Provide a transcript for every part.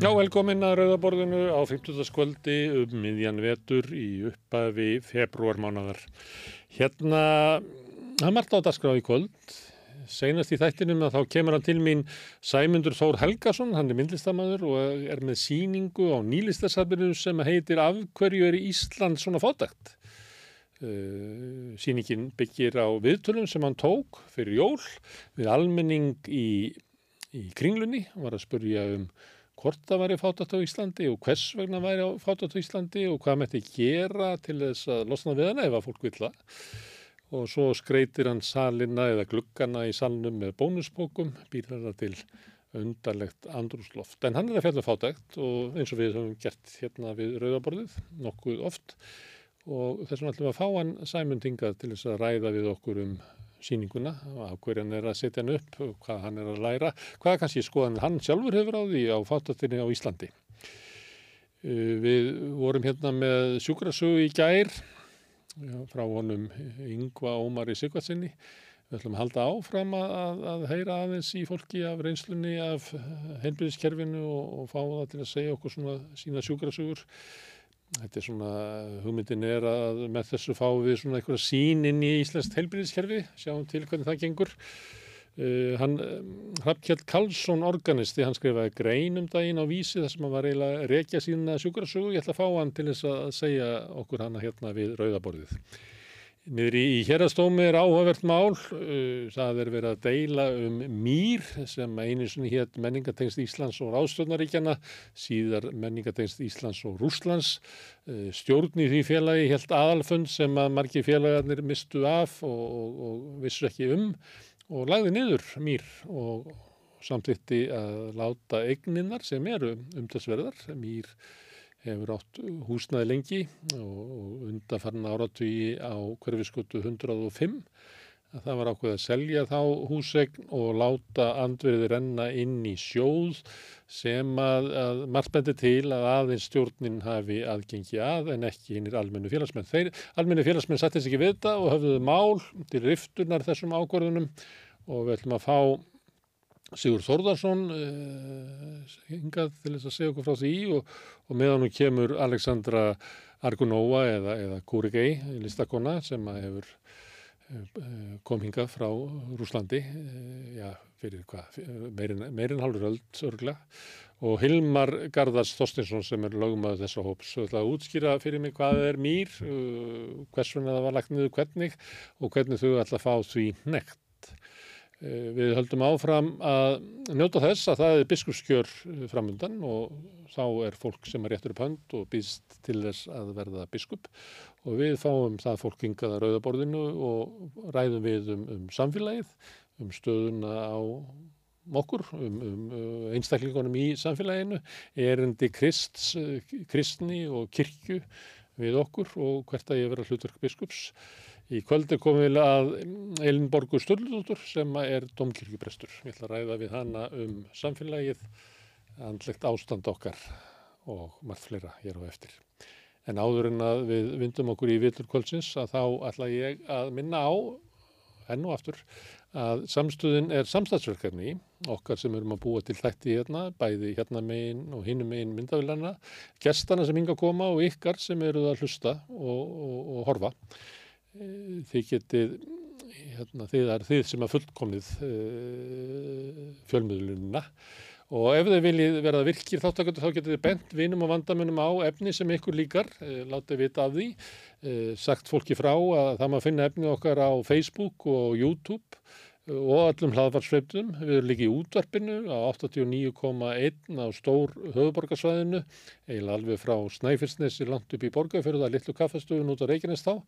Já, velkomin að Rauðaborðinu á 50. skvöldi um miðjan vetur í upphafi februarmánadar. Hérna, hann margt á dagskrá í kvöld. Seinast í þættinum að þá kemur hann til mín Sæmundur Þór Helgason, hann er myndlistamæður og er með síningu á nýlistasafninu sem heitir Af hverju er Ísland svona fótagt? Uh, síningin byggir á viðtölum sem hann tók fyrir jól við almenning í, í kringlunni, hann var að spurja um hvort það væri fátat á Íslandi og hvers vegna væri fátat á Íslandi og hvað mætti gera til þess að losna við hana ef að fólk vil það. Og svo skreitir hann salina eða gluggana í salnum með bónusbókum, býrar það til undarlegt andrúsloft. En hann er að fjalla fátækt og eins og við höfum gert hérna við Rauðaborðið nokkuð oft og þess vegna ætlum við að fá hann sæmundingað til þess að ræða við okkur um síninguna á hverju hann er að setja hann upp, hvað hann er að læra, hvað kannski skoðan hann sjálfur hefur á því á fátatinni á Íslandi. Við vorum hérna með sjúkrasögu í gær frá honum Yngva Ómari Sigvartsinni. Við ætlum að halda áfram að, að heyra aðeins í fólki af reynslunni af heilbyrðiskerfinu og, og fá það til að segja okkur svona sína sjúkrasögur. Þetta er svona, hugmyndin er að með þessu fá við svona eitthvað sín inn í Íslands heilbyrðiskerfi, sjáum til hvernig það gengur. Uh, hann, Hrafkjell Karlsson organisti, hann skrifaði grein um daginn á vísi þar sem hann var eiginlega að rekja sína sjúkrasögu. Ég ætla að fá hann til þess að segja okkur hana hérna við rauðaborðið. Niður í, í hérastómi er áhugavert mál, uh, það er verið að deila um mýr sem einu sinni hétt menningatengst Íslands og Ráðstjórnaríkjana, síðar menningatengst Íslands og Rúslands. Uh, stjórn í því félagi helt aðalfund sem að margi félagarnir mistu af og, og, og vissu ekki um og lagði niður mýr og samtitti að láta eigninnar sem eru umtalsverðar, mýr hefur átt húsnaði lengi og undanfarn áratugi á hverfiskutu 105 að það var ákveð að selja þá húsegn og láta andverði renna inn í sjóð sem að, að margbendi til að aðeins stjórnin hafi aðgengi að en ekki hinnir almennu félagsmenn. Þeir almennu félagsmenn sattist ekki við þetta og höfðuðu mál til riftunar þessum ákvörðunum og við ætlum að fá Sigur Þórðarsson uh, hingað til þess að segja okkur frá því og, og meðan hún kemur Alexandra Argunova eða, eða Kurigei, listakona sem hefur uh, kom hingað frá Rúslandi uh, já, fyrir hvað, meirinn meirin halvur öll örgla og Hilmar Garðars Þorstinsson sem er lögumæðu þessa hóps. Og ætla að útskýra fyrir mig hvað er mýr hvers vegna það var lagt niður hvernig og hvernig þau ætla að fá því nekt Við höldum áfram að njóta þess að það er biskupskjör framundan og þá er fólk sem er réttur upp hönd og býst til þess að verða biskup og við fáum það fólk hingað að rauðaborðinu og ræðum við um, um samfélagið, um stöðuna á okkur, um, um einstaklingunum í samfélaginu, erendi krist, kristni og kirkju við okkur og hvert að ég vera hlutverk biskups. Í kvöldi komum við að Elinborgu Sturldóttur sem er domkirkjuprestur. Við ætlum að ræða við hana um samfélagið, andlegt ástand okkar og margt fleira hér á eftir. En áður en að við vindum okkur í vitur kvöldsins að þá ætla ég að minna á enn og aftur að samstöðin er samstagsverkefni okkar sem erum að búa til þætti hérna, bæði hérna megin og hinnum megin myndafélana, gestana sem hinga að koma og ykkar sem eruð að hlusta og, og, og horfa þið getið hérna, þið er þið sem er fullkomnið uh, fjölmiðlunina og ef þið viljið verða virkir þáttaköndu þá getið þið bent vinum og vandamunum á efni sem ykkur líkar, uh, látið vita af því uh, sagt fólki frá að það maður finna efni okkar á Facebook og YouTube og allum hlaðvarsveifnum. Við erum líka í útvarpinu á 89,1 á stór höfuborgarsvæðinu, eiginlega alveg frá Snæfellsnesi langt upp í er litlu kaffastöfun út á Reykjanes þá.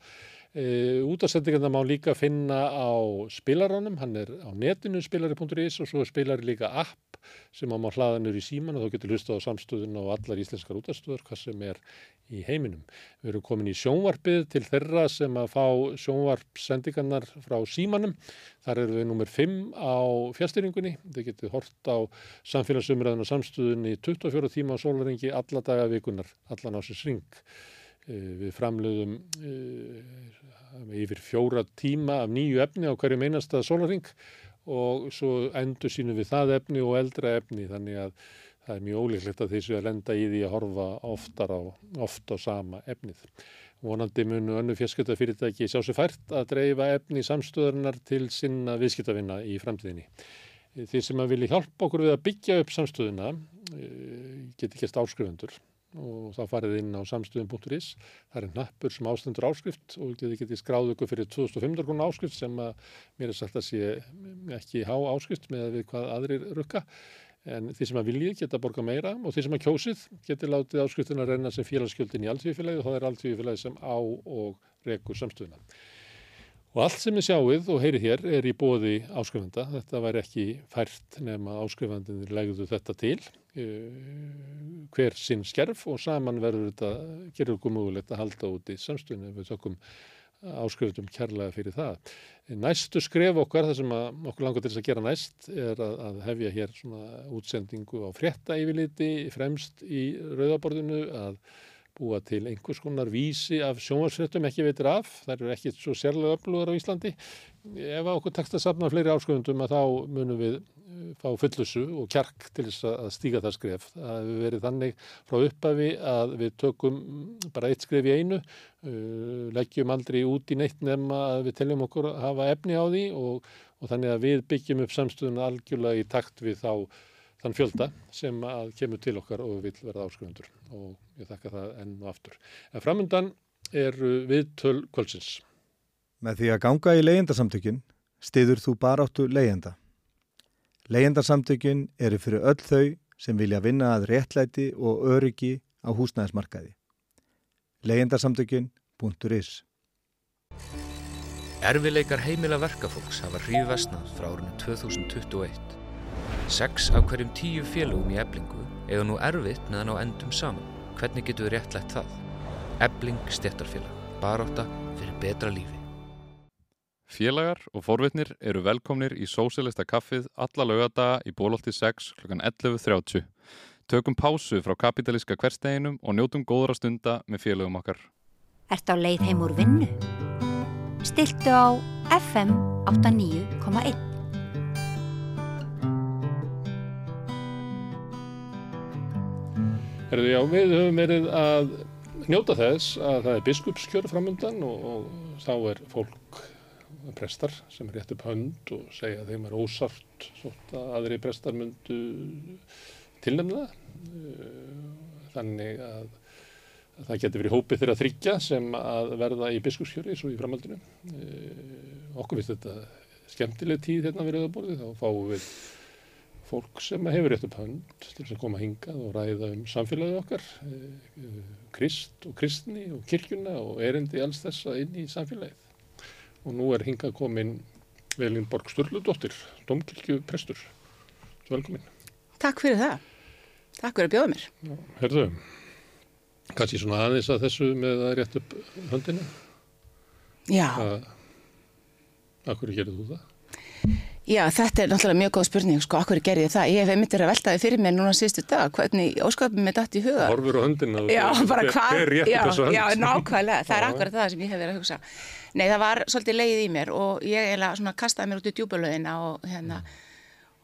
E, útastendingarna má líka finna á spilaranum, hann er á netinu spilari.is og svo er spilari líka app sem á maður hlaðanur í síman og þá getur hlusta á samstöðun og allar íslenskar útastöður, hvað sem er í heiminum. Við erum komin í sjónvarpið til þeirra sem að fá sjónvarpsendingarnar frá símanum. Þar eru við nummer 5 á fjastýringunni. Þið getur hort á samfélagsumræðinu og samstöðunni 24 tíma á sólaringi alla daga vikunar, allan á sér sring. Við framluðum yfir fjóra tíma af nýju efni á hverju meinasta sólaring og svo endur sínum við það efni og eldra efni þannig að það er mjög ólíklegt að þessu að lenda í því að horfa oftar á, oft á sama efnið. Vonandi munu önnu fjarskiptafyrirtæki sjá sér fært að dreifa efni samstöðurinnar til sinna viðskiptafinna í framtíðinni. Þeir sem að vilja hjálpa okkur við að byggja upp samstöðuna geti gæst áskrifundur og þá farið inn á samstöðum.is. Það er nappur sem ástendur áskrift og geti getið skráð ykkur fyrir 2500 krónu áskrift sem að mér er sagt að sé ekki há áskrift með við hvað aðrir rukka. En því sem að viljið geta borga meira og því sem að kjósið geti látið áskriftin að reyna sem félagsskjöldin í alltíðfélagi og það er alltíðfélagi sem á og rekur samstöðuna. Og allt sem við sjáuð og heyrið hér er í bóði áskrifanda. Þetta væri ekki fært nema áskrifandin legðu þetta til, uh, hver sinn skerf og saman verður þetta, gerur okkur mögulegt að halda út í samstöðinu ef við tökum áskrifundum kærlega fyrir það. Næstu skref okkar, það sem okkur langar til þess að gera næst, er að, að hefja hér svona útsendingu á frétta yfirliti fremst í rauðaborðinu að búa til einhvers konar vísi af sjónvarsfjöldum ekki veitir af, það eru ekki svo sérlega öflugar á Íslandi. Ef okkur tekst að sapna fleiri ásköfundum að þá munum við eh, fá fullusu og kjark til þess að stíga það skref. Það hefur verið þannig frá uppafi að við tökum bara eitt skref í einu, eh, leggjum aldrei út í neitt nefn að við teljum okkur að hafa efni á því og, og þannig að við byggjum upp samstöðuna algjörlega í takt við þá þann fjölda sem að kemur til okkar og vil verða áskrifundur og ég þakka það enn og aftur. En framöndan er við töl kvöldsins. Með því að ganga í leyendasamtökin stiður þú bara áttu leyenda. Leyendasamtökin eru fyrir öll þau sem vilja vinna að réttlæti og öryggi á húsnæðismarkaði. Leyendasamtökin.is Erfileikar heimila verkafólks hafa hrífvestnað frá árunni 2021. Seks af hverjum tíu félögum í eblingu eiga nú erfitt með að ná endum saman. Hvernig getur við réttlætt það? Ebling stettarfélag. Baróta fyrir betra lífi. Félagar og forvitnir eru velkomnir í Sósilista kaffið alla lögadaga í bólótti 6 kl. 11.30. Tökum pásu frá kapitalíska hversteginum og njótum góðra stunda með félögum okkar. Ert á leið heim úr vinnu? Stiltu á FM 89.1 Herðu, já, við höfum verið að njóta þess að það er biskupskjör framundan og, og þá er fólk, prestar, sem er rétt upp hönd og segja að þeim er ósart þótt að aðri prestar myndu tilnefna þannig að, að það getur verið hópið þeirra þryggja sem að verða í biskupskjöri svo í framhaldinu. Okkur finnst þetta skemmtileg tíð hérna við rauðaborði, þá fáum við fólk sem hefur rétt upp hönd til þess að koma hingað og ræða um samfélagið okkar, eh, krist og kristni og kirkjuna og erindi alls þessa inn í samfélagið. Og nú er hingað komin Velinborg Sturludóttir, domkirkjuprestur. Velkomin. Takk fyrir það. Takk fyrir að bjóða mér. Já, herðu, kannski svona aðeins að þessu með að rétt upp höndina? Já. Akkur gerir þú það? Já, þetta er náttúrulega mjög góð spurning, sko, okkur gerði ég það. Ég hef einmitt verið að veltaði fyrir mér núna síðustu dag, hvernig óskapið mér dætt í huga. Horfur á höndina. Já, bara hvað, hver rétti þessu hönd. Já, nákvæmlega, það er akkurat það sem ég hef verið að hugsa. Nei, það var svolítið leið í mér og ég eiginlega svona kastaði mér út í djúbulöðina og hérna,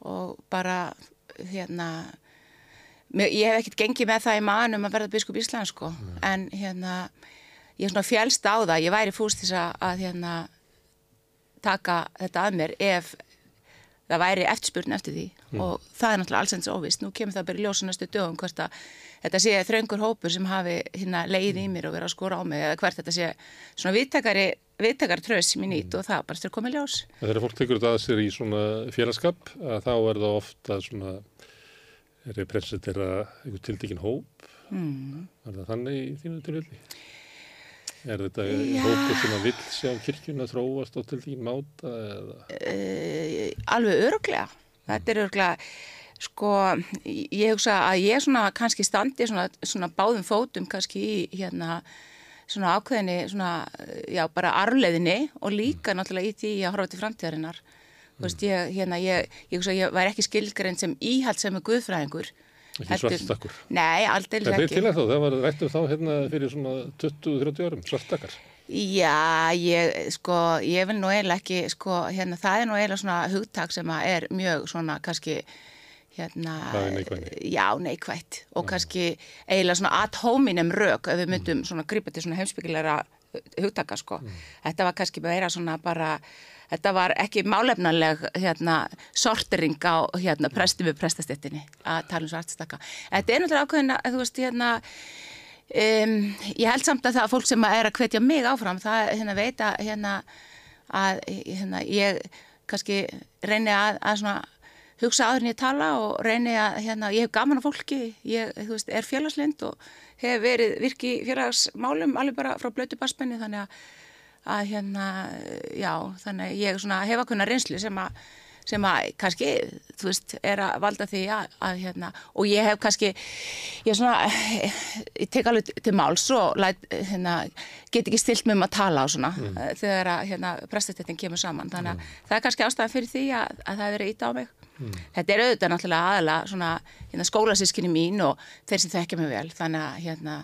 og bara, hérna, ég hef ekkert gengið með það í manum að verða biskup Íslands, sko, mm. en hérna, ég svona fjælst á það, ég væri fúst þess að, hérna, taka þetta að mér ef það væri eftirspurn eftir því mm. og það er náttúrulega allsens óvist. Nú kemur það bara í ljósunastu dögum hvert að þetta sé þraungur hópur sem hafi hérna leið í mm. mér og verið að skóra á mig eða hvert þetta sé svona viðtakari, viðtakari tröðs sem ég nýtt mm. og það bara styrir komið ljós. Þegar fólk tekur þetta að sér í svona félagskap þá er það ofta svona representera einhver tildekinn hóp. Mm. Er það þannig í þínu tilvelli? Er þetta hópur sem að vill sjá kirkjuna þróast á til því máta? Uh, alveg öruglega. Þetta er öruglega, sko, ég hugsa að ég svona kannski standi svona, svona báðum fótum kannski í hérna svona ákveðinni, svona, já, bara arleðinni og líka mm. náttúrulega í því að horfa til framtíðarinnar. Þú veist, ég, hérna, ég, ég hugsa að ég væri ekki skilgrein sem íhald sem er guðfræðingur Ekki svartakkur? Nei, aldrei ekki. Það er til að þá, það var rættum þá hérna fyrir svona 20-30 árum, svartakar. Já, ég, sko, ég vil nú eiginlega ekki, sko, hérna, það er nú eiginlega svona hugtak sem er mjög svona, kannski, hérna, Hvað er neikvæðni? já, neikvætt og kannski eiginlega svona ad hominem rök ef við myndum svona grípa til svona heimsbyggilegra hugtaka sko. Þetta var kannski meira svona bara, þetta var ekki málefnaleg hérna sortering á hérna prestum við prestastettinni að tala um svartstaka. Þetta er náttúrulega ákveðina, þú veist, hérna, um, ég held samt að það fólk sem er að hvetja mig áfram, það hérna veit að hérna, að hérna, ég kannski reyni að, að svona hugsa áður en ég tala og reyni að hérna, ég hef gaman af fólki, ég veist, er félagslind og hef verið virki félagsmálum alveg bara frá blötu barspenni þannig að, að hérna, já, þannig ég svona, hef að kunna reynslu sem að sem að kannski, þú veist, er að valda því að, að hérna, og ég hef kannski, ég er svona, ég tek alveg til máls og læt, hérna, get ekki stilt með um að tala á svona mm. þegar að, hérna, prestastettin kemur saman, þannig að mm. það er kannski ástæðan fyrir því að, að það hefur verið ít á mig. Mm. Þetta er auðvitað náttúrulega aðalega svona, hérna, skólasískinni mín og þeir sem þekkja mig vel, þannig að, hérna,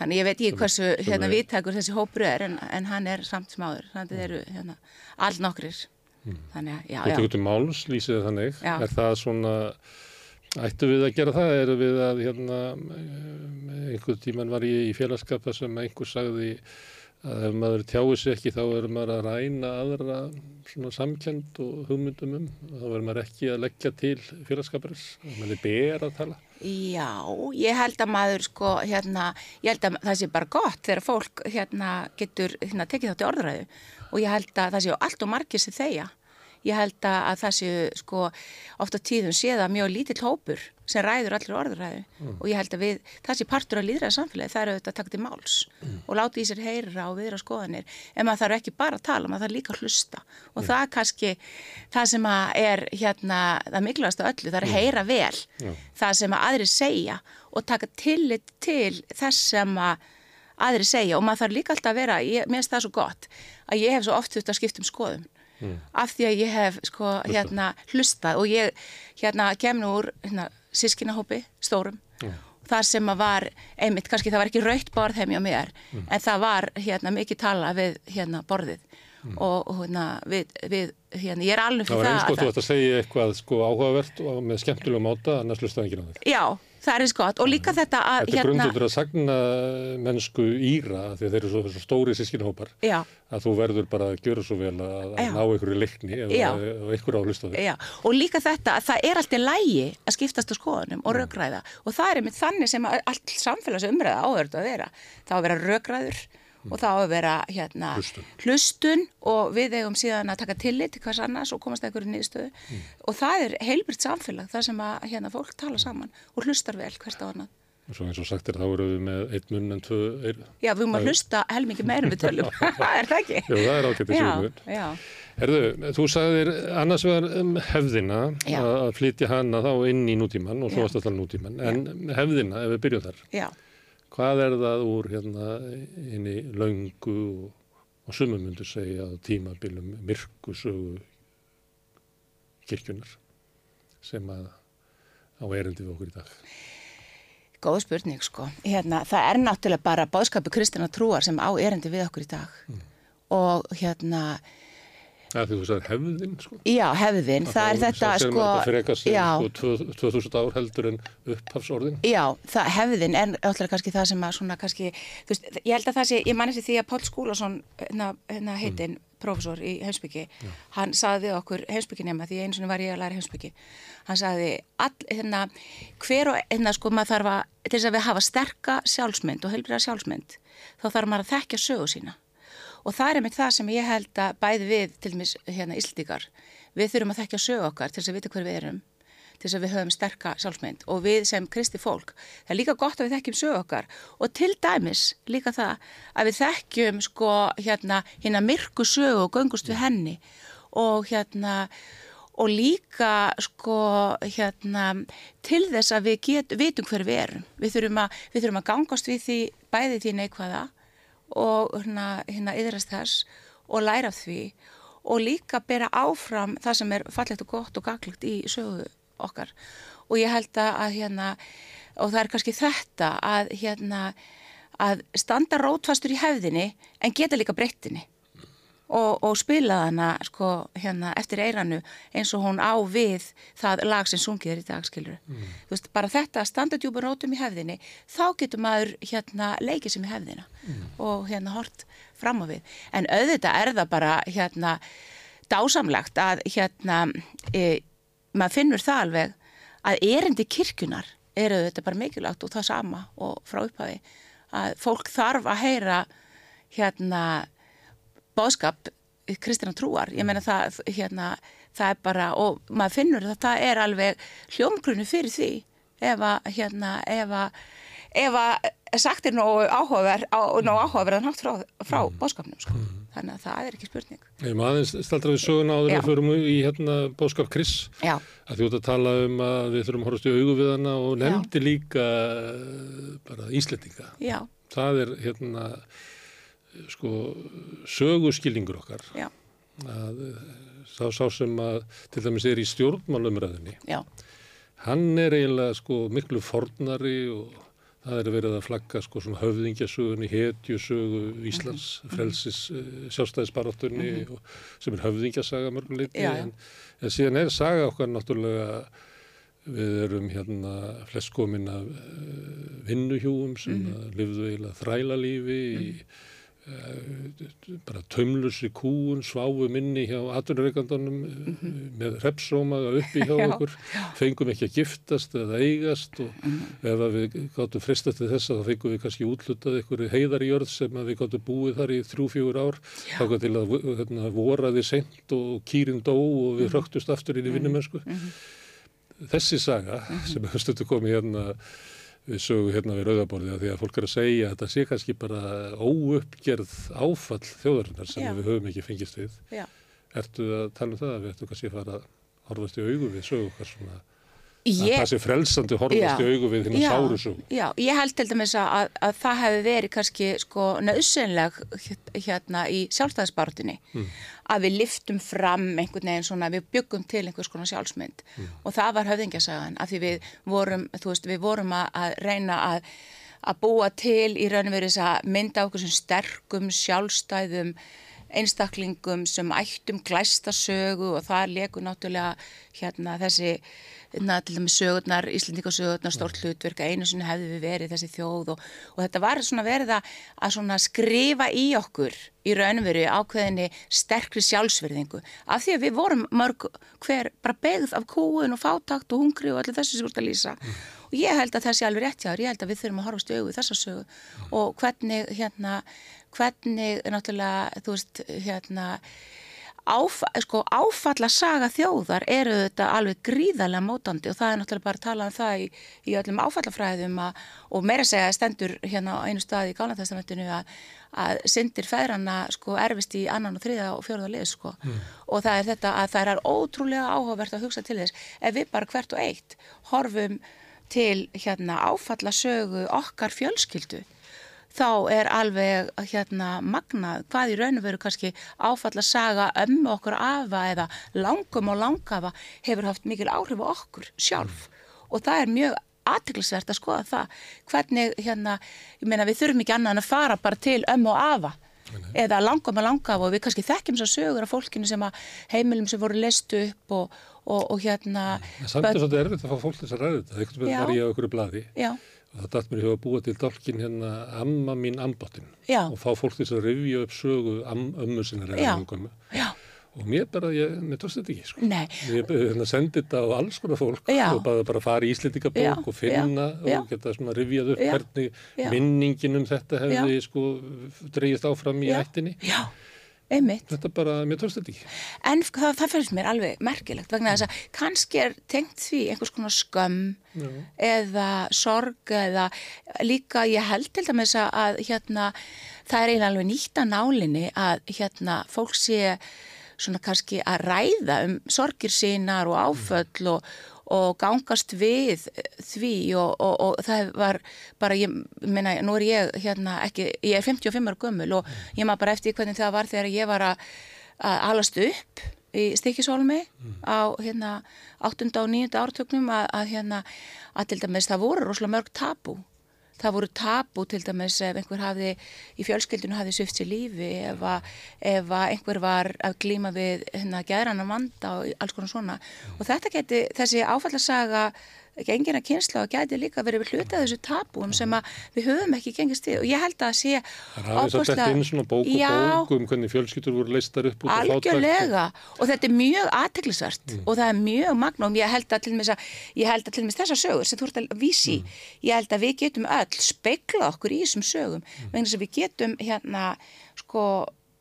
þannig ég veit ekki hversu, hérna, viðtækur þessi hópur er, en, en hann er samt smáður, þannig að þeir eru, hérna, all nokkrir. Þannig að, já, já. Þú tekur til máls, lýsið þannig. Já. Er það svona, ættu við að gera það? Eru við að, hérna, einhver tíman var ég í félagskapa sem einhver sagði að ef maður tjáir sér ekki þá er maður að ræna aðra svona samkend og hugmyndum um. Þá verður maður ekki að leggja til félagskaparins. Það er ber að tala. Já, ég held að maður sko, hérna, ég held að það sé bara gott þegar fólk hérna getur hérna, tekið þátt í orðræðu og ég held að það séu allt og margir sem þeia. Ég held að það séu sko ofta tíðum séða mjög lítill hópur sem ræður allir orðræðu. Mm. og ég held að við, það sé partur að líðræða samfélagi, það eru auðvitað að taka til máls mm. og láta í sér heyra og viðra skoðanir. En maður þarf ekki bara að tala, maður þarf líka að hlusta. Og mm. það er kannski það sem er hérna, það mikilvægast af öllu, það er að heyra vel það sem að aðri segja og taka tillit til þess sem að aðri segja. Og maður þarf líka alltaf að vera, ég, mér finnst það svo gott að ég hef svo oft þurft að skipta um skoðum mm. af því að ég hef sko hérna hlustað og ég hérna kemur úr hérna, sískinahópi stórum mm. þar sem að var einmitt, kannski það var ekki raukt borð heim hjá mér mm. en það var hérna mikið tala við hérna borðið og hérna við, við hérna, ég er alveg Það fyrir var það eins gott þú ætti að segja eitthvað sko áhugavert og með skemmtilegum máta annars hlustaði ekki þig. Já, það er eins gott. Og líka þetta að Þetta er grundutur að sagna mennsku íra því þeir eru svo, svo stóri sískinahópar Já, að þú verður bara að gjöra svo vel að, að ná einhverju Já. ef einhverju á að hlusta á þig. Já, og líka þetta að það er alltaf lægi að skiptast á skoðunum og rökræða. Og það er einmitt þannig sem allt samfélagsumræða áhörðu að vera. Það á að vera rökræður og það á að vera hérna, Hlustun. hlustun og við eigum síðan að taka tillit til hvers annars og komast einhverju niðurstöðu og það er heilbritt samfélag þar sem að hérna, fólk tala saman og hlustar vel hvert á annað. Svo eins og sagt er þá eru við með einn munn en tvö eyru. Já, við erum að hlusta helmingi meirum við tölum, er það ekki? Jú, það er ágætt í Já, sjómun. já, Herðu, þú sagðir annars vegar um hefðina Já. að flytja hana þá inn í nútíman og svo Já. varst að tala um nútíman. En hefðina, ef við byrjum þar, já. Hvað er það úr hérna inn í löngu og, og sumum myndu segja að tímabilum myrkusögu kirkjunar sem að á erindi við okkur í dag? Góð spurning sko. Hérna, það er náttúrulega bara bóðskapu kristina trúar sem á erindi við okkur í dag. Og hérna, Það er hefðin, sko. já, hefðin, það er þetta sko, frekar sem já, sko, tvö- 2000 ár heldur en upphafsorðin. já, það hefðin er náttúrulega kannski það sem að svona kannski, þú veist, ég held að það sé, ég man eftir því að Páll Skúlason, hérna, hérna heitinn, prófessor í heimsbyggi, hann sagði við okkur heimsbygginema, því einu sinni var ég að læra heimsbyggi, hann sagði, all, hérna, hver og, hérna, sko, maður þarf að, til þess að við hafa sterka sjálfsmynd og heilbriða sjálfsmynd, þá þarf maður að þekkja sögu sína. Og það er einmitt það sem ég held að bæði við, til dæmis hérna Íslandíkar, við þurfum að þekkja sögu okkar til þess að vita hver við erum, til þess að við höfum sterka sjálfsmynd. Og við sem kristi fólk, það er líka gott að við þekkjum sögu okkar. Og til dæmis líka það að við þekkjum sko hérna hérna myrku sögu og göngust við henni. Og hérna og líka sko hérna til þess að við get, vitum hver við erum. Við þurfum, að, við þurfum að gangast við því bæði því neikvæða og hérna, hérna yðrast þess og læra því og líka bera áfram það sem er fallegt og gott og gaglegt í sögu okkar. Og ég held að hérna og það er kannski þetta að hérna að standa rótfastur í hefðinni en geta líka breyttinni og, og spilaði hana sko, hérna, eftir eiranu eins og hún á við það lag sem sungið er í dag mm. veist, bara þetta standardjúpur nótum í hefðinni þá getur maður hérna, leikið sem í hefðina mm. og hérna hort fram á við en auðvitað er það bara hérna dásamlegt að hérna e, maður finnur það alveg að erindi kirkunar eru þetta bara mikilvægt og það sama og frá upphafi að fólk þarf að heyra hérna bóðskap kristina trúar, ég meina það hérna, það er bara, og maður finnur að það er alveg hljómgrunni fyrir því ef að hérna, ef að ef að sagt er nógu áhugaverð áhugaverðan hátt frá, frá mm. bóðskapnum sko. mm. þannig að það er ekki spurning Ég maður staldra við söguna áður að förum í hérna bóðskap Kris að ert að tala um að við þurfum að horfast í augu við hana og nefndi Já. líka bara Íslandinga Já. það er hérna sko söguskilningur okkar Já. að þá sá sem að til dæmis er í stjórnmálumræðinni hann er eiginlega sko miklu fornari og það er verið að flagga sko svona höfðingjasögunni, hetjusögu Íslands, mm -hmm. frelsis eh, sjálfstæðisbaráttunni mm -hmm. sem er höfðingjasaga mörguleiti en, en síðan er saga okkar náttúrulega við erum hérna flest komin af uh, vinnuhjúum sem mm -hmm. lifðu eiginlega þrælalífi í mhm. Eh, bara tömlusri kúun sváfu minni hjá aturreikandunum mm -hmm. með repsómaga uppi hjá okkur, fengum ekki að giftast eða eigast og mm -hmm. ef við gáttum fristast til þess að þá fengum við kannski útlutað einhverju heiðar í jörð sem við gáttum búið þar í þrjú-fjögur ár þá gott til að hérna, voraði sent og kýrin dó og við mm -hmm. röktust aftur inn í vinnumönsku mhm. þessi saga mhm. sem hefur stundu komið hérna við sögum hérna við rauðaborðið að því að fólk er að segja að þetta sé kannski bara óuppgerð áfall þjóðarinnar sem Já. við höfum ekki fengist við. Já. Ertu að tala um það að við ættum kannski að fara að horfast í augu við sögum hvað svona Ég, það sé frelsandi horfast í augu við hérna sáru svo. Já, ég held til dæmis að, að það hefði verið kannski sko nöðsynleg hérna í sjálfstæðisbartinni mm. að við liftum fram einhvern veginn svona, við byggum til einhvers konar sjálfsmynd mm. og það var höfðingjasagan af því við vorum, þú veist, við vorum að, að reyna að, að búa til í raunum verið þess að mynda okkur sem sterkum, sjálfstæðum einstaklingum sem ættum glæstasögu og það leku náttúrulega hérna þessi na, til dæmis sögurnar, Íslendingasögurnar, stórt hlutverk að einu sinni hefði við verið þessi þjóð og, og þetta var svona verið að, að skrifa í okkur í raunveru ákveðinni sterkri sjálfsverðingu af því að við vorum mörg hver bara begð af kúun og fátakt og hungri og allir þessu sem voruð að lýsa. Mm. og ég held að það sé alveg rétt jáður, ég held að við þurfum að horfa stjóðu þessa sögu. Mm. og hvernig hérna, hvernig náttúrulega þú veist hérna áf, sko, áfalla saga þjóðar eru þetta alveg gríðarlega mótandi og það er náttúrulega bara að tala um það í, í öllum áfallafræðum að, og meira segja stendur hérna á einu stað í Gálandtestamentinu að, að syndir feðrana sko erfist í annan og þriða og fjóruða lið sko mm. og það er þetta að það er ótrúlega áhugavert að hugsa til þess ef við bara hvert og eitt horfum til hérna áfallasögu okkar fjölskyldu þá er alveg hérna magnað hvað í raun og veru kannski áfalla saga ömmu okkur afa eða langum og langafa hefur haft mikil áhrif á okkur sjálf. Mm. og það er mjög aðtiklisvert að skoða það. Hvernig hérna, ég meina við þurfum ekki annað en að fara bara til ömmu og afa Nei. eða langum og langafa og við kannski þekkjum svo sögur af fólkinu sem að heimilum sem voru listu upp og, og, og hérna Samt er þetta erfitt að fá fólk þess að ræða þetta, eitthvað var ég á okkur bladi Já og það dætt mér hefur búið til dálkin hérna amma mín ambottin og fá fólk þess að revja upp sögu ömmu sinna og mér bara, ég, mér tóst þetta ekki sko. ég hérna, sendi þetta á alls konar fólk já. og bara, bara fara í Íslendingabók og finna já. og geta svona revjað upp hvernig minningin um þetta hefði sko dreyist áfram í ættinni. Já Einmitt. Þetta bara, mér tókst þetta ekki. En það, það finnst mér alveg merkilegt vegna þess að kannski er tengt því einhvers konar skömm Já. eða sorg eða líka ég held til dæmis að hérna, það er eiginlega alveg nýtt að nálinni að hérna, fólk sé svona kannski að ræða um sorgir sínar og áföll og, og gangast við því og, og, og það var bara, ég meina, nú er ég hérna ekki, ég er 55 ára gömul og ég maður bara eftir hvernig það var þegar ég var að, að alast upp í Stikisólmi mm. á hérna 8. og 9. ártöknum að, að hérna að til dæmis það voru rosalega mörg tabu það voru tabu til dæmis ef einhver hafði í fjölskyldinu hafði svift sér lífi ef, að, ef að einhver var að glíma við hérna gæðrann vanda og alls konar svona. Og þetta geti, þessi áfallasaga að kynsla og gæti líka verið við hluta þessu tabúum sem að við höfum ekki gengist við. Og ég held að sé Það hafði satt eftir inn svona bók og Já. bók um hvernig fjölskyldur voru leistar upp út. Algjörlega. Og þetta er mjög aðteglisvert og það er mjög magna og ég held að til til dæmis þessar sögur sem þú ert að vísi í, ég held að við getum öll speikla okkur í þessum sögum. Vegna þess að við getum hérna sko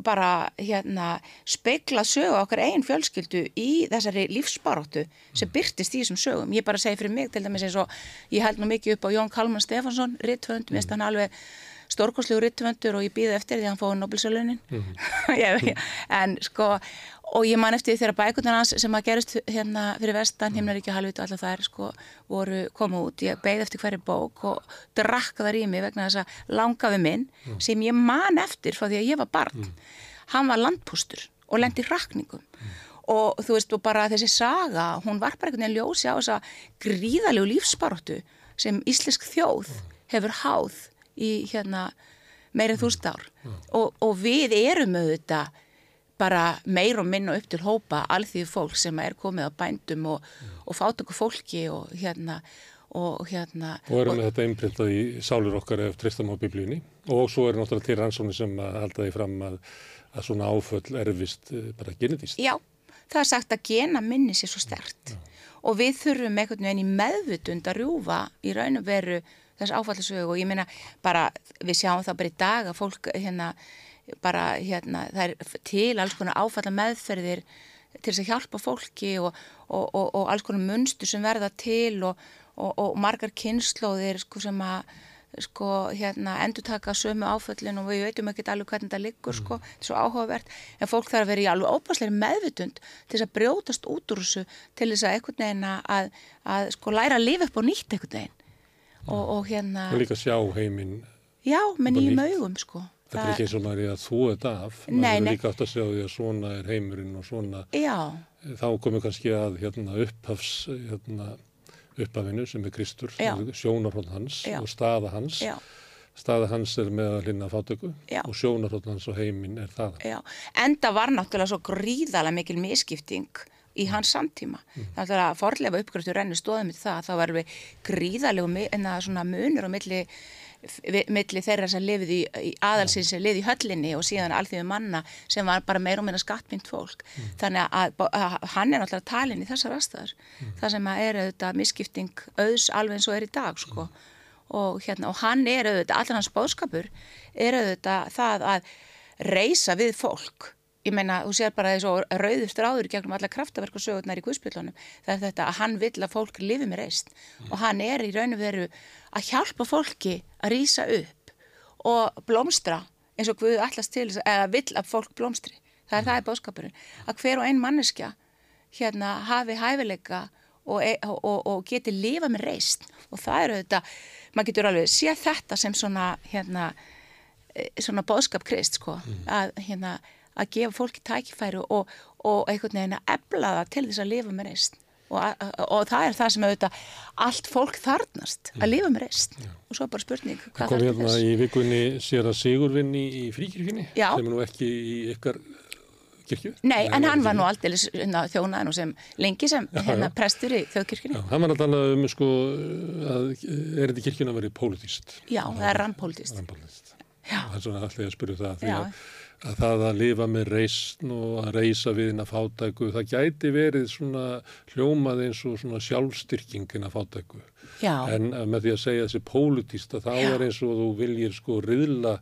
bara hérna speikla sögu okkar einn fjölskyldu í þessari lífsbaróttu sem byrtist í þessum sögum. Ég bara segi fyrir mig til dæmis eins og ég held nú mikið upp á Jón Kalman Stefansson, rittvönd, mér finnst hann alveg stórkoslegu rittvöndur og ég býði eftir því að hann fóði Nobelsölunin en sko og ég man eftir þegar bækurnar hans sem að gerist hérna fyrir vestan, himnaríkja halvvita allar þær sko voru koma út. Ég beigði eftir hverju bók og drakka þar í mig vegna þess að langafi minn sem ég man eftir frá því að ég var barn. Hann var landpústur og lendi rakningum og þú veist og bara þessi saga hún var bara einhvern veginn ljósi á þessa gríðalegu lífsbaróttu sem íslensk þjóð hefur háð í hérna meirið þúst ár. Og, og við erum auðvitað bara meir og minna upp til hópa alþýðu fólk sem er komið á bændum og, og fát okkur fólki og hérna og hérna. Og erum með þetta einprintað í sálir okkar ef tristam á biblíunni. Og svo er náttúrulega til rannsóknir sem að halda því fram að, að svona áföll erfist eh, bara genetist. Já, það er sagt að gena minni sér svo stert. Og við þurfum einhvern veginn í meðvutund að rjúfa í raun og veru þess áfallisögu og ég meina bara við sjáum það bara í dag að fólk hérna bara hérna það er til alls konar áfalla meðferðir til þess að hjálpa fólki og, og, og, og alls konar munstur sem verða til og margar kynnslóðir sko sem að sko hérna endur taka sömu áföllin og við veitum ekki alveg hvernig það liggur sko, þetta er svo áhugavert. En fólk þarf að vera í alveg óbásleiri meðvutund til þess að brjótast út úr þessu til þess að einhvern veginn að, að sko læra að lifa upp og nýtt einhvern veginn. Og, og hérna Og líka sjá heiminn, já, með upp á nýjum nýtt. augum sko þetta er ekki eins og maður er að þú þetta af, Nei, maður er nei. líka átt að sjá því að svona er heimurinn og svona, já, þá komum kannski að hérna upphafs, hérna upphafinu sem er Kristur, Já. sjónarhótt hans Já. og staða hans. já, Staða hans er með að hlinna fátöku og sjónarhótt hans og heiminn er það. enda var náttúrulega svo gríðalega mikil miskipting í hans samtíma. Það er að forlefa uppgröftu rennu stóðum í það, þá var við gríðalegu mi- en að svona munur á milli milli þeirra sem lifið í, í aðalsins sem lifið í höllinni og síðan alþjóðu manna sem var bara meira og meira skattmynd fólk. Þannig að, að hann er náttúrulega talin í þessar aðstæður. Það sem að er auðvitað misskipting auðs alveg eins og er í dag sko. Og, hérna, og hann er auðvitað, allir hans bóðskapur er auðvitað það að reysa við fólk ég meina, þú sér bara þessu rauður stráður í gegnum alla kraftaverk og sögurnar í guðspillunum það er þetta að hann vill að fólk lifi með reist og hann er í raun og veru að hjálpa fólki að rýsa upp og blómstra eins og Guð allast til, eða vill að fólk blómstri. Það er það er bóðskapurinn að hver og ein manneskja hérna hafi hæfileika og, e- og, og, og geti lifa með reist og það eru þetta, maður getur alveg sé þetta sem svona hérna eh, svona bóðskap krist sko, að hérna að gefa fólki tækifæri og, og einhvern veginn að ebla það til þess að lifa með reist og, og, og það er það sem auðvitað allt fólk þarnast að lifa með reist og svo bara spurning Það hvað kom þarf hérna þess í vikunni sér að Sigurvinn í, í fríkirkjunni Já. sem er nú ekki í ykkar kirkju. Nei, en hann var nú ekki. aldeilis hérna, þjónaði nú sem lengi sem hérna já. prestur í þjóðkirkjunni Já, hann var að tala um sko að er þetta kirkjuna verið pólitíst. Já, það er. Já. Það er svona allir að spyrja það því Já. að, að það að lifa með reysn og að reysa við inn að fátæku, það gæti verið svona hljómað eins og svona sjálfstyrking inn að fátæku. Já, En að með því að segja þessi pólitíst að þá Já. er eins og þú viljir sko riðla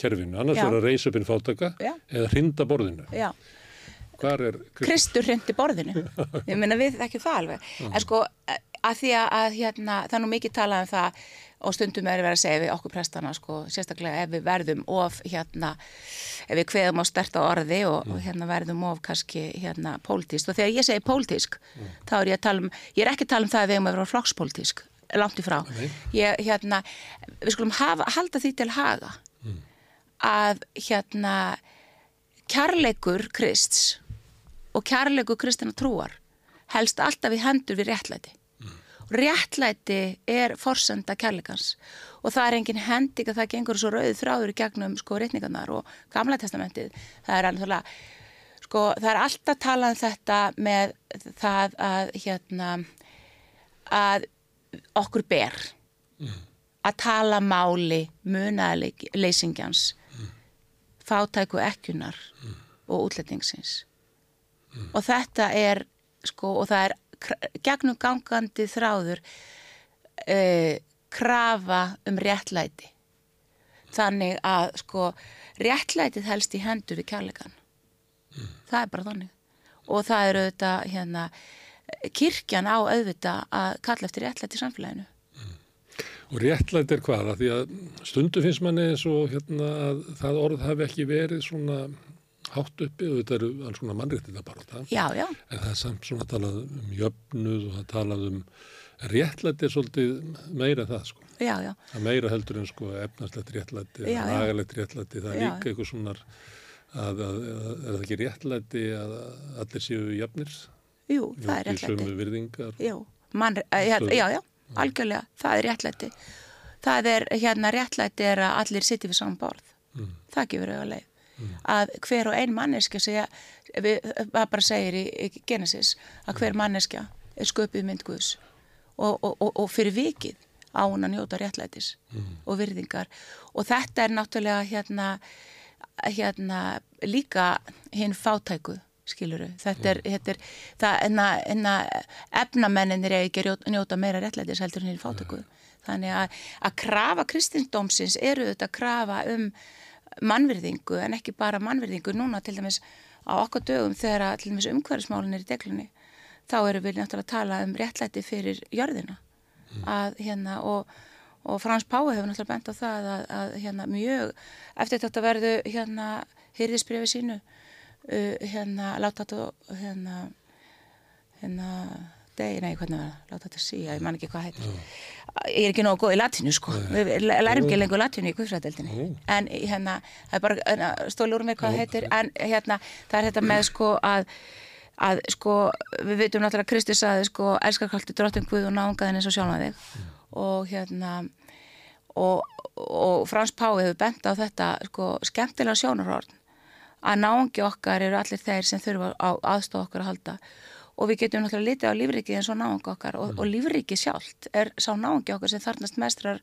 kerfinu, annars Já. er að reysa upp inn fátæka eða hrinda borðinu. já Hvar er Kristur? Hrindi borðinu ég meina við ekki það alveg en sko að því að, að hérna, það er nú mikið talað um það og stundum er verið að segja við okkur prestana sko, sérstaklega ef við verðum of hérna, ef við kveðum á sterta orði og, og hérna verðum of kannski hérna pólitísk og þegar ég segi pólitísk þá er ég að tala um, ég er ekki að tala um það að við erum að vera flokkspólitísk, langt í frá. Ég hérna, við skulum hafa, halda því til haga að hérna kærleikur Krists og kærleikur kristina trúar helst alltaf í hendur við réttlæti réttlæti er forsenda kærleikans og það er engin hending að það gengur svo rauðið þráður í gegnum sko rétningarnar og gamla testamentið það er alveg sko það er alltaf talað um þetta með það að hérna að okkur ber mm. að tala máli munaðleisingjans mm. fátæku ekkunar mm. og útletningsins og þetta er sko og það er gegnum gangandi þráður uh, krafa um réttlæti þannig að sko réttlætið helst í hendur við kærleikan mm. það er bara þannig og það eru auðvitað hérna kirkjan á auðvitað að kalla eftir réttlæti í samfélaginu mm. Og réttlæti er hvaða? Því að stundu finnst manni eins og hérna að það orð hafi ekki verið svona hátt uppi og þetta eru alls svona það. Já, já. En það er samt svona að talað um jöfnuð og það talað um réttlæti er svolítið meira það sko. Já, já. Það meira heldur en sko efnarslegt réttlæti, lagalegt réttlæti, það er líka eitthvað svona að, að, að, er það ekki réttlæti að allir séu jöfnir? Jú, það er virðingar. Jú, mann, já, já, já, algjörlega, það er réttlæti. Það er, hérna, réttlæti er að allir sitti við saman borð. Mm. Það gefur auðvitað leið. Að hver og ein manneska segja, við, bara segir í, í Genesis, að hver manneska er sköpið mynd Guðs og, og, og, og fyrir vikið á hún að njóta réttlætis mm. og virðingar. Og þetta er náttúrulega hérna, hérna líka hinn fátæku skiluru, þetta er, mm. þetta er það enna, enna efnamenninir er ekki að njóta meira réttlætis heldur hinn fátæku, þannig að að krafa kristindómsins eru þetta að krafa um mannverðingu en ekki bara mannverðingu núna til dæmis á okkar dögum þegar til dæmis umhverfismálin er í deglunni þá eru við náttúrulega að tala um réttlæti fyrir jörðina mm. að hérna og, og Frans Pái hefur náttúrulega bent á það að, að hérna mjög eftir þetta verðu hérna hýrðisbrefi sínu uh, hérna láta þetta hérna hérna degi, nei hvernig var það, láta þetta síja, ég man ekki hvað heitir. Ég er ekki nógu góð í latinu sko. Við lærum ekki lengur latinu í guðfræðdeldinni mm. en hérna, það er bara stóli úr mér hvað það heitir, en hérna það er þetta með sko að að sko, við veitum náttúrulega að Kristi saði sko, elskarkalti drottin Guð og náungaðin eins og sjálfa þig. Mm. og hérna og, og Frans Pái hefur bent á þetta sko, skemmtilega sjónarhorn. Að náungi okkar eru allir þeir sem þurfa á aðstof okkar að halda og við getum náttúrulega litið á lífrikið eins og náðunga okkar og, mm. og lífrikið sjálft er sá náðungi okkar sem þarnast mestrar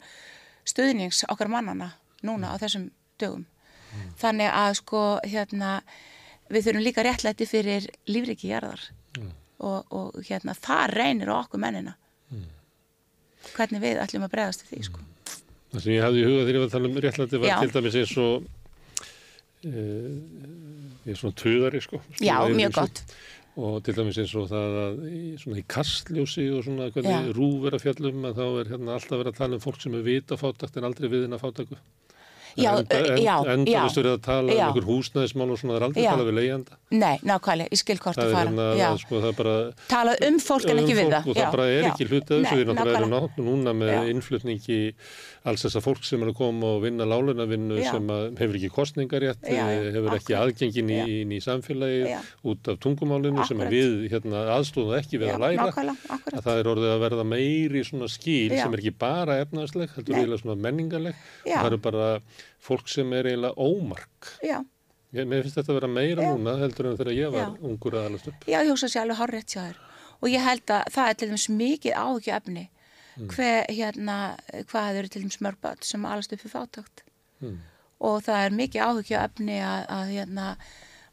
stöðnings okkar mannana núna mm. á þessum dögum. Mm. Þannig að sko hérna við þurfum líka réttlæti fyrir lífrikið jarðar mm. og, og hérna það reynir á okkur mennina. Mm. Hvernig við ætlum að bregast til því sko. Mm. Það sem ég hafði í huga þegar ég var að tala um réttlæti var Já. til dæmis eins og e, er svona töðari sko. Já, mjög gott og til dæmis eins og það að svona í kastljósi og svona hvernig rúf er að fjallum að þá er hérna alltaf verið að tala um fólk sem er vita fátakt en aldrei viðina fátaku Já, já, endur já, við að tala já. um einhver húsnæðismál og svona, það er aldrei að tala við leiðanda Nei, nákvæmlega, ég skil hvort að fara. hérna, það, sko, það bara, Tala um fólk en ekki um við það. og það bara er ekki hlutið þessu, við náttúrulega erum náttúrulega núna með innflutningi alls þessar fólk sem er að koma og vinna lálunavinnu sem hefur ekki kostningarétt, hefur ekki aðgengin í, í samfélagi út af tungumálinu sem við hérna, aðstóðum ekki við að læra. að það er orðið að verða meiri svona skil sem er ekki bara efnaðsleg, heldur eiginlega svona menningarleg. Það eru bara fólk sem er eiginlega ómark. Já. Ég, mér finnst þetta að vera meira Já. núna heldur en þegar ég var Já. ungur aðalast upp. Já, ég hugsa sér alveg til þér. Og ég held að það er til dæmis mikið áhugju efni mm. hver, hérna, hvað eru til dæmis mörgböld sem alast upp fyrir fátakt mm. og það er mikið áhugju efni að, að hérna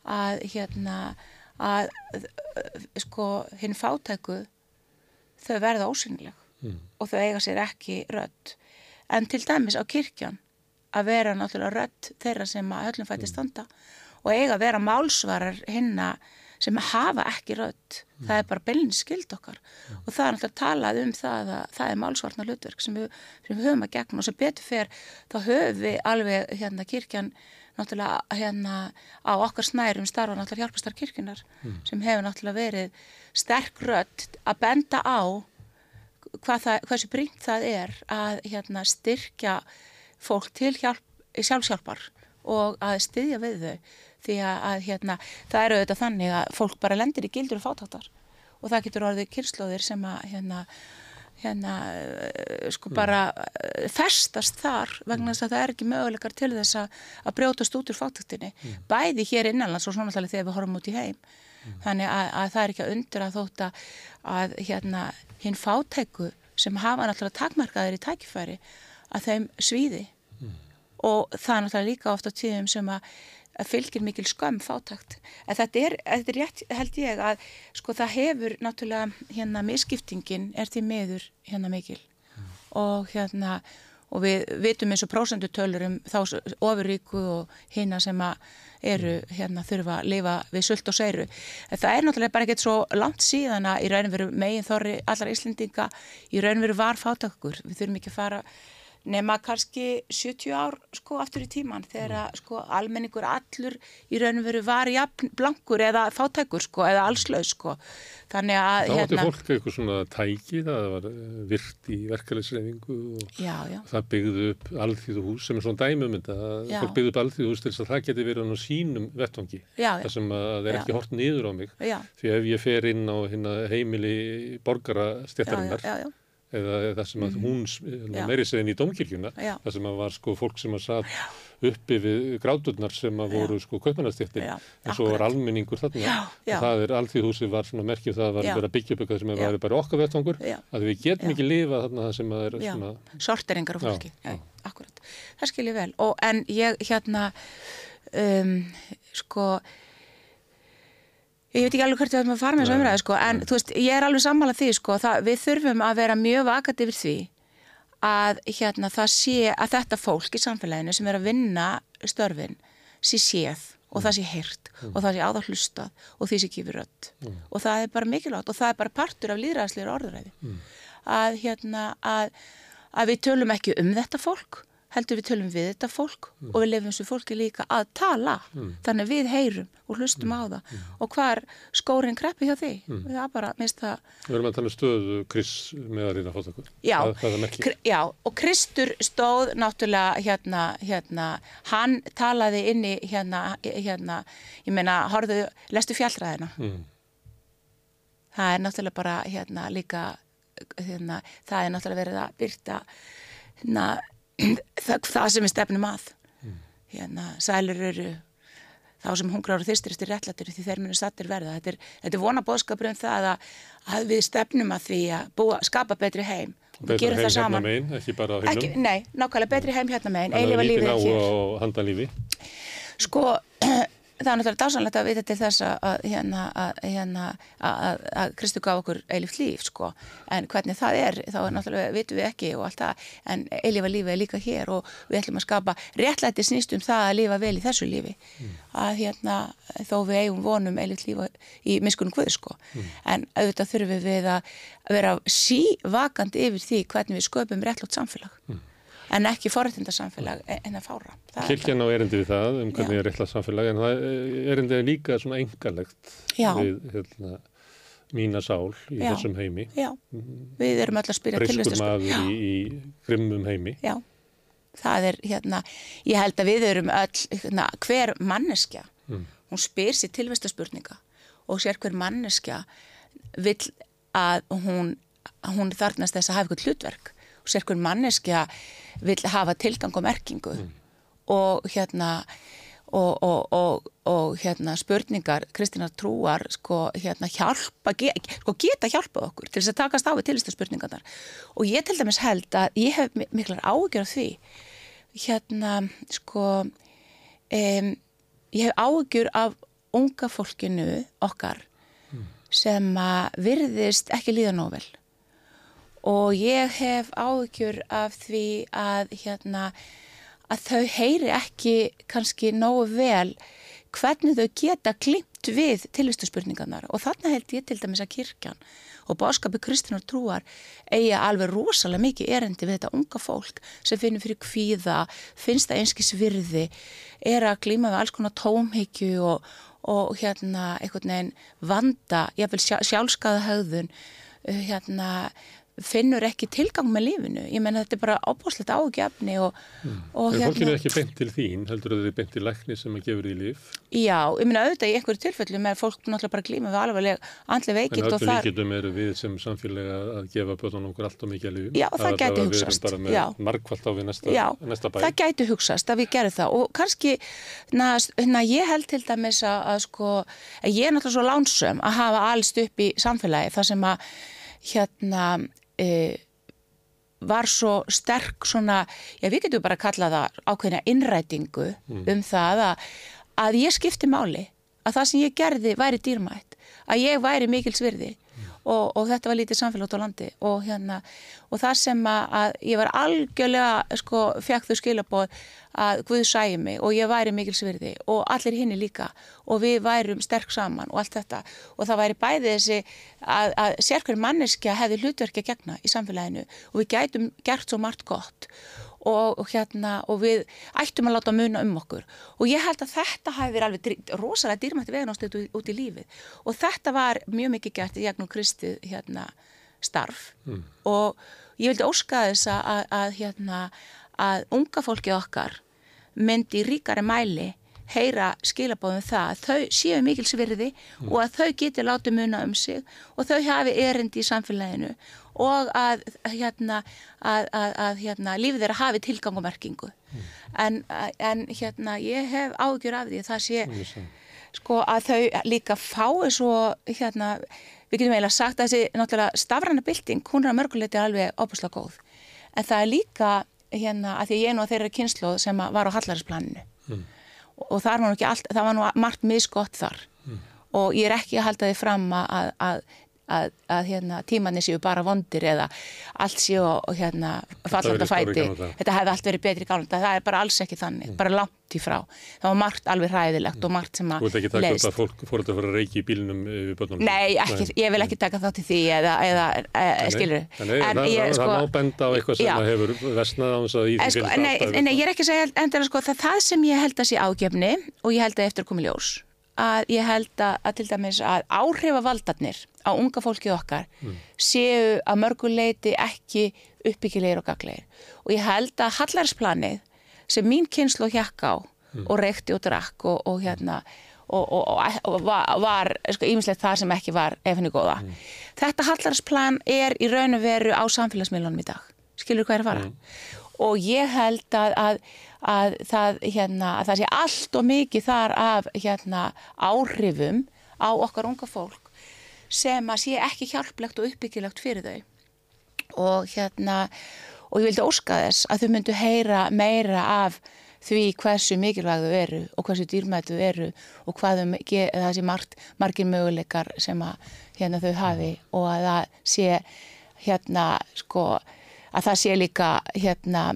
að hérna að sko hinn fátæku þau verða ósynileg mm. og þau eiga sér ekki rödd en til dæmis á kirkjan að vera náttúrulega rött þeirra sem að höllum fætti mm. standa og eiga að vera málsvarar hinna sem hafa ekki rött mm. það er bara bylni skild okkar mm. og það er náttúrulega talað um það að það er málsvarnar hlutverk sem við, sem við höfum að gegna og sem betur fer þá höfum við alveg hérna kirkjan náttúrulega hérna á okkar snærum starfa náttúrulega hjálpastar kirkjunar mm. sem hefur náttúrulega verið sterk rött að benda á hvað það, hversu brínt það er að hérna styrkja fólk til hjálp, sjálfsjálfar og að styðja við þau því að, hérna, það eru auðvitað þannig að fólk bara lendir í gildur og fátáttar og það getur orðið kynnslóðir sem að hérna, hérna, eh, sko bara eh, festast þar vegna þess að það er ekki möguleikar til þess að, að brjótast út úr fátaktinni bæði hér innanlands og svona þegar við horfum út í heim. Þannig að, að það er ekki að undra þótt að, að hérna, hinn fátæku sem hafa náttúrulega takmarkaðir í tækifæri að þeim svíði. Og það er náttúrulega líka ofta tíðum sem að, að fylgir mikil skömm fátakt. En þetta er, þetta er rétt held ég að sko það hefur náttúrulega hérna misskiptingin er til miður hérna mikil og hérna og við vitum eins og prósendutölur um þá ofuríku og hina sem að eru hérna þurfa að lifa við sult og seiru. En það er náttúrulega bara ekkert svo langt síðan að í raunveru megin þorri allar Íslendinga í raunveru var fátakur. Við þurfum ekki að fara nema kannski 70 ár sko aftur í tíman þegar að sko almenningur allur í raun og veru var jafn blankur eða fátækur sko eða allslaus sko. Þannig að Þá áttu fólk eitthvað svona tæki það var eh, virt í verkefælisreifingu og já, já, það byggði upp alþýðuhús sem er svona um Já. fólk byggði upp alþýðuhús til þess að það geti verið á sínum já, þar sem að það er ekki hort niður á mig. Því ef ég fer inn á hérna, heimili borgara eða það sem að hún Já. meiri segðin í domkirkjuna það sem að var sko fólk sem að satt uppi við gráturnar sem að voru sko kaupmannastjættir Já, en svo var almenningur þarna. Já, já. og það er alþýðhúsi var svona merkjum það var að upp eitthvað sem Já. var bara okkar vettvangur Já. að við getum ekki lifað þarna það sem að er svona sorteringar Já, fólki. Já. akkurat, það skil ég vel. Og en ég hérna um, sko ég veit ekki alveg hvert við erum að fara með þessu umræðu sko, en þú veist, ég er alveg sammála því sko, það, við þurfum að vera mjög vakandi yfir því að hérna sé að þetta fólk í samfélaginu sem er að vinna störfin sé séð og það sé heyrt og það sé á það hlustað og því sé kýfur rödd. Og það er bara mikilvægt og það er bara partur af líðræðsleira orðuræði að hérna að, að við tölum ekki um þetta fólk heldur við tölum við þetta fólk og við lefum þessu fólki líka að tala. Þannig að við heyrum og hlustum á það. Og hvar skórin kreppi hjá því það er bara, minnst það við erum að tala um stöðu Chris meðarinn að fóta okkur Já, það, það já, og Kristur stóð náttúrulega hérna, hérna, hann talaði inni hérna, hérna, ég meina, horfðu, lestu fjallræðina. mm. Það er náttúrulega bara hérna líka, hérna, það er náttúrulega verið að byrta hérna, það, það sem við stefnum að. Hérna, sælur eru þá sem hungrar og þyrstir eftir réttlættur því þeir munu sattir verða. Þetta er, þetta er vona bóðskapur um það að, að við stefnum að því að búa, skapa betri heim. Við gerum heim hérna saman. megin, ekki bara Ekki, hinnum nei, nákvæmlega betri heim hérna megin, Þannig að eilifa lítið lífið náu hér. á handalífi Sko, það er náttúrulega dásanlegt að vita til þess að, hérna, að, hérna, að, að Kristu gaf okkur eilíft líf, sko. En hvernig það er, þá er náttúrulega, vitum við ekki og allt það, en eilífa lífið er líka hér og við ætlum að skapa réttlæti snýst um það að lifa vel í þessu lífi. Að hérna, þó við eigum vonum eilíft lífa í miskunum hvud, sko. En auðvitað þurfum við að vera sívakandi yfir því hvernig við sköpum réttlátt samfélag. En ekki forréttindarsamfélag en að fára. Kirkjan á erindi við það um hvernig er réttlega samfélag en það erindi er líka svona engalegt við hérna, mína sál í Já. þessum heimi. Já, við erum öll að spyrja briskur tilvistarspurninga. maður í, í grimmum heimi. Já, það er hérna, ég held að við erum öll, hérna, hver manneskja, hún spyr sér tilvistarspurninga og sér hver manneskja vill að hún, hún þarnast þess að hafa eitthvað hlutverk og sér hver manneskja vill hafa tilgang og merkingu. Og hérna og, og, og, og hérna spurningar Kristínar trúar sko hérna hjálpa, ge, sko geta hjálpað okkur til þess að takast á við tilvistarspurningarnar. Og ég til dæmis held að ég hef mi- miklar áhugjur af því. Hérna sko um, ég hef áhugjur af unga fólkinu okkar sem að virðist ekki líða nóg vel og ég hef áhugjur af því að hérna að þau heyri ekki kannski nógu vel hvernig þau geta klimt við tilvistuspurningarnar og þarna held ég til dæmis að kirkjan og báskapi Kristinar trúar eiga alveg rosalega mikið erendi við þetta unga fólk sem finnur fyrir kvíða, finnst það einskis virði, er að glíma við alls konar tómhyggju og, og hérna einhvern veginn vanda, jafnvel sjá, sjálfskaða högðun, hérna finnur ekki tilgang með lífinu. Ég menna þetta er bara ábúslegt ágjafni og, og En fólkinu er ekki beint til þín, heldur að þið er beint til lækni sem að gefur því líf. Já, ég meina auðvitað í einhverju tilfellum er fólk náttúrulega bara glíma við alveg andli En veikind og öllu þar, líkitum eru við sem samfélaga að gefa bötunum okkur allt og mikið að lífum. Já, það gæti Við hugsast, næsta, Já, næsta bæ. það gæti hugsast að við gerum það og kannski, na, na, ég held til dæmis að, að sko, ég er náttúrulega svo lánsöm að hafa alist upp í samfélagi hérna e, var svo sterk svona, já við getum bara að kalla það ákveðina innrætingu um það að, að ég skipti máli, að það sem ég gerði væri dýrmætt, að ég væri mikils virði og, og þetta var lítið samfélag út á landi. Og hérna og það sem að, ég var algjörlega sko fekk þau skilabóð að Guð sæði mig og ég væri mikils virði og allir hinni líka og við værum sterk saman og allt þetta. Og það væri bæði þessi að, að sérkværi manneskja hefði hlutverki að gegna í samfélaginu og við gætum gert svo margt gott. og, og hérna og við ættum að láta muna um okkur. Og ég held að þetta hafi verið alveg rosalega dýrmætti veganástöð út, í lífið. Og þetta var mjög mikið gert í gegnum Kristið hérna starf. Og ég vildi óska þess að, að, hérna að unga fólki okkar myndi ríkari mæli heyra skilabóðum það að þau séu mikils virði og að þau geti látið muna um sig og þau hafi erindi í samfélaginu og að, hérna, að, að, að hérna, lífið þeirra hafi tilgang og merkingu. En, en hérna, ég hef ágjur af því að það sé sko, að þau líka fái svo, hérna, við getum eiginlega sagt að þessi náttúrulega stafræna bylting, hún er að mörguleiti alveg opuslega góð. En það er líka, hérna, að því ég er nú að þeirra kynslu sem var á hallarinsplaninu og það var nú allt, það var nú margt misgott þar. Og ég er ekki að halda því fram að, að, að, að hérna, tímanni séu bara vondir eða allt séu hérna fallanda fæti, þetta hefði allt verið betri gálum það er bara alls ekki þannig, bara langt í frá. Það var margt alveg hræðilegt og margt sem Þú að veit ekki taka upp að fólk fór að fara að reiki í bílnum við bötunum. Nei, ekki, ég vil ekki taka þátt í því eða, eða e, skilur Nei, það, það, það má benda á eitthvað sem Já. að hefur vestnað á þess að En því sko, nei, nei, ég er ekki að segja endur sko, það, það sem ég held að sé ágefni og ég held að eftir að að ég held að, að til dæmis að áhrifavaldarnir á unga fólkið okkar séu að mörguleiti ekki uppbyggilegir og gaglegir og ég held að hallarsplanið sem mín kynslu hjekk á og reykti og drakk og, og hérna og, og, og, var, var sko, ímislegt það sem ekki var ef henni góða. Þetta hallarsplan er í raun og veru á samfélagsmiðlunum í dag. Skilur hvað er að fara? Og ég held að, að, að, það, hérna, að það sé allt og mikið þar af hérna, áhrifum á okkar unga fólk sem að sé ekki hjálplegt og uppbyggilegt fyrir þau. Og hérna og ég vildi óska þess að þau myndu heyra meira af því hversu mikilvæg þau eru og hversu dýrmætt þau eru og hvað þau, það sé margt, margir möguleikar sem að hérna þau hafi og að það sé hérna sko að það sé líka hérna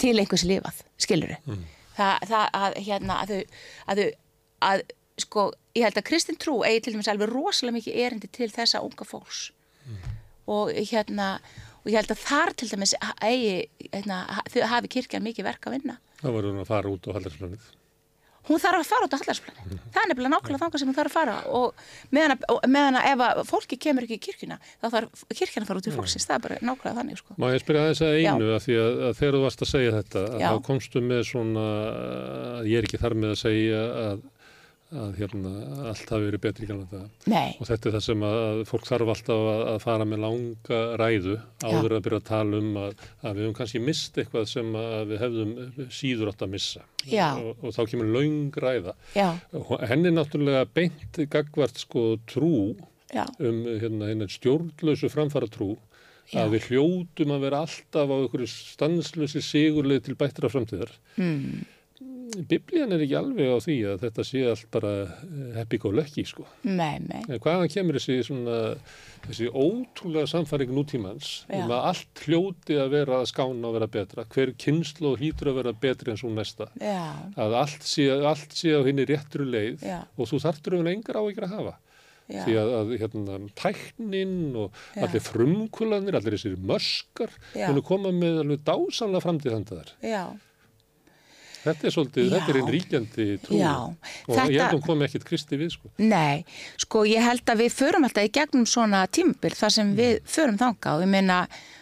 til einhvers lifað, skilur þau það, það að hérna að þau, að þau að sko, ég held að kristin trú eigi til dæmis alveg rosalega mikið erindi til þessa unga fólks. Og hérna og ég held að þar til dæmis eigi hérna, hafi kirkjan mikið verk að vinna. Það var hún að fara út á hallarsplanið. hún þarf að fara út á hallarsplan það er nefnilega nákvæmlega þangað sem hún þarf að fara. Og meðan að, meðan að ef að fólki kemur ekki í kirkjuna þá þarf kirkjan að fara út í fólksins. Það er bara nákvæmlega þannig sko. Má ég spyrja aðeins að einu að því að, að þegar þú varst að segja þetta að þá komstu með svona ég er ekki þar með að segja að, að hérna, allt hafi verið betri í gamla daga. nei, Og þetta er það sem að fólk þarf alltaf að, að fara með langa ræðu áður að byrja að tala um að, að við höfum kannski mist eitthvað sem við hefðum síður átt að missa. Já. Og, og þá kemur löng ræða. já, Henni er náttúrulega beint gagvart sko trú um hérna, hérna stjórnlausu framfara trú Já. að við hljótum að vera alltaf á einhverju stanslösi sigurleið til bættra framtíðar. mm, Biblían er ekki alveg á því að þetta sé allt bara happy go lucky sko. nei, nei Hvaðan kemur þessi, svona, þessi ótrúlega samfæring nútímans um að allt hljóti að vera að skána og vera betra. Hver kynslu hlýtur að vera betri en svo næsta. já, Að allt sé, allt sé á henni réttru leið Já. og þú þarftur um engar áhyggjur að hafa. já, Því að, að hérna, tæknin og Já. allir frumkulanir, allir þessir möskar, Já. munu koma með alveg dásanlega framtíð þannig þar. já Þetta er svolítið, Já. þetta er einn ríkjandi trú Já, og þetta- ég held að hún komi ekkit kristi við sko. Nei, sko ég held að við förum alltaf í gegnum svona tímabil þar sem við förum þanga og ég meina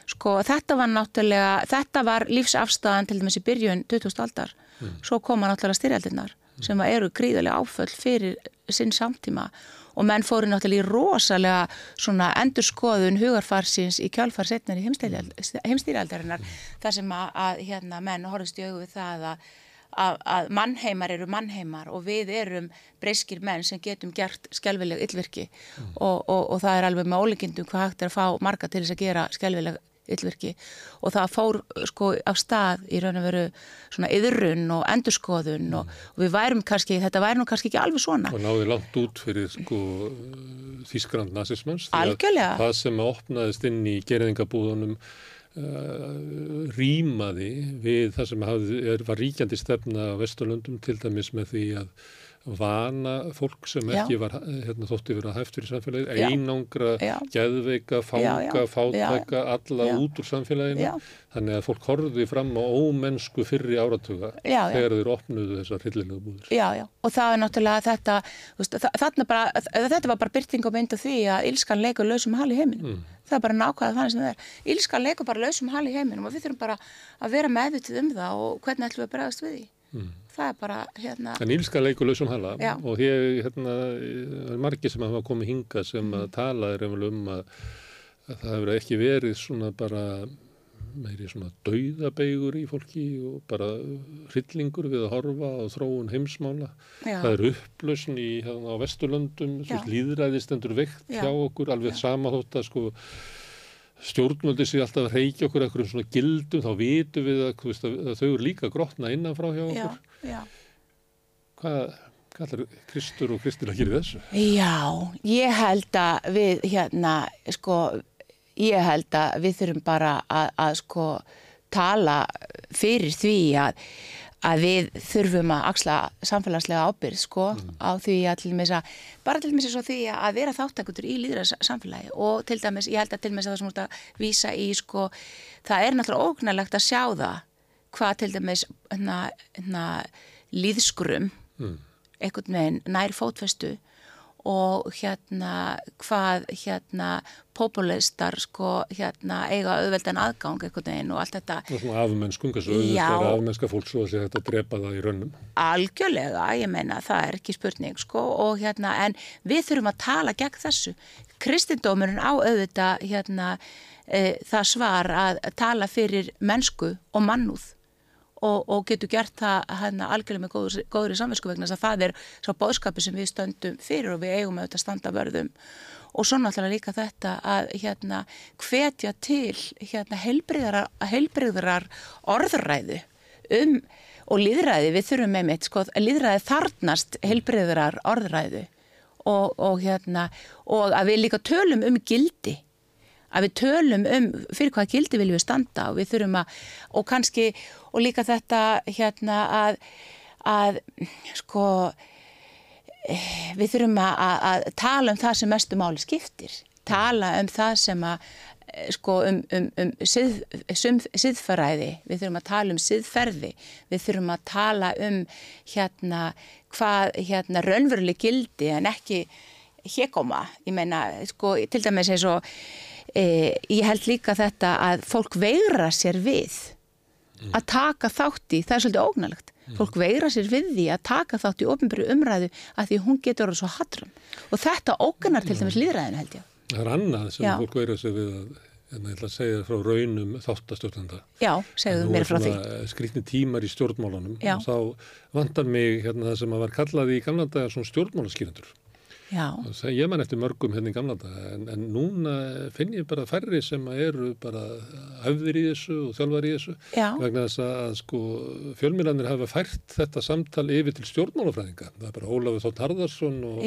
sko þetta var náttúrulega, þetta var lífsafstæðan til dæmis í byrjun 2000 aldar, svo koma náttúrulega styrjaldirnar sem að eru gríðarlega áföll fyrir sinn samtíma. Og menn fóru náttúrulega í rosalega svona endurskoðun hugarfarsins í kjálfar setnar í heimstýrjaldarinnar þar sem að, að hérna menn horfist í það að að, að mannheimar eru mannheimar og við erum breyskir menn sem getum gert skelvileg yllvirki og, og, og það er alveg með ólíkindum hvað hægt er að fá marga til þess að gera skelvileg yllvirki og það fór sko á stað í raun og veru svona yðrun og endurskoðun og, og við værum kannski, þetta væri nú kannski ekki alveg svona. Og náði langt út fyrir sko Þískrand nazismans að það sem opnaðist inn í gerðingabúðunum uh, rýmaði við það sem hafði, er, var ríkjandi stefna á Vesturlöndum til dæmis með því að vana fólk sem Já. ekki var hérna, þótti verið að hæftur í samfélagi, Já. einangra, Já. geðveika, fanga, fátæka, alla út úr samfélaginu. Þannig að fólk horfði fram á ómennsku fyrri áratuga þegar þeir opnuðu þessar hryllilegu búðir. Já, já, og það er náttúrulega þetta, veist, bara, þetta var bara byrting og mynd af því að Ílskan leikur lausum hal í heiminum. Það er bara nákvæða þannig sem það er. Ílskan leikur bara lausum hal í heiminum og við þurfum bara að vera meðvitið um það og hvernig ætlum við að bregðast við því. Það er bara, hérna, En ílska leikur lausum hala Já. og hér, hérna, er margir sem hafa komið hinga sem að tala er um að, að það hefur ekki verið svona bara meiri svona dauðabeigur í fólki og bara hryllingur við að horfa á þróun heimsmála. Já. Það er upplösn í hérna, á Vesturlöndum, Já. líðræðistendur veikt Já. hjá okkur, alveg sama þótt að sko stjórnvöldi sér alltaf að reykja okkur eitthvað svona gildum, þá vitum við að, þú veist, að, þau eru líka grotna innanfrá hjá já, okkur. já. Hvað, hvað ætlar Kristur og Kristina að gera þessu? Já, ég held að við hérna, sko, ég held að við þurfum bara að, að sko tala fyrir því að, að við þurfum að axla samfélagslega ábyrð, sko, á því að til dæmis að, bara til dæmis svo því að vera þáttakutur í líðra samfélagi og til dæmis, ég held að til dæmis að það sem múst að vísa í, sko, það er náttúrulega ógnarlegt að sjá það hvað til dæmis, hérna, hérna, líðskrum, einhvern veginn nær fótfestu og hérna hvað hérna populistar sko hérna eiga auðveldan aðgang einhvern veginn og allt þetta. Afmennskum, hversu auðvitað afmennska fólk svo að að drepa það í rönnum. algjörlega, ég meina það er ekki spurning sko og hérna en við þurfum að tala gegn þessu. Kristindómurinn á auðvitað hérna e, það svar að tala fyrir mennsku og mannúð og, og getur gert það hérna algjörlega með góður, góðri samvinsku vegna þess að það er svo bóðskapi sem við stöndum fyrir og við eigum auðvitað að standa vörðum og svo náttúrulega líka þetta að hérna hvetja til hérna heilbriðrar, heilbriðrar orðræðu um og líðræði, við þurfum með mitt sko, líðræði þarnast heilbriðrar orðræðu og, og hérna og að við líka tölum um gildi að við tölum um fyrir hvað gildi viljum við standa og við þurfum að og kannski og líka þetta hérna að að sko við þurfum að, að, tala um það sem mestu máli skiptir. Tala um það sem að sko um, um, um sið, sum, siðfæræði, við þurfum að tala um siðferði, við þurfum að tala um hérna hvað hérna raunveruleg gildi en ekki hégóma, ég meina sko til dæmis eins og e, ég held líka þetta að fólk veigra sér við að taka þátt í, það er svolítið ógnalegt fólk veigra sér við því að taka þátt í ofnbyrju umræðu að því hún getur orðið svo hatrum og þetta ógnar til dæmis líðræðinu held ég. Það er annað sem Já. fólk verður sig við að, en ég ætla að segja þér frá raunum þáttastjórnanda. Já, segðu mér frá því. Skrýtni tímar í stjórnmálunum Já. og þá vantar mig hérna það sem að var kallað í gamla daga svona stjórnmálaskýrendur. Já, Það ég man eftir mörgum hérna í gamla daga en, en núna finn ég bara færri sem eru bara öfðir í þessu og þjálfar í þessu Já. vegna þess að sko fjölmiðlanir hafa fært þetta samtal yfir til stjórnmálafræðinga. Það er bara Ólafur Þótt Harðarsson og,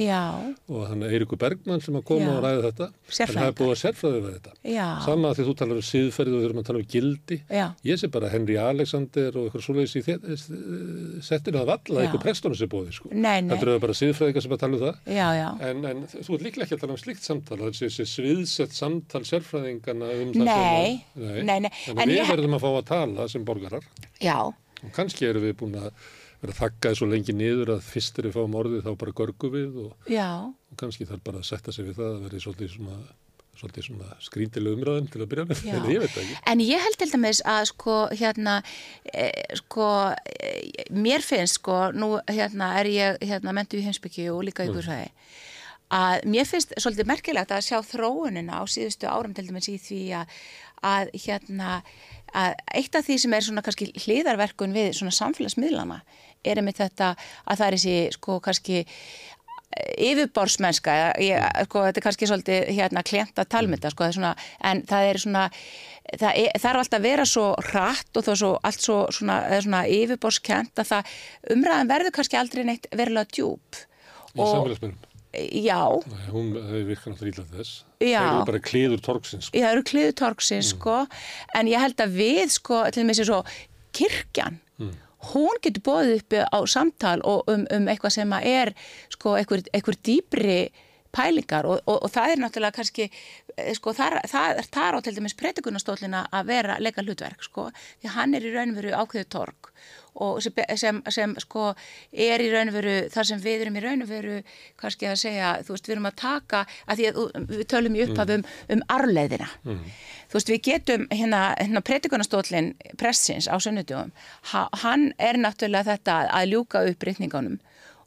og hann Eirikur Bergmann sem að koma Já. og ræða þetta. En það er búið að sérfræðið við þetta. já, Sama að því þú talar um siðferði og erum að tala um gildi. já, Ég sé bara Henry Alexander og eitthvað svoleiðis í þe- settir það valla eitthvað prestunum sem búið sko. Þetta eru bara siðfræðingar sem að tala um það. En, en þú ert líklega ekki að tala um slíkt samtal, þessi, sviðsett samtal sérfræðingana um það Nei, sem að... nei, nei, En, en við ég- verðum að fá að tala sem borgarar. Já, og kannski erum við búin að vera að þakka þessu lengi niður að fyrst er við fáum orðið þá bara görgu við og, og kannski þarf bara að setja sig við það að vera svolítið svona, svolítið svona skríndileg umræðum til að byrja með, en ég veit það ekki. En ég held til dæmis að sko hérna e, sko e, mér finnst sko nú hérna er ég hérna mentu í heimsbyggju og líka í guðsvæði að mér finnst svolítið merkilegt að sjá þróunina á síðustu áram til dæmis í því að, að hérna að eitt af því sem er svona kannski hliðarverkun við svona samfélagsmiðlana er einmitt þetta að það er þessi sko kannski yfirborsmennska ég, sko, þetta er kannski svolítið hérna klent að tala með þetta sko, það er svona, en það er svona það er, þarf alltaf að vera svo hratt og það er svo, allt svo svona, svona yfirborskent að það umræðan verður kannski aldrei neitt verulega djúb Í samfélagsmiðlum. já, Nei, Hún hefur virkað náttúrulega illa þess. Já. Það eru bara kliður torksins. Já, það eru kliðutorksins, sko, en ég held að við, sko, til og með sér svo, kirkjan, hún getur bóðið uppi á samtal og um, um eitthvað sem er, sko, einhver, einhver dýbri pælingar og, og, og það er náttúrulega kannski, eh, sko, þar, það er þar á til dæmis predikunastólina að vera leika hlutverk, sko, því hann er í raunveru ákveðu torg og sem, sem, sem sko er í raunveru þar sem við erum í raunveru kannski að segja, þú veist, við erum að taka að því að við tölum í upphaf um, um arleðina. Þú veist, við getum hérna, hérna predikunastólinn pressins á sunnudugum, ha, hann er náttúrulega þetta að ljúka upp rytningunum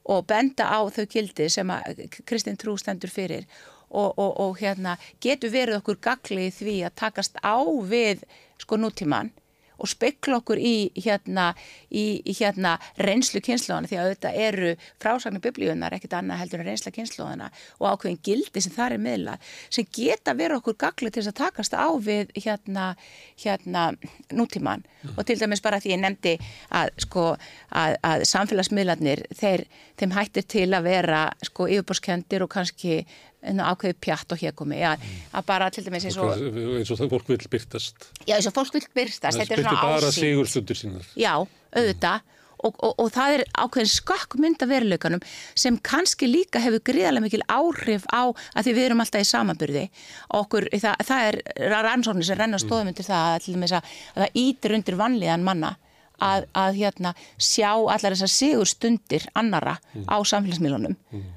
og benda á þau gildi sem að Kristinn Trú stendur fyrir. Og, og, og hérna getur verið okkur gagli í því að takast á við sko nútíman og spekla okkur í hérna, í, í hérna reynslu kynnslóðana því að þetta eru frásagnir biblíunar ekkert annað heldur en reynsla kynnslóðana og ákveðin gildi sem það er miðla sem geta verið okkur gagli til þess að takast á við hérna, hérna nútíman og til dæmis bara því ég nefndi að sko að, að samfélagsmiðlarnir þeir, þeim hættir til að vera sko yfirborskendir og kannski ákveði pjatt og hérkomi að, að bara til dæmis eins og eins og það fólk vil byrtast. Já, eins og fólk vil byrstast, Það þetta er svona bara ásýnd. sigurstundir sínar. Já, auðvitað. Og, og, og það er ákveðin skakk mynd af veruleikanum sem kannski líka hefur gríðarlega mikil áhrif á að því við erum alltaf í samanburði. Okkur, það, það er rannsóknir sem renna stóðum undir það að, til dæmis að, að það ítir undir vanlíðan manna að, að hérna, sjá allar þessar sigur stundir annara á samfélagsmiðlunum,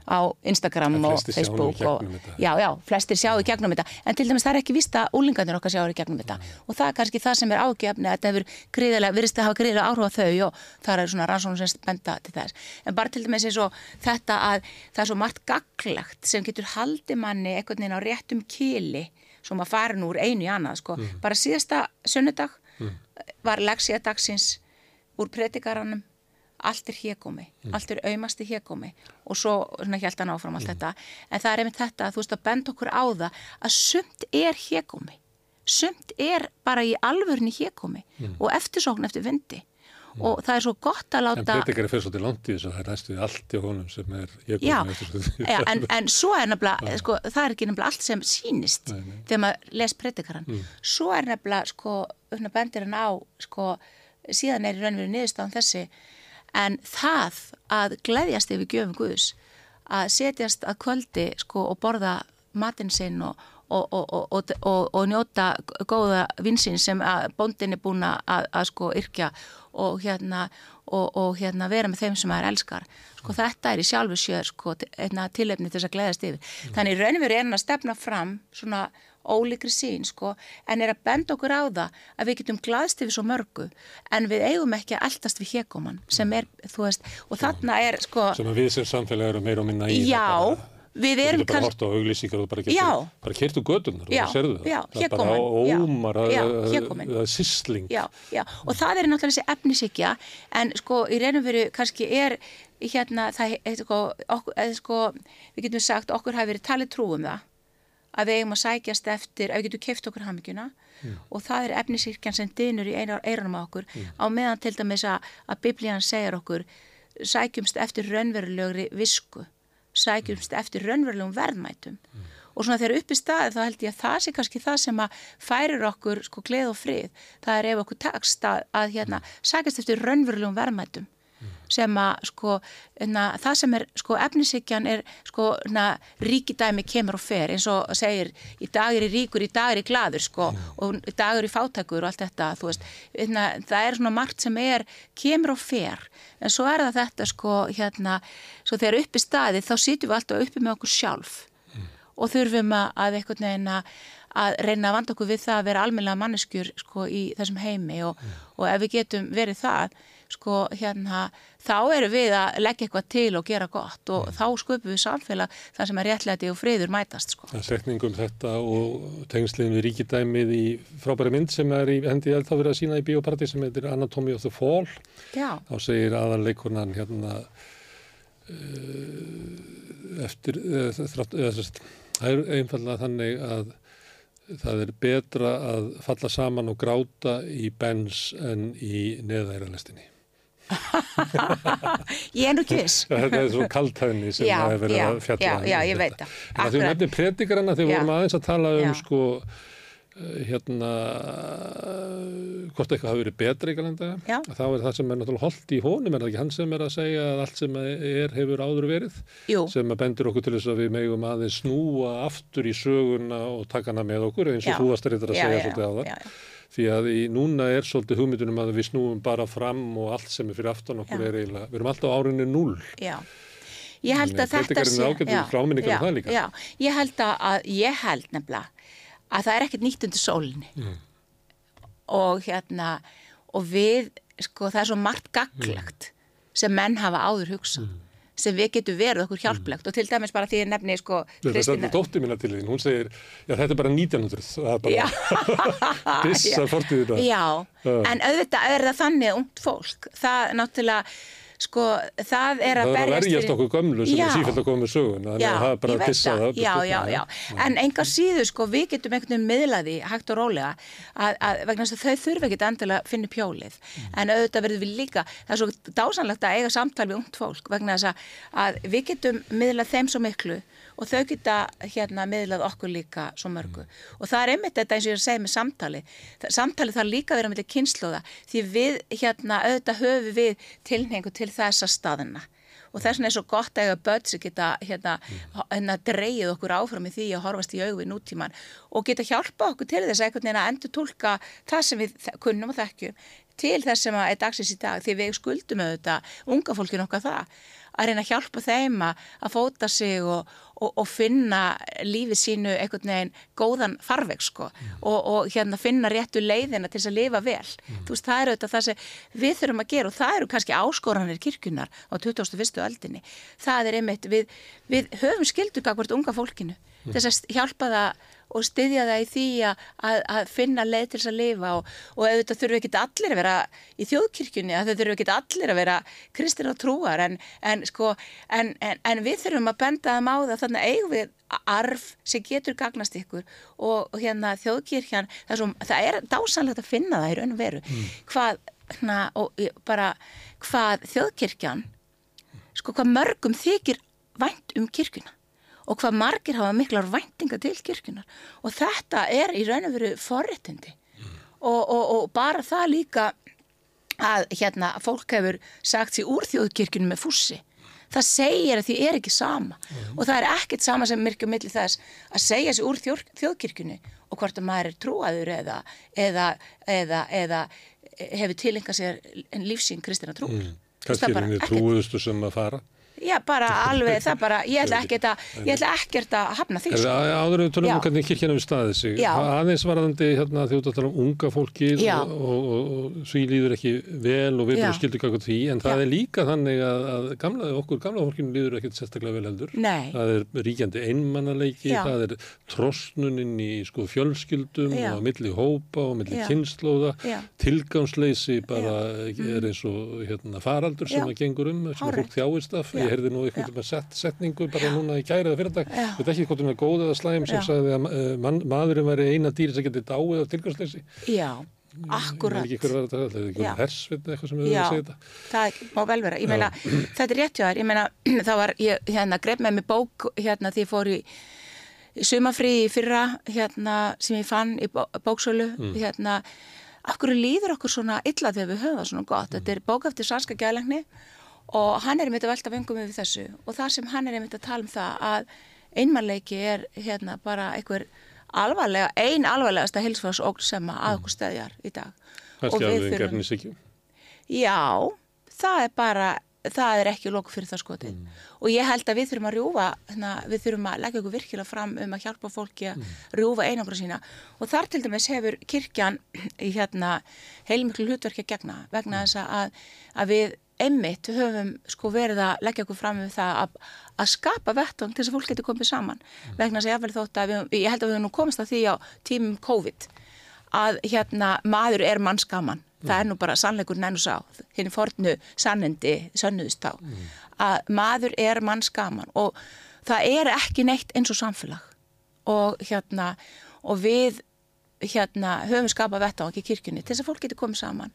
á Instagram En og nú Facebook og, já, já, flestir sjá í gegnum þetta. En til dæmis það er ekki víst að úlingarnir okkar sjá í gegnum þetta. Og það er kannski það sem er ágefni að þetta virðist að hafa gríðilega áhrif á þau og það er svona rannsóknum sem benda til þess. En bara til dæmis eins og þetta að það er svo margt gaglegt sem getur haldi manni einhvern veginn á réttum kýli svo maður farin úr einu í annað sko. bara síðasta sunnudag var leksía dagsins úr predikaranum. Allt er hérkomi, allt er aumasti hérkomi og svo held hann áfram allt þetta, en það er einmitt þetta að þú veist að benda okkur á það að sumt er hérkomi, sumt er bara í alvörni hérkomi og eftirsókn eftir vindi. Og það er svo gott að En láta breytingar er fyrir svolítið langt í þess að það er næstu allt í honum sem er ég Já, en, en svo er nefnilega, sko, það er ekki nefnilega allt sem sýnist þegar maður les predikaran. Svo er nefnilega, sko, svona bendir hann á, sko, síðan er í raunveru niðurstaðan þessi, en það að gleðjast yfir gjöfum Guðs, að setjast að kvöldi, sko, og borða matinn sinn og, og, og, og, og, og, og njóta góða vinsinn sem bóndin er búin að, að sko yrkja og hérna, og, og hérna vera með þeim sem maður elskar. Sko þetta er í sjálfu sér sko tilefni til þess að gleðast yfir. Þannig í raunveru er hann að stefna fram svona ólíkri sín sko en er að benda okkur á það að við getum glaðst yfir svo mörgu en við eigum ekki að eldast við hérkoman sem er, þú veist, og þarna er sko, Sem að við sem samfélag erum meira og minna í. já, bara- við Þú erum getur bara kannski hort á auglýsingar og bara getur, bara kertu gödunar og það serðu það. já, það er bara ómar að, að, að sýsling. Já, já, og það er náttúrulega þessi efnisíkja en sko í reynum veru kannski er hérna það er sko, okkur, eða, sko við getum sagt okkur hafi verið talið trúum það að við eigum að sækjast eftir að við getum keift okkur haminguna og það er efnisíkjan sem dynur í eiranum á okkur. Á meðan til dæmis að, að biblían segir okkur sækjumst eftir raunverulegri visku. Sækjumst eftir raunverulegum verðmætum. Og svona þegar upp í staði þá held ég að það sé kannski það sem að færir okkur sko gleð og frið. Það er ef okkur takst að, að hérna sækjast eftir raunverulegum verðmætum sem að sko, na, það sem er sko efnishyggjan er sko na, ríkidæmi kemur og fer eins og segir í dag er í ríkur, í dag er í gladur sko og í dag er í fátakur og allt þetta þú veist, na, það er svona margt sem er kemur og fer en svo er það þetta sko hérna svo þegar uppi staðið þá sýtum við alltaf uppi með okkur sjálf. Og þurfum að, að einhvern veginn að að reyna að vanda okkur við það að vera almennilega manneskjur sko í þessum heimi og, mm. og ef við getum verið það sko hérna þá erum við að leggja eitthvað til og gera gott og mm. þá skupum við samfélag þar sem er réttlæti og friður mætast sko. Það setningum þetta og tengslinn við ríkidæmið í frábæri mynd sem er í hendi eða þá verið að sína í bioparti sem heitir Anatomy of the Fall Já. þá segir aðanleikunan hérna uh, eftir eða, eða, það er einfallega þannig að það er betra að falla saman og gráta í bens en í neðæralestinni. ég er nú kviss. Þetta er svo kaltæðinni sem það er verið að fjalla. Já, já, ég veit það. Það er nefnir predikarana þegar við vorum aðeins að tala um já. sko hérna hvort eitthvað hafi verið betra í galenda þá er það sem er náttúrulega holdt í honum er það ekki hann sem er að segja að allt sem er hefur áður verið Jú. sem að bendur okkur til þess að við megum aðeins snúa aftur í söguna og taka hana með okkur eins og þú varst að reyta að segja svolítið á það því að í, núna er svolítið hugmyndunum að við snúum bara fram og allt sem er fyrir aftan okkur er eiginlega, við erum alltaf árinu null Já. Ég held að þetta sé, um já, ég held að, ég held nefnilega að það er ekkert nýtt undir sólinni. Mm. og hérna og við, sko það er svo margt gaglagt mm. sem menn hafa áður hugsað. Mm. Sem við getum verið okkur hjálplegt. Og til dæmis bara því ég nefni sko Kristina. Þetta er dóttið mína til því, hún segir já þetta er bara 1900, það er bara dissa fortið þetta. Já, uh. en auðvitað er það þannig ungt fólk, það náttúrulega sko það er að berjast Það er að verjast okkur gömlu sem já, er sífælt að koma með sögun þannig að það er bara að dissa það. Já, já, já, en enga síðu sko við getum einhvern veginn miðlaði hægt og rólega að, að vegna þess að þau þurfa ekki endilega að finna pjólið, mm. en auðvitað verður við líka, það er svo dásanlegt að eiga samtal við ungt fólk vegna þess að, að við getum miðlað þeim svo miklu og þau geta hérna miðlað okkur líka svo mörgu mm. og það er einmitt þetta eins og ég er að segja með samtali samtali þarf líka að vera með kynnslóða því við hérna auðvitað höfu við tilhengu til þessa staðina og þess vegna er svo gott að eiga börn sem geta hérna, mm. hérna dreyið okkur áfram í því að horfast í auðvið nútíman og geta hjálpa okkur til þess að endur tólka það sem við kunnum og þekkjum til þess sem er dagsins í dag því við skuldum auðvitað unga fólkinu okkar það að reyna að hjálpa þeim að fóta sig og, og, og finna lífið sínu einhvern veginn góðan farveg sko mm. og, og hérna finna réttu leiðina til þess að lifa vel. Mm. Þú veist, það eru þetta það sem við þurfum að gera og það eru kannski áskoranir kirkunar á 2001. aldinni. Það er einmitt, við, við höfum skildur kakvart unga fólkinu mm. þess að hjálpa það og styðja það í því að, að finna leið til þess að lifa og, og auðvitað þurfu ekki allir að vera í þjóðkirkjunni, þau þurfu ekki allir að vera kristina trúar en, en, sko, en, en við þurfum að benda það máða þannig að eigum við arf sem getur gagnast ykkur og, og hérna þjóðkirkjan, það er, svo, það er dásanlegt að finna það í raun og veru mm. hvað, hana, og bara hvað þjóðkirkjan sko hvað mörgum þykir vænt um kirkuna og hvað margir hafa miklar væntinga til kirkunar og þetta er í raun og veru forréttindi mm. og, og, og bara það líka að hérna fólk hefur sagt sér úr þjóðkirkunum með fússi það segir að því er ekki sama mm. og það er ekkert sama sem myrkjum millir þess að segja sér úr þjóð, þjóðkirkunu og hvort að maður er trúaður eða, eða, eða, eða hefur tilenga sér en lífsín kristina trú mm. Kannski er henni trúuðustu sem að fara Já, bara alveg, það bara, ég ætla ekkert að, ég ætla ekkert að hafna því. Sko. Áður við tölum um hvernig kirkjana við staðið sig. Já. Aðeins varðandi hérna því að tala um unga fólkið og, og, og, og því líður ekki vel og við erum skildið kakot því, en það Já. er líka þannig að, að gamla, okkur gamla fólkinu líður ekkert sérstaklega vel heldur. Nei. Það er ríkjandi einmannaleiki, það er trosnuninn í sko fjölskyldum Já. og milli hópa og milli kynnslóða, tilgangsleysi bara er eins og hérna faraldur sem að gengur um, sem fólk þjáist af heyrði nú einhvern veginn set, setningu bara núna í kæriða fyrirdag við veit ekki hvort hún er góð eða slæm sem Já. sagði að uh, man, maðurinn væri eina dýri sem getið dáið á tilgangsleysi. Já, akkurat. Ég veit ekki hver var þetta, þetta er ekki hersveit eitthvað sem við höfum að segja þetta. það má vel vera, ég meina þetta er rétt hjá þér, ég meina það var, ég hérna greið með mig bók hérna því ég fór í sumafrí í fyrra hérna sem ég fann í bóksölu mm. hérna, akkur líður okkur svona illa þegar við höfum það svona gott, mm. þetta er bók eftir sannska gælegni og hann er einmitt að velta vengum yfir þessu og þar sem hann er einmitt að tala um það að einmannleiki er hérna bara einhver alvarlega, ein alvarlegasta hilsfarsókn sem að okkur stæðjar í dag. Kannski við alveg þurfum- gefnisíkju. Já, það er bara, það er ekki loku fyrir það skotið. Og ég held að við þurfum að rjúfa, hérna, við þurfum að leggja okkur virkilega fram um að hjálpa fólki að rjúfa einangra sína. Og þar til dæmis hefur kirkjan í hérna heilmiklu hlutverki að gegna vegna þess að, að við einmitt höfum sko verið að leggja okkur fram um það að, að skapa vettung til þess að fólk getur komið saman. Vegna þess að ég, þótt að við, ég held að við nú komist að því á tímum COVID að hérna maður er manns gaman það er nú bara sannleikur nennu sá. Henni fornu sannindi sönnuðust þá. Að maður er manns gaman og það er ekki neitt eins og samfélag. Og hérna og við hérna höfum skapað á ekki kirkjunni til þess að fólk getur komið saman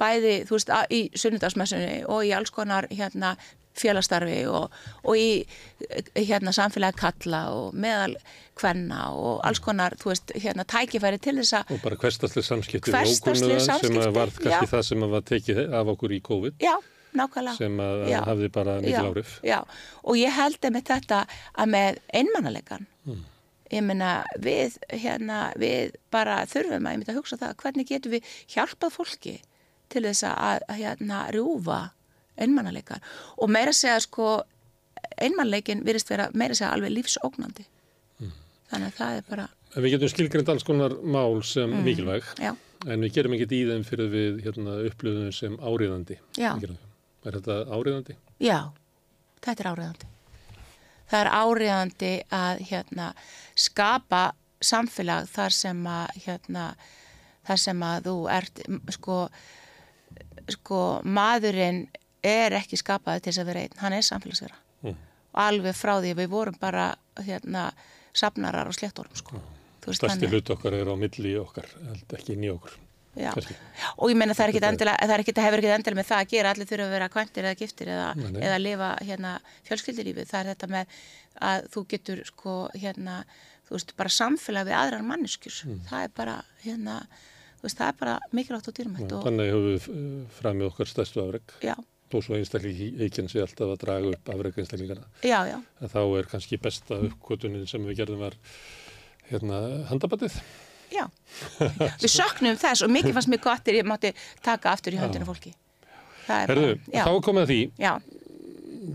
bæði þú veist í sunnudagsmessunni og í alls konar hérna félastarfi og, og í eh, hérna samfélagi kalla og meðal kvenna og alls konar þú veist hérna tækifæri til þess að Og bara hverstaslega samskipti sem samskipti, að var kannski já. það sem var tekið af okkur í COVID. Já, nákvæmlega. Sem að Já. hafði bara mikil já, og ég held með þetta að með einmannalegan ég meina við hérna, við bara þurfum að að hugsa það, hvernig getum við hjálpað fólki til þess að, að hérna rjúfa einmannalegan og meira segja sko einmannleikin virðist vera meira segja alveg lífsógnandi þannig að það er bara En við getum skilgrind alls konar mál sem mikilvæg já, en við gerum ekkert í þeim fyrir við hérna, upplöðum sem áriðandi. Já. Er þetta áriðandi? Já, þetta er áriðandi. Það er áriðandi að hérna, skapa samfélag þar sem að, hérna, þar sem að þú ert, sko, sko, maðurinn er ekki skapaði til þess að vera einn, hann er samfélagsvera. Mm. Og alveg frá því að við vorum bara, hérna, safnarar og sléttorum, sko. Veist, Stærsti hlut okkar er á milli okkar, ekki inn í okkur. Já. og ég meina það endilega, það er ekki, hefur ekki endilega með það að gera allir þurfa að vera kvæntir eða giftir eða, eða lifa hérna fjölskyldilífið, það er þetta með að þú getur sko hérna þú veist bara samfélag við aðrar manneskjur Mm. það er bara hérna veist það er bara mikilvægt og dýrmætt og Þannig höfum við uh, framið okkar stærstu afreg. já, Þó svo einstaklega eikin sé alltaf að draga upp afreg einstaklingana. já, já, En þá er kannski besta uppkvotunin sem við gerðum var hérna handabatið. já. Við söknum þess og mikið fannst mér gott þegar ég mátti taka aftur í höndinu fólki. Er Herðu, þá komið að því. já,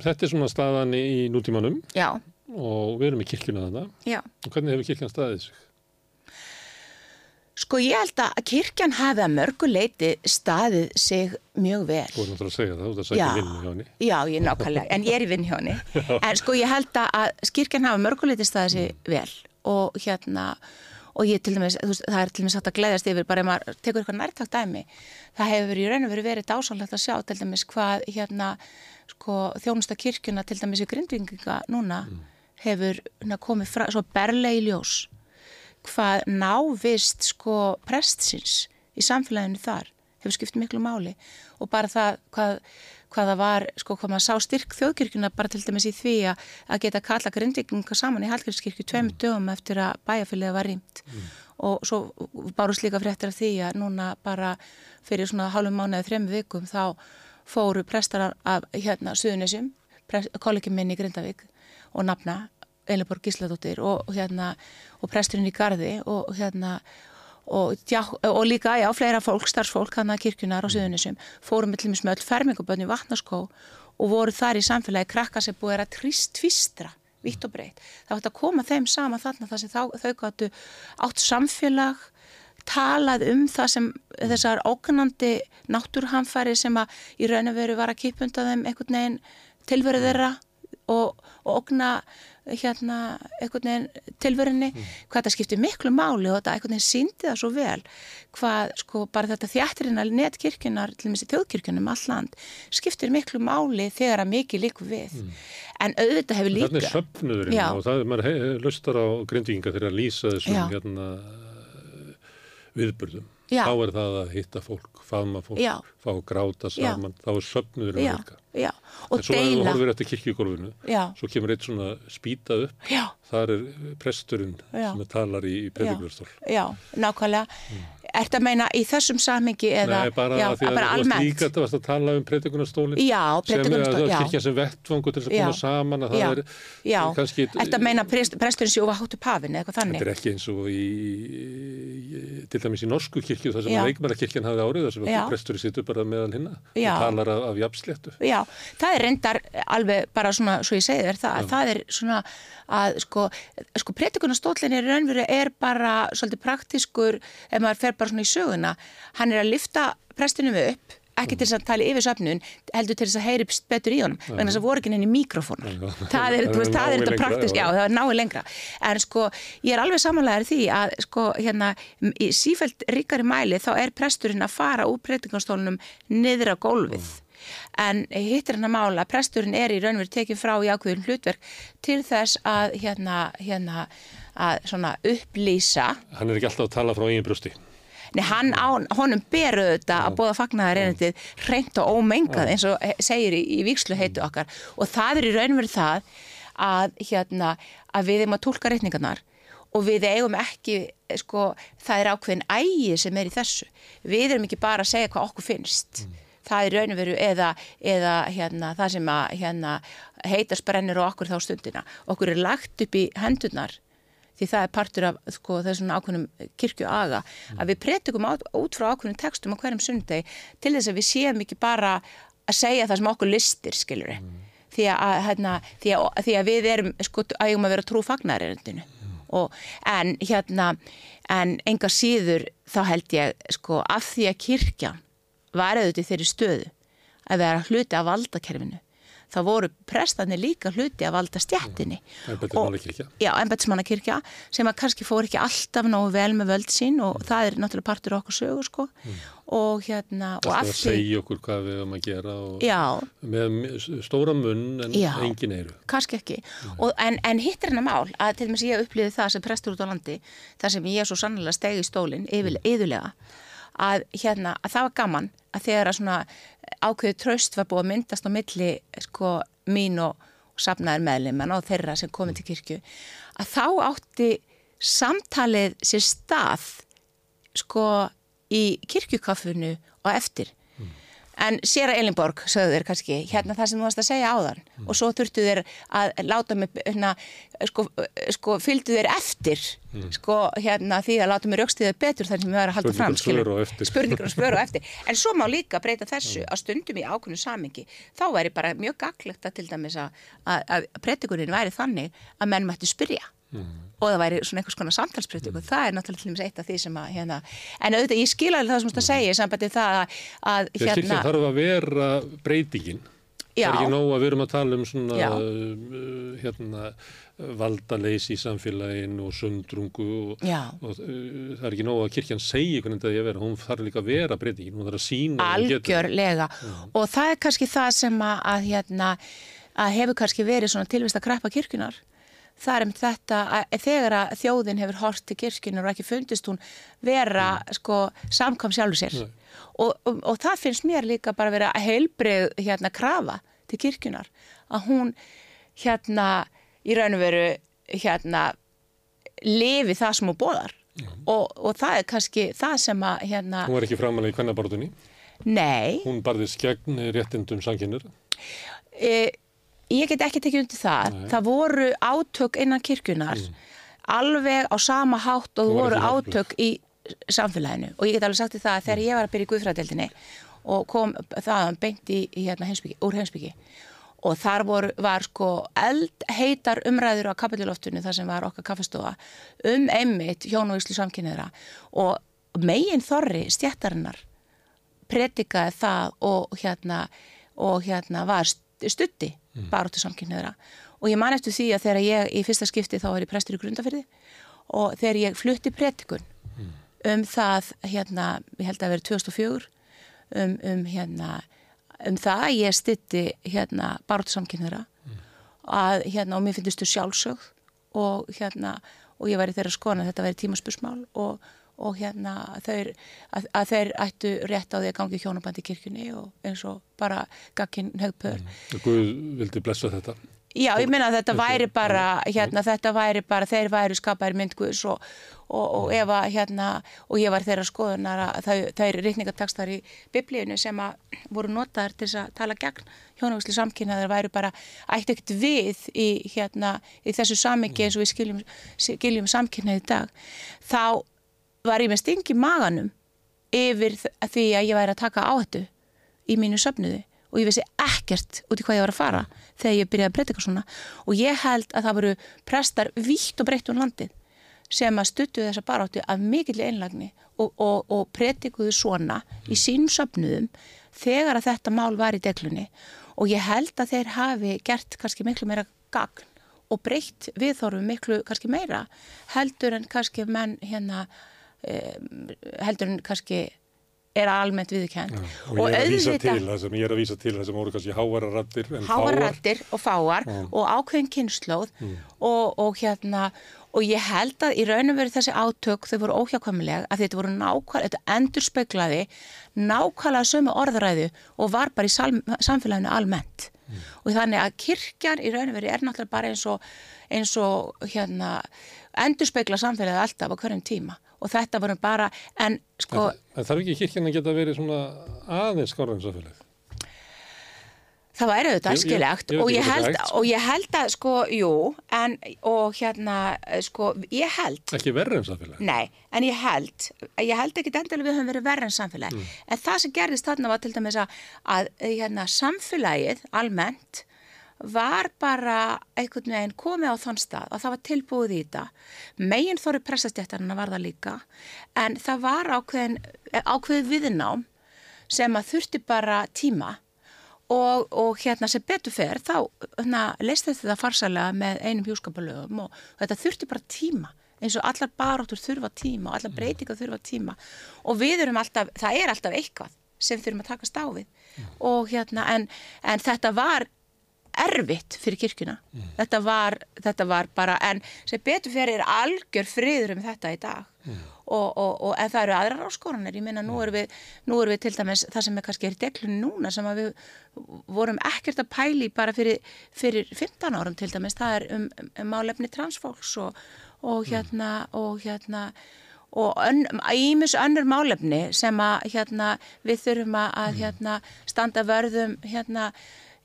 Þetta er svona staðan í nútímanum. Já, og við erum í kirkjuna já. Og hvernig hefur kirkjan staðið sig? Sko ég held að kirkjan hafi að mörgu leiti staðið sig mjög vel. Þú erum náttúrulega að segja það, þú ert að segja vinnu hjá henni. Já, ég er nákvæmlega, en ég er í vinn hjá henni. En sko ég held að kirkjan hafi að mörgu leiti staðið sig vel og hérna, og ég til dæmis, þú veist, það er til dæmis hægt að gleðast yfir, bara ef maður tekur eitthvað nærtakt dæmi, það hefur í raun og verið verið dásanlegt að sjá til dæmis hvað hérna, sko, þjónusta kirkjuna til dæmis í grindvinginga núna hefur hérna, komið frá, svo berlega í ljós hvað návist sko prestsins í samfélaginu þar hefur skipt miklu máli. Og bara það hvað, hvað það var, sko hvað maður sá styrk þjóðkirkjuna bara til dæmis í því að, að geta kalla grindvikinga saman í Hallgrímskirkju tveimur dögum eftir að bæjarfélagið var rýmt. Og svo bárust líka fréttir af því að núna bara fyrir svona hálfum mánuði þrem vikum þá fóru prestar af hérna Suðunisjum, kollegin minn í Grindavík og nafna Eiliborg Gísladóttir og, og hérna og presturinn í Garði og hérna og, já, og líka, já, fleira fólk, starfsfólk hann að kirkjunar á Suðunisjum fórum með til mér með öll fermingabönni vatnaskó og voru þar í samfélagi krakka sem búið að trist tvistra vitt og breytt. Það var að koma þeim saman þarna þar sem þá, þau gáttu átt samfélag talað um það sem þessar ógnandi náttúrhamfæri sem að í raun og veru var að kipunda þeim einhvern veginn tilveru þeirra og, og ógna hérna tilverunni hvað þetta skiptir miklu máli og þetta einhvern veginn síndi það svo vel hvað sko bara þetta þjættirinn að netkirkjunar til og með þjóðkirkjunum all land skiptir miklu máli þegar að mikið líku við. En auðvitað hefur líka Þannig söfnuðurinn Já. og það er maður he- lustar á grindvíkinga þegar að lýsa þessum hérna, viðburðum. Já. Þá er það að hitta fólk, faðma fólk, Já. fá að gráta saman, þá er söfnuðurinn já, að virka. já, En svo ef þú deila horfir eftir kirkjugólfinu, Já. svo kemur eitt svona spýta upp, já, þar er presturinn Já. sem talar í, í predikvörstól. Já, nákvæmlega. Ert að meina í þessum samhengi eða Nei, bara já, að því að bara þú varst almennt líka þetta varst að tala um predikunnastólinn Já, predikunnarstól, já. Kirkja sem vettfangu til þess að Já. koma saman að já, það er já. kannski ert að meina prest, presturinn sé ofa hátu pafin eða eitthvað þannig Þetta er ekki eins og í, í til dæmis í norsku kirkju þar sem Já. leikmærakirkjan hafði árið þar sem Já. presturinn situr bara meðal hinna Já. og talar af, af jafnsléttu. Já, það er reyndar alveg bara svona, svo ég segi þér það, það er svona að sko, sko predikunastólinn er raunveru er bara svolítið praktiskur ef maður fer bara svona í söguna, hann er að lifta prestinum upp ekki til þess að tala yfir söfnun, heldur til þess að heyri betur í honum, vegna þess að voru ekki í mikrofónar. Það er, veist, það er þetta praktisk, já. það er náið lengra. En sko, ég er alveg samanlegaður því að sko, hérna, í sífælt ríkari mæli þá er presturinn að fara úr predikunastólunum niður á gólfið. En hittir hann að mála, presturinn er í raunverð tekið frá í ákveðun hlutverk til þess að hérna, hérna, að svona upplýsa. Hann er ekki alltaf að tala frá eigin brjósti. Nei, hann á, honum beru þetta að bóða fagnaðar reynitið reynt og ómengað eins og segir í, í víkslu heitu okkar. Og það er í raunverð það að, hérna, að við erum að tólka reikningarnar og við eigum ekki, sko, það er ákveðin ægi sem er í þessu. Við erum ekki bara að segja hvað okkur finnst. Það er raunveru eða, eða hérna, það sem að hérna, heitar sprennir á okkur þá stundina. Okkur er lagt upp í hendurnar því það er partur af sko, þessum ákveðnum kirkju aga að við pretikum út frá ákveðnum textum á hverjum sundegi til þess að við séum ekki bara að segja það sem okkur listir skilur við því, að, hérna, því, því að við erum sko, ægum að vera trú fagnarerindinu og en hérna en enga síður þá held ég sko af því að kirkjan var auðvitað þeirri stöðu að vera hluti af valdakerfinu þá voru prestanir líka hluti að valda stjættinni. Embættismannakirkja. Já, embættismannakirkja sem að kannski fór ekki alltaf nógu vel með völd sín og það er náttúrulega partur af okkur sögur sko og hérna og Alltaf af að segja okkur hvað við höfum að gera og Já, með stóra munn en Já. engin eyru. kannski ekki og, en, en hitt er hennar mál að til dæmis ég upplýði það sem prestur út á landi þar sem ég svo sannlega stegi í stólinn yfir, yðurlega að hérna að það var gaman að þegar að svona ákveðu tröst var búið að myndast á milli sko mín og, og safnaðir meðlimann og þeirra sem komið til kirkju að þá átti samtalið sér stað sko í kirkjukaffinu og eftir En sér að Elinborg, sögðu þeir kannski, hérna það sem þú varst að segja áðan og svo þurftu þeir að láta mig, hérna, sko, sko fylgdu þeir eftir, sko, hérna því að láta mig raukstiðið betur þar sem ég var að halda fram, á eftir. Spurningar og spör og eftir. En svo má líka breyta þessu að stundum í ákveðnu samingi. Þá væri bara mjög gaglegt að til dæmis að, að, að breytingunin væri þannig að menn mætti spyrja og það væri svona einhvers konar samtalsbreytingu. Það er náttúrulega til dæmis eitt af því sem að hérna, en auðvitað ég skila alveg það sem þú að segja í sambandi það að, að Þegar kirkjan hérna, þarf að vera breytingin. Það Já. er ekki nóg að við erum að tala um svona uh, hérna, valdaleysi í samfélaginu og sundrungu og, og uh, það er ekki nóg að kirkjan segi hvernig þetta er að vera, hún þarf líka að vera breytingin, hún þarf að sína að hún getur. algjörlega. Og það er kannski það sem að, að, hérna, að hefur kannski verið svona tilvist að kreppa kirkjunar það er um þetta að þegar að þjóðin hefur hort til kirkjunar og ekki fundist hún vera sko samkvam sjálfur sér. Og, og, og það finnst mér líka bara vera heilbrið hérna krafa til kirkjunar að hún hérna í raun og veru hérna lifi það sem hún bóðar og, og það er kannski það sem að hérna, Hún var ekki framalega í kvennabortunni, nei. Hún barðist gegn réttindum sanginnur. e, ég get ekki tekið undir það. Það voru átök innan kirkjunar alveg á sama hátt og var voru átök í samfélaginu. Og ég get alveg sagt því það að þegar ég var að byrja í Guðfræðdeldinni og kom það beint í, hérna, heimsbyggi, úr heimsbyggi og þar voru, var sko eldheitar umræður á kapituloftunni þar sem var okkar kaffestofa um einmitt hjón og íslu samkynniðra og megin þorri stjættarinnar predikaði það og hérna, og hérna var stutti mm. baróttu samkynniðra og ég man eftir því að þegar ég í fyrsta skipti þá var ég prestur í grundafyrði og þegar ég flutti predikun um það hérna, ég held að vera 2004 um, um hérna um það að ég stytti hérna baróttu samkynniðra að hérna og mér finnst þú sjálfsögð og hérna og ég væri þeirra skona að þetta væri tímaspursmál og, og hérna þeir, að, að þeir ættu rétt á því að gangi hjónabandi kirkjunni og eins og bara gagkin högpör. Guð vildi blessa þetta. Já, ég meina að þetta væri bara, hérna, þetta væri bara, þeir væri skapaðir myndguðs og, og, og ef að, hérna, og ég var þeirra skoðunar að það, það er rikningatekstar í biblíinu sem að voru notaðar til þess að tala gegn hjónavísli samkynna, þeir væri bara ætti ekkert við í, hérna, í þessu samingi eins og við skiljum, skiljum samkynna í dag. Þá var ég með stingi maganum yfir því að ég væri að taka áhættu í mínu söfnuði. Og ég vissi ekkert út í hvað ég var að fara þegar ég byrjaði að breyta eitthvað svona. Og ég held að það voru prestar vítt og breytt um landið sem að stuttu þessa baráttu af mikill einlagni og, og, og pretikuðu svona í sínum söpnuðum þegar að þetta mál var í deglunni. Og ég held að þeir hafi gert kannski miklu meira gagn og breytt viðþorfum miklu kannski meira heldur en kannski menn hérna heldur en kannski er almennt viðkjönd. Og, og ég að vísa til það sem ég er að vísa til það sem voru kannski háararattir. Háararattir og fáar mm. og ákveðin kynnslóð mm. og, og hérna og ég held að í raun og veru þessi átök þau voru óhjákvæmulega að þetta voru nákvæmlega, þetta endur speiklaði nákvæmlega sömu orðræðu og var bara í sal, samfélaginu almennt mm. og þannig að kirkjan í raun og veru er náttúrulega bara eins og, eins og hérna endur speikla samfélagið alltaf á hverjum tíma og þetta voru bara, en sko... En þarf ekki kirkjan að geta verið svona aðeins skáransafélagið? Það væri auðvitað skilegt og, og ég held að sko, jú, en og hérna, sko, ég held... Ekki verður en samfélagið? Nei, en ég held, ég held ekki endilega við höfum verið verður en samfélagið, mm. en það sem gerðist þarna var til dæmis að, að hérna, samfélagið almennt var bara einhvern veginn komið á þann stað og það var tilbúið í þetta. Megin þóru pressastjættarinn var það líka en það var ákveðin, ákveðið viðnám sem að þurfti bara tíma og, og hérna sem betur fer þá hérna, leist þetta farsalega með einum hjúskapalögum og þetta þurfti bara tíma eins og allar baróttur þurfa tíma og allar mm. breytingar þurfa tíma og við erum alltaf, það er alltaf eitthvað sem þurfum að taka stáfið mm. og hérna en, en þetta var erfitt fyrir kirkuna. Mm. Þetta, var, þetta var bara, en sem betur fyrir er algjör friður um þetta í dag mm. og, og, og en það eru aðrar áskoranir, ég minna nú erum við, erum við til dæmis það sem er kannski er deglun núna sem að við vorum ekkert að pæli bara fyrir, fyrir 15 árum til dæmis, það er um, um, um málefni transfólks og, og hérna og hérna og ímis ön, önnur málefni sem að hérna við þurfum að hérna standa vörðum hérna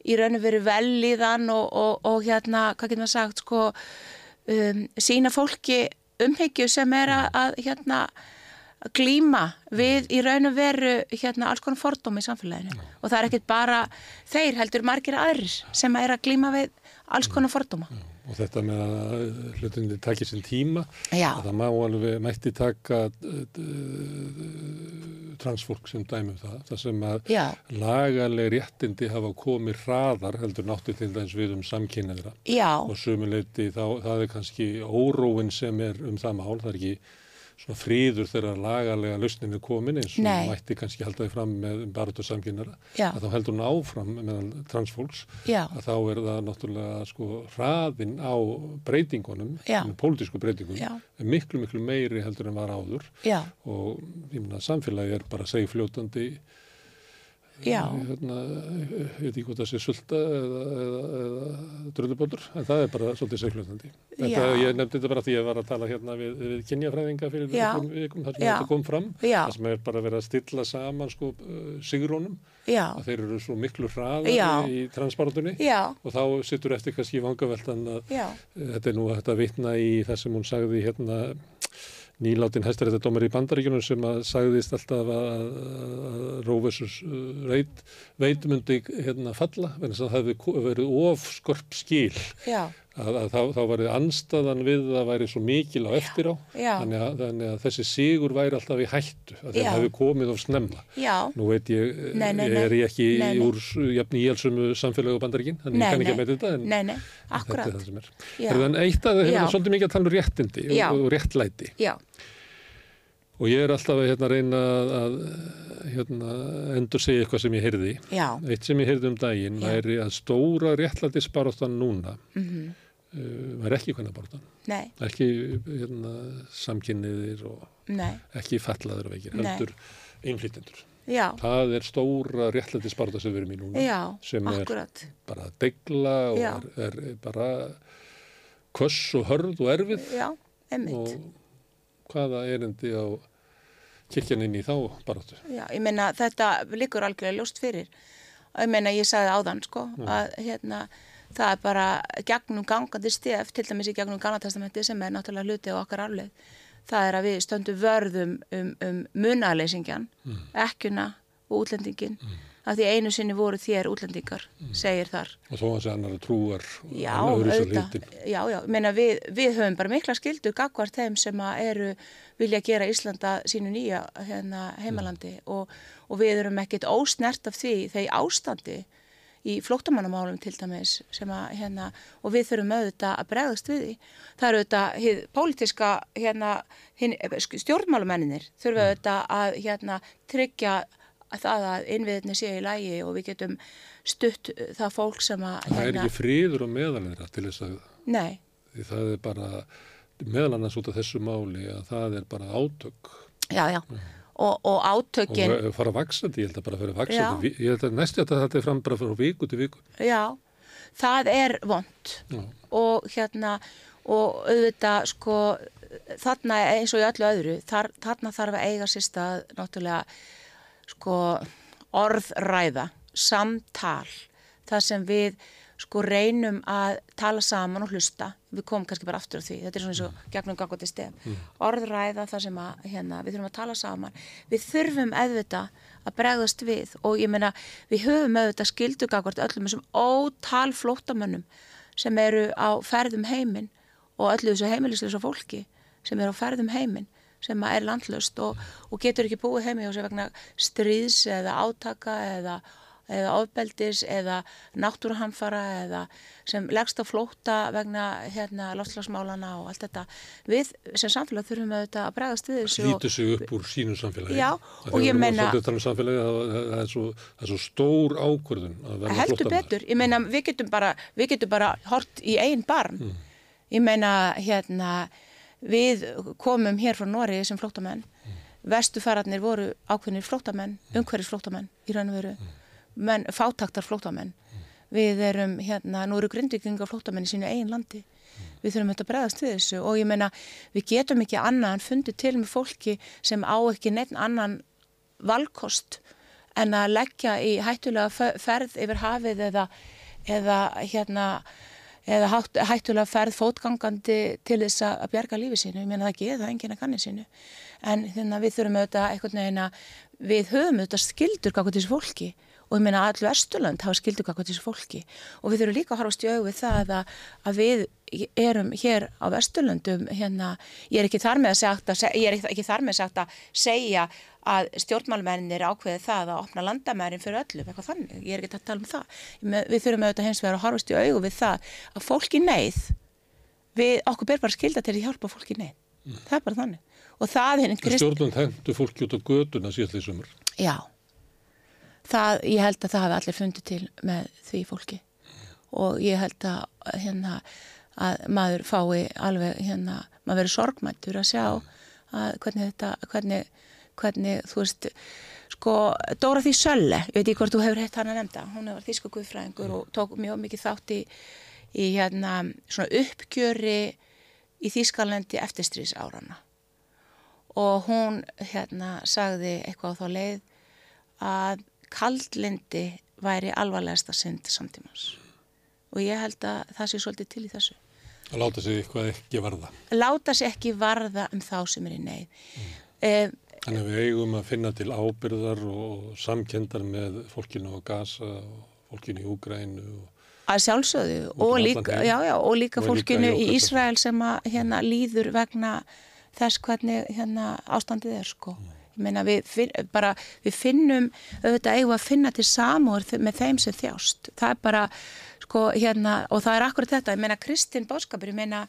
í raun og veru velliðan og, og, og hérna, hvað getur maður sagt, sko, um, sína fólki umhyggju sem er að, að hérna, glíma við í raun og veru hérna, alls konar fordómi í samfélaginu Já. og það er ekkit bara þeir heldur margir aðrir sem er að glíma við alls konar fordóma. Já og þetta með að hlutinni takir sinn tíma það má alveg mætti taka transfólk sem dæmum það það sem að Já. lagaleg réttindi hafa komið hraðar heldur náttúrulega til dæmis við um samkynnaðra og sumuleyti þá það er kannski óróin sem er um það mál, það er ekki svona fríður þegar lagalega lausninu komin eins og Nei. mætti kannski haldaði fram með barðu samkynnara að þá heldur hún áfram meðan transfólks Já. að þá er það náttúrulega sko hraðin á breytingunum, pólitísku breytingum Já. er miklu miklu meiri heldur en var áður Já. og ég minna samfélagi er bara segfljótandi hérna, ég veit ekki hvort það sé sulta eða, eða, eða dröðuböldur, en það er bara svolítið seglutandi. Ég nefndi þetta bara því að ég var að tala hérna við, við kynjafræðinga fyrir vikum, þar sem Já. þetta kom fram, Já. það sem er bara verið að stilla saman sko uh, sigrónum, að þeir eru svo miklu hraðar í transportunni og þá sittur eftir kannski vangaveltan að þetta er nú að þetta vitna í það sem hún sagði hérna nýláttinn hæstaréttadómar í bandaríkunum sem að sagðist alltaf að, að Róvesus veit, veitmundi hérna falla, en það hefði verið of skorp skil. Já að, að þá, þá var þið anstaðan við að væri svo mikil á eftir á þannig að, þannig að þessi sigur væri alltaf í hættu að þeir hafi komið of snemma. Já. nú veit ég, nei, nei, ég er ég ekki nei, úr jafn íhjálpsumu samfélögu bandaríkin þannig ég kann ekki að með þetta en þetta er það sem er. En eitt að það hefur svolítið mikið að tala um réttindi og, og réttlæti. Já. Og ég er alltaf að hérna, reyna að hérna, endur segja eitthvað sem ég heyrði. Já. eitt sem ég heyrði um daginn væri að stóra réttlæti sparóttan núna mm -hmm uh, var ekki kvennabártan ekki hérna, samkynniðir og Nei. ekki fallaður veikir heldur einflýtendur Já, Það er stóra réttlæti sparta sem við erum í núna. já, sem er akkurat. bara að degla og er, er bara köss og hörð og erfið. Og hvaða erindi á kirkjan inn í þá baráttu. Já, ég meina þetta líkur algjörlega ljóst fyrir. Ég meina ég sagði áðan sko að hérna það er bara gegnum gangandi stef, til dæmis í gegnum Galataestamenti sem er náttúrulega hluti á okkar afleið. Það er að við stöndum vörðum um, um munaleysingjan, ekkuna og útlendingin. Af því einu sinni voru þér útlendingar, segir þar. Og þó að það annar trúar Já, öðru svo hlutin. Já, já, ég meina við, við höfum bara mikla skildu gagvart þeim sem að eru vilja gera Íslanda sínu nýja hérna, heimalandi og, og við erum ekkit ósnert af því þegar ástandi í flóttamannamálum til dæmis sem að hérna, og við þurfum auðvitað að bregðast við því. Það eru auðvitað hið pólitíska hérna, stjórnmálumenninir þurfum auðvitað að hérna, tryggja að það að innviðinni sé í lægi og við getum stutt það fólk sem að Það er ekki friður og meðalera til þess að Nei, því það er bara meðal annars út af þessu máli að það er bara átök já, já. Og, og átökin, og fara vaksandi, ég held að bara fara Já. vaksandi. Ég held að næstu að þetta er fram bara frá viku til viku. já, það er vond Já. og hérna, og auðvitað sko, þarna eins og í öllu öðru, þar, þarna þarf að eiga sér stað náttúrulega sko orðræða, samtal, það sem við sko reynum að tala saman og hlusta, við komum kannski bara aftur á því, þetta er svona eins og gegnum gangandi stef, orðræða það sem að hérna, við þurfum að tala saman, við þurfum eðvita að bregðast við og ég meina við höfum auðvitað skildugakvart öllum þessum ótal flóttamönnum sem eru á ferðum heiminn og öllu þessu heimilislega fólki sem eru á ferðum heiminn sem er landlöst og, og getur ekki búið heimi hjá sér vegna stríðs eða átaka eða, eða ofbeldis eða náttúruhamfara eða sem leggst á flóta vegna hérna loftslagsmálana og allt þetta. Við sem samfélag þurfum auðvitað að bregðast við þessu og Slítur sig upp úr sínu samfélagi. Já, og ég meina- um samfélagi, það, það, er svo, það er svo stór ákvörðun að verða heldur flóttamaður. betur, ég meina við getum bara, við getum bara hort í einn barm ég meina hérna við komum hér frá Nóri sem flóttamenn. Vestufararnir voru ákveðnir flóttamenn umhverfis flóttamenn í raun og veru. Menn, fátaktar flóttamenn. Við erum hérna, nú eru grindvikingar flóttamenn í sínu eigin landi. Við þurfum þetta að bregðast við þessu. Og ég meina við getum ekki annað en fundið til með fólki sem á ekki neitt annan valkost en að leggja í hættulega fe- ferð yfir hafið eða, eða hérna eða hættulega ferð fótgangandi til þess að bjarga lífi sínu, ég meina það geða enginn að kanni sínu. En þannig að við þurfum auðvitað einhvern veginn að við höfum auðvitað skildur kakvað þessu fólki og ég meina allu Östurlönd hafa skildur kakvað þessu fólki og við þurfum líka að horfast í augu við það að, að við erum hér á Vesturlöndum hérna, ég er ekki þar með að sagt að, ég er ekki, ekki þar með að sagt að segja að stjórnmálmennir ákveði það að opna landamærin fyrir öllum, eitthvað þannig, ég er ekki að tala um það. Með- Við þurfum auðvitað hins vegar að horfast í augu við það að fólk í neyð, við, okkur ber bara skilda til að hjálpa fólk í neyð. Það er bara þannig. Og það er krist... Stjórnvöld hendur fólki út á göduna síðan því sumar. Já, það, ég held að það hafi allir fundið til með því fólki. Og ég held að, hérna, að maður fái alveg, hérna, maður verið sorgmæntur að sjá að hvernig þetta, hvernig, hvernig, þú veist, sko, Dóra Því Sölle, ég veit ekki hvort þú hefur heitt hana nefnda, hún hefur þýsku guðfræðingur og tók mjög mikið þátt í, í hérna, svona uppgjöri í Þýskalandi eftirstrís árana og hún hérna sagði eitthvað á þá leið að kaldlindi væri alvarlegasta synd samtímans og ég held að það sé svolítið til í þessu. Að láta sig eitthvað ekki varða. Láta sér ekki varða um þá sem er í neyð. Mm. Þannig að við eigum að finna til ábyrðar og samkendar með fólkinu á Gaza og fólkinu í Úgrænu og að sjálfsögðu um og allan líka, já, já, og líka Og líka fólkinu í í Ísrael sem að hérna líður vegna þess hvernig hérna ástandið er sko. Ég meina við, finn, bara, við finnum auðvitað eigum að finna til samúr með þeim sem þjást. Það er bara sko hérna og það er akkurat þetta, ég meina Kristinn bóðskapur, ég meina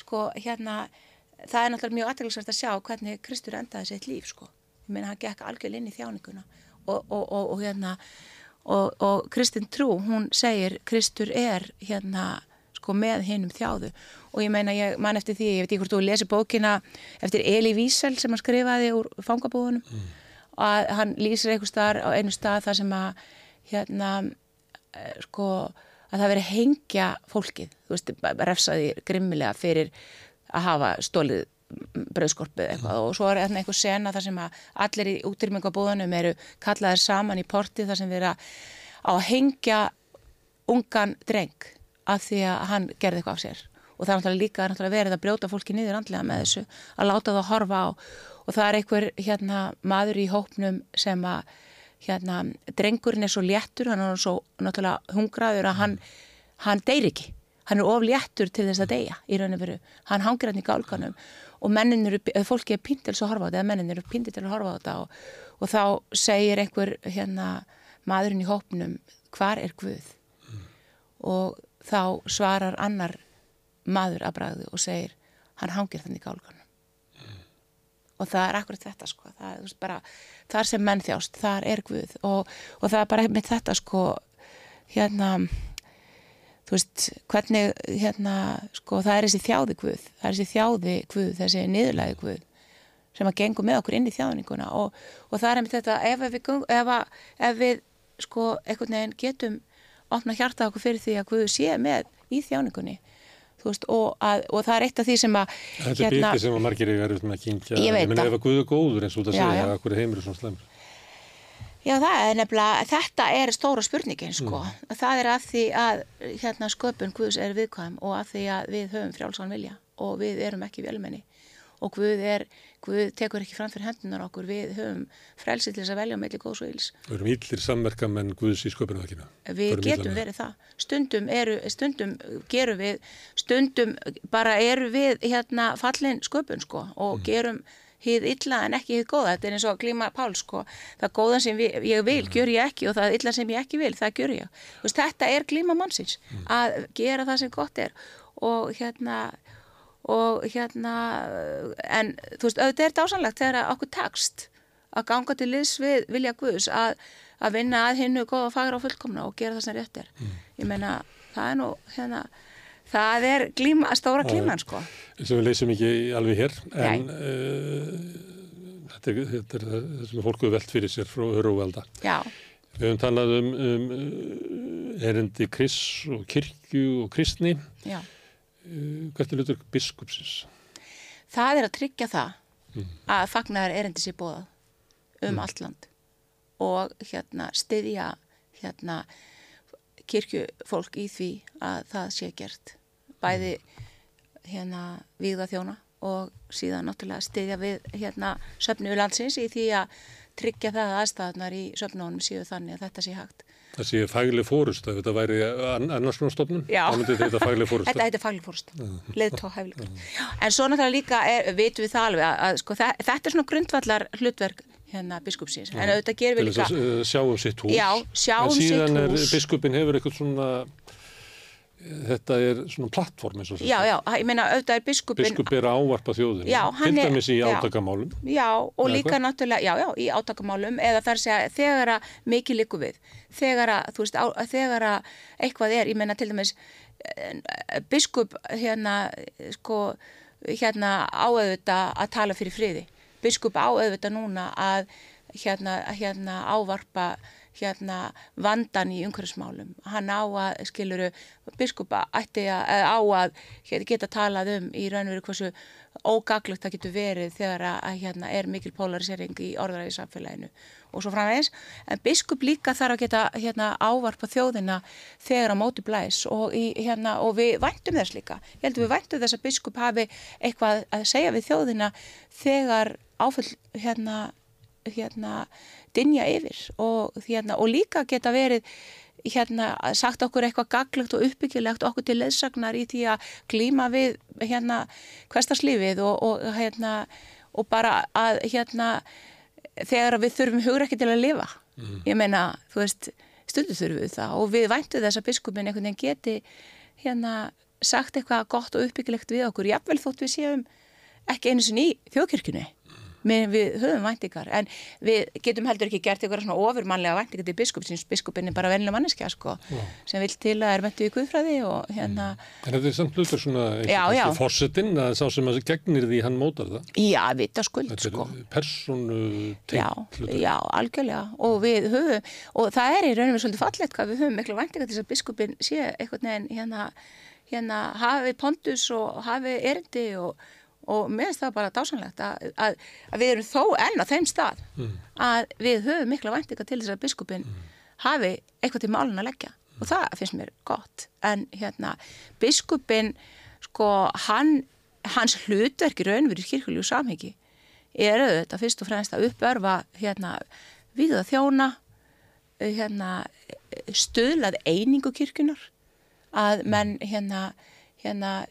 sko hérna það er náttúrulega mjög aðtæklusvært að sjá hvernig Kristur endaði sitt líf sko. Ég meina hann gekk algjörlega inn í þjáninguna og, og, og, og hérna og Kristinn Trú, hún segir Kristur er hérna sko með hinnum þjáðu. Og ég meina ég man eftir því, ég veit ekki hvort þú lesi bókina eftir Eli Wiesel sem hann skrifaði úr fangabúðunum. Að hann lýsir einhver staðar á einu stað þar sem að hérna eh, sko að það veri hengja fólkið. Þú veist, refsaði grimmilega fyrir að hafa stólið bröðskorpið eitthvað. Og svo er hérna einhver sena þar sem að allir í útrýmingabúðunum eru kallaðir saman í porti þar sem við erum að hengja ungan dreng af því að hann gerði eitthvað á sér. Og það er náttúrulega líka er náttúrulega verið að brjóta fólki niður andlega með þessu að láta það horfa á. Og það er einhver hérna maður í hópnum sem að hérna drengurinn er svo léttur, hann er svo náttúrulega hungraður að hann, hann deyr ekki, hann er of léttur til þess að deyja í raun og veru, hann hangir hann í gálkanum og mennin eru, fólki er pínt til að horfa á þetta, eða mennin eru pínt til að horfa á þetta og, og þá segir einhver hérna maðurinn í hópnum, hvar er Guð? Mm. Og þá svarar annar maður að bræðu og segir hann hangir þannig í gálganum. Mm. og það er akkurat þetta sko. Það er bara, þar sem menn þjást þar er Guð. Og, og það er bara með þetta sko. Hérna þú veist, hvernig hérna, sko, það er þessi þjáði Guð. Það er þessi þjáði Guð, þessi niðurlæði Guð sem að gengur með okkur inn í þjáðninguna og, og það er með þetta ef við, ef, ef við sko, einhvern veginn getum opna hjarta okkur fyrir því að Guð sé með í þjáningunni. Veist, og, að, og það er eitt af því sem að Þetta er hérna, bitið sem að margir eru verið með að kynkja. Ég veit það. ef að Guðu góður eins og það segja að hverju heimur er svona slemur Já það er nefnilega, þetta er stóra spurningin sko, mm. það er að því að hérna sköpun Guðs er viðkvæm og að því að við höfum frjálsán vilja og við erum ekki velmenni og Guð, er, Guð tekur ekki fram fyrir hendunar okkur, við höfum frelsið til þess að velja með illi góðs og íls. Við erum íllir samverka menn Guðs í sköpunarverkina. Við getum verið það. Stundum, eru, stundum gerum við, stundum bara eru við hérna fallin sköpun sko og mm. gerum hýð illa en ekki hýð góða. Þetta er eins og klíma Pál sko. Það góða sem við, ég vil, mm. gjör ég ekki og það illa sem ég ekki vil, það gjör ég. Veist, þetta er klíma mannsins mm. að gera það sem gott er og hérna og hérna en þú veist, auðvitað er dásanlegt þegar okkur tekst að ganga til liðs við vilja Guðs að, að vinna að hinnu góða fagra og fullkomna og gera það sem rétt er mm. ég meina, það er nú hérna, það er glíma, stóra glíman sko. sem við leysum ekki alveg hér en uh, þetta, er, þetta er það sem fólku veld fyrir sér frá öru og velda Já. við höfum talað um, um erindi kris og kirkju og kristni Já hvert er hlutur biskupsins? Það er að tryggja það mm. að fagnar erindi sér bóðað um mm. allt land og hérna styðja hérna kirkjufólk í því að það sé gert bæði hérna viða þjóna og síðan náttúrulega styðja við hérna söfnu landsins í því að tryggja það að aðstæðunar í söfnunum séu þannig að þetta sé hægt Það sé fagli fórust, ef þetta væri annars svona stofnun, þá myndi þetta fagli fórust. Þetta heitir fagli fórust, leðtóhæfli. En svo náttúrulega líka er, vitum við það alveg að, að sko, það, þetta er svona grundvallar hlutverk hérna biskupsins, en auðvitað gerum við líka... Til þess að sjá um sitt hús. Já, sjá um sitt hús. En síðan er biskupin hefur eitthvað svona þetta er svona plattform eins og þetta. Já, já, ég meina auðvitað er biskupin... Biskup er að ávarpa þjóðinu, já, til dæmis í átakamálum. Já, og líka eitthvað? náttúrulega, já, já, í átakamálum eða þar segja þegar að mikið liku við, þegar að, þú veist, á, þegar að eitthvað er, ég meina til dæmis eh, biskup hérna, sko, hérna áauðvita að tala fyrir friði. Biskup áauðvita núna að hérna, hérna ávarpa hérna vandan í umhverfsmálum. Hann á að, skiluru, biskupa ætti að, á að hérna, geta talað um í raun og veru hversu ógaglegt það getur verið þegar að hérna er mikil polarisering í orðaræði samfélaginu og svo framvegis. En biskup líka þarf að geta hérna ávarpa þjóðina þegar á móti blæs og, í, hérna, og við væntum þess líka. Ég held að við væntum þess að biskup hafi eitthvað að segja við þjóðina þegar áfell hérna hérna dinja yfir og, hérna, og líka geta verið hérna sagt okkur eitthvað gaglegt og uppbyggilegt okkur til leðsagnar í því að klíma við hérna hverstarslífið og, og hérna og bara að hérna þegar við þurfum hugra ekki til að lifa mm. ég meina, þú veist stundu þurfum við það og við væntu þess að biskupin einhvern veginn geti hérna sagt eitthvað gott og uppbyggilegt við okkur, jáfnvel þótt við séum ekki einu sinni í þjóðkirkjunni við höfum væntingar en við getum heldur ekki gert eitthvað svona ofurmannlega væntingar til biskup sinns biskupin er bara vennilega manneskja sko sem vil til að er mentu í guðfræði og hérna En þetta er samt hlutur svona Já, já. eitthvað fórsetin að sá sem að gegnir því hann mótar það. já, vita skuld Þetta sko er persónu Já, tengt hlutur. já, algjörlega og við höfum, og það er í rauninu svolítið fallegt hvað við höfum miklu væntingar til þess að biskupin sé einhvern veginn hérna, hérna hafi pondus og hafi erindi og, og mér finnst það bara dásanlegt að, að, að við erum þó enn á þeim stað að við höfum miklu væntingar til þess að biskupin hafi eitthvað til málun að leggja. Og það finnst mér gott. En hérna biskupin sko hann hans hlutverk í raun verið kirkuljú samhengi er auðvitað fyrst og fremst að uppörfa hérna viða þjóna hérna stuðlað einingu kirkjunar að menn hérna hérna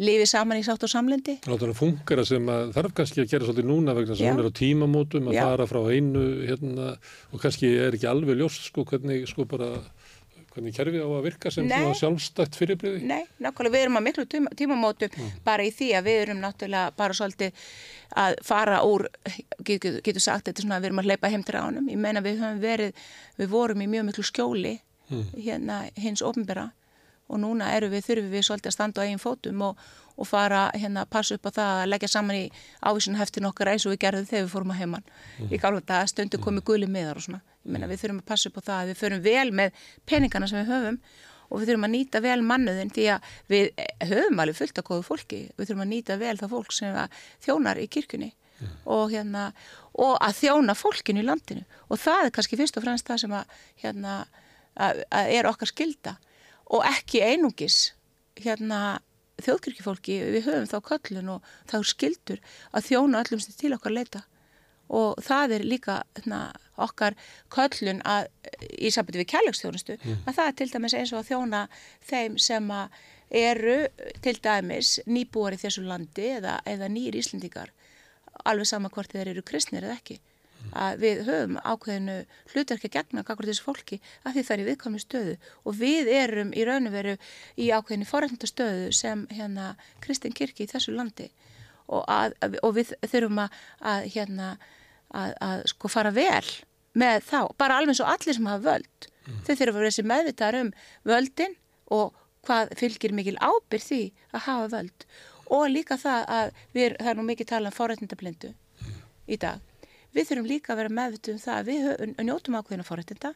lifi saman í sátt og samlendi Láta hann fungera sem að þarf kannski að gera svolítið núna vegna Já. hún er á tímamótum að Já. fara frá einu hérna og kannski er ekki alveg ljóst sko hvernig sko bara hvernig kerfi á að virka sem svona sjálfstætt fyrirbriði. Nei, nákvæmlega við erum að miklu tíma, tímamótum bara í því að við erum náttúrulega bara svolítið að fara úr getur, getur sagt þetta svona að við erum að hleypa heim til ránum ég meina við höfum verið, við vorum í mjög miklu skjóli hérna hins ofnbera og núna eru við, þurfum við svolítið að standa á eigin fótum og, og fara hérna að passa upp á það að leggja saman í ávísunheftin okkar eins og við gerðum þegar við fórum að heimann. Í gála þetta stundu komið guli miðar og svona. Ég meina við þurfum að passa upp á það að við förum vel með peningana sem við höfum og við þurfum að nýta vel mannuðin því að við höfum alveg fullt af góðu fólki. Við þurfum að nýta vel það fólk sem að þjónar í kirkjunni og, hérna, og að þjóna fólkinu í landinu og það er kannski fyrst og fremst það sem að, hérna, að, að er okkar skilda og ekki einungis hérna þjóðkirkjufólki, við höfum þá köllun og þá er skildur að þjóna öllum sem til okkar leita. Og það er líka hérna, okkar köllun að, í sambandi við kærleiksþjónustu að það er til dæmis eins og að þjóna þeim sem að eru til dæmis nýbúar í þessu landi eða, eða nýjir Íslendingar alveg sama hvort þeir eru kristnir eða ekki að við höfum ákveðinu hlutverki að gegna kakkur þessu fólki að því það er í viðkomni stöðu. Og við erum í raun og veru í ákveðinu forrætndastöðu sem hérna Kristinn Kirki í þessu landi. Og, að, og við þurfum að, að hérna að, að sko fara vel með þá, bara alveg og allir sem hafa völd. Þau þurfum að vera þessi meðvitaðar um völdin og hvað fylgir mikil ábyrð því að hafa völd. Og líka það að við, það er nú mikið talað um forrætndablindu í dag við þurfum líka að vera meðvituð um það að við njótum ákveðina forréttinda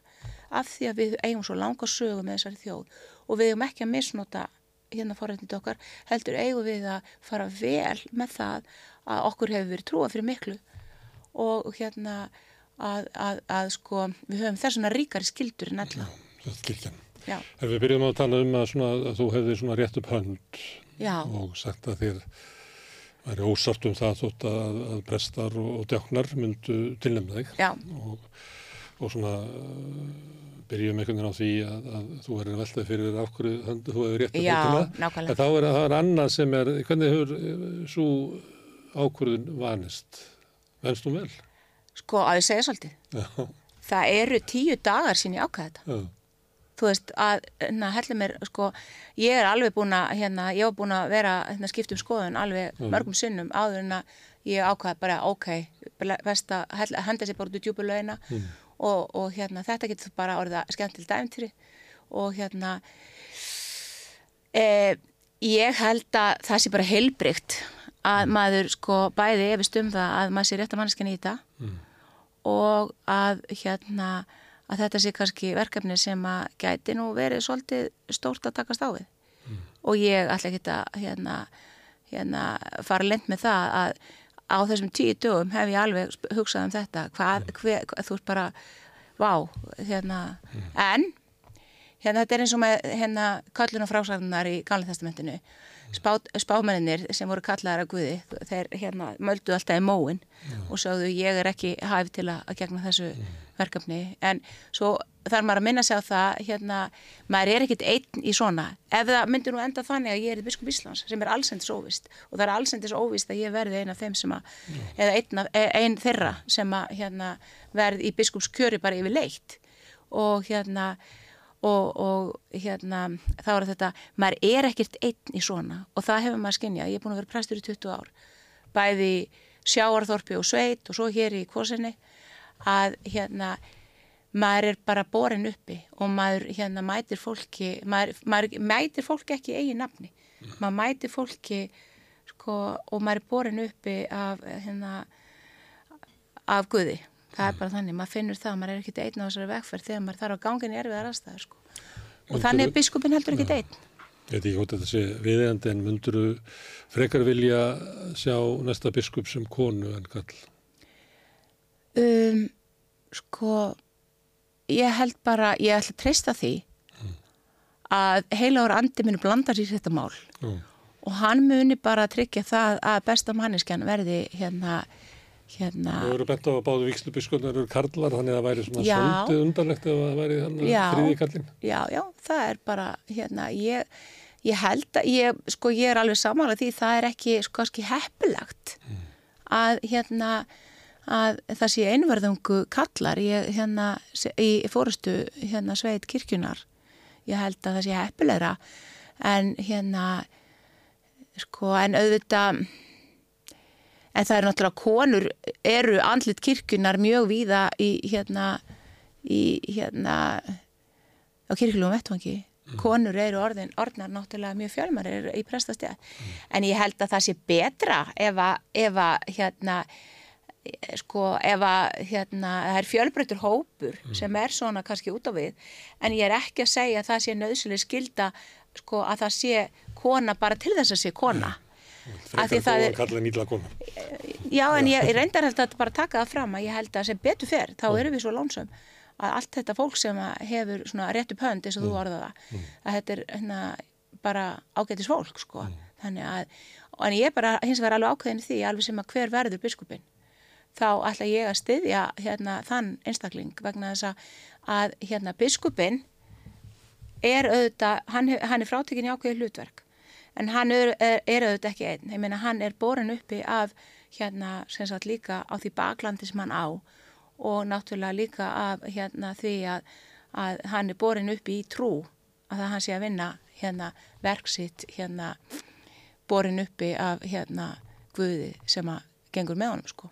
af því að við eigum svo langa sögu með þessari þjóð. Og við eigum ekki að misnota hérna forréttinda okkar heldur eigum við að fara vel með það að okkur hefur verið trúa fyrir miklu. Og hérna að, að, að sko við höfum þessuna ríkari skildur en alla En við byrjum að tala um að, svona, að þú hefði rétt upp hönd já, og sagt að þér væri ósátt um það þótt að, að prestar og, og djáknar myndu tilnefna þig og, og svona uh, byrjum einhvern veginn á því að, að þú verður veltað fyrir af hverju hönd þú hefur rétt Já, höndina. nákvæmlega. En þá er það er annað sem er, hvernig hefur uh, svo ákvörðun vanist? Venst þú vel? sko að ég segja svolítið Já, það eru tíu dagar sín ég ákvæða þetta já, þú veist, að hérna, hella mér, sko, ég er alveg búin að, hérna, ég var búin að vera, hérna, skipt um skoðun alveg mörgum sinnum áður en að ég ákvaði bara, ok, best að henda sér bara út í djúpu launa og, og hérna, þetta getur bara orðið að skemmtileg dæmtýri og hérna, e, ég held að það sé bara heilbrygt að maður, sko, bæði efist um það að maður sé rétt að mannskjan í þetta og að hérna að þetta sé kannski verkefni sem að gæti nú verið svolítið stórt að takast á við. Og ég ætla ekki að hérna, hérna fara lent með það að á þessum tíu dögum hef ég alveg hugsað um þetta. Hvað, hver, hvað þú ert bara vá, hérna. En hérna þetta er eins og með hérna kalluna frásagnar í Gamla testamentinu Spá, spámenninir sem voru kallaðar að Guði þeir hérna möldu alltaf í móin og sagðu ég er ekki hæf til að, að gegna þessu verkefni. En svo þarf maður að minna sig á það hérna, maður er ekkit einn í svona. Ef það myndir nú enda þannig að ég er biskup Íslands sem er allsendis óvist og það er allsendis óvist að ég verði eina af þeim sem að eða einn, af, e- ein þeirra sem að hérna, verði í biskupskjöri bara yfir leitt og hérna og, og hérna þá er þetta, maður er ekkert einn í svona og það hefur maður skinnjað, ég er búin að vera prestur í 20 ár bæði sjáarþorpi og sveit og svo hér í kosinni að hérna maður er bara borin uppi og maður hérna mætir fólki maður, maður mætir fólki ekki eigin nafni. Maður mætir fólki sko og maður er borin uppi af hérna af Guði það er bara þannig, maður finnur það maður er ekkert einn á þessari vegferð þegar maður þarf á gangin erfið að rasta sko. og þannig er biskupin heldur ekkert einn Ég veit ekki hvort þetta sé viðeigandi en munduru frekar vilja sjá næsta biskup sem konu en kall? um, sko ég held bara, ég ætla að treysta því að heilagur andi muni blanda sér í þetta mál Mm. og hann muni bara tryggja það að besta manneskjan verði hérna hérna, Það eru bent á að báðu vikslubiskunar eru karlar þannig að það væri svona Já. svolítið undarlegt ef það væri þriði kallin. já, já, það er bara hérna, ég, ég held að ég, sko, ég er alveg samanlega því það er ekki, sko, kannski heppilagt að hérna að það sé einverðungu kallar ég, hérna, í fórustu hérna sveit kirkjunar ég held að það sé heppilegra. En hérna sko, en auðvitað en það er náttúrulega konur eru andlit kirkjunar mjög víða í hérna í hérna á kirkjulegum vettvangi. Konur eru orðin, orðnar náttúrulega mjög fjölmar í prestastega en ég held að það sé betra ef að, ef að hérna sko ef að hérna, það er fjölbreytur hópur sem er svona kannski út á við. En ég er ekki að segja að það sé nöðsynlega skilda sko að það sé kona bara til þess að sé kona Frekar það góða er- kalla en ítla konu. Já, en ég, ég reyndar held að bara taka það fram að ég held að sem betur fer, þá erum við svo lónsum að allt þetta fólk sem að hefur svona rétt upp hönd eins og þú orðaða að þetta er hérna, bara ágætis fólk sko. þannig að en ég er bara hins vegar alveg ákveðin því alveg sem að hver verður biskupin þá ætla ég að styðja hérna, þann einstakling vegna þess að, að hérna, biskupin er auðvitað, hann, hann er frátekin í ákveði hlutverk en hann er, er, er auðvitað ekki einn, ég meina hann er borin uppi af hérna sem sagt líka á því baklandi sem hann á og náttúrulega líka af hérna því að, að hann er borin uppi í trú að það hann sé að vinna hérna verksitt hérna borin uppi af hérna Guði sem að gengur með honum sko.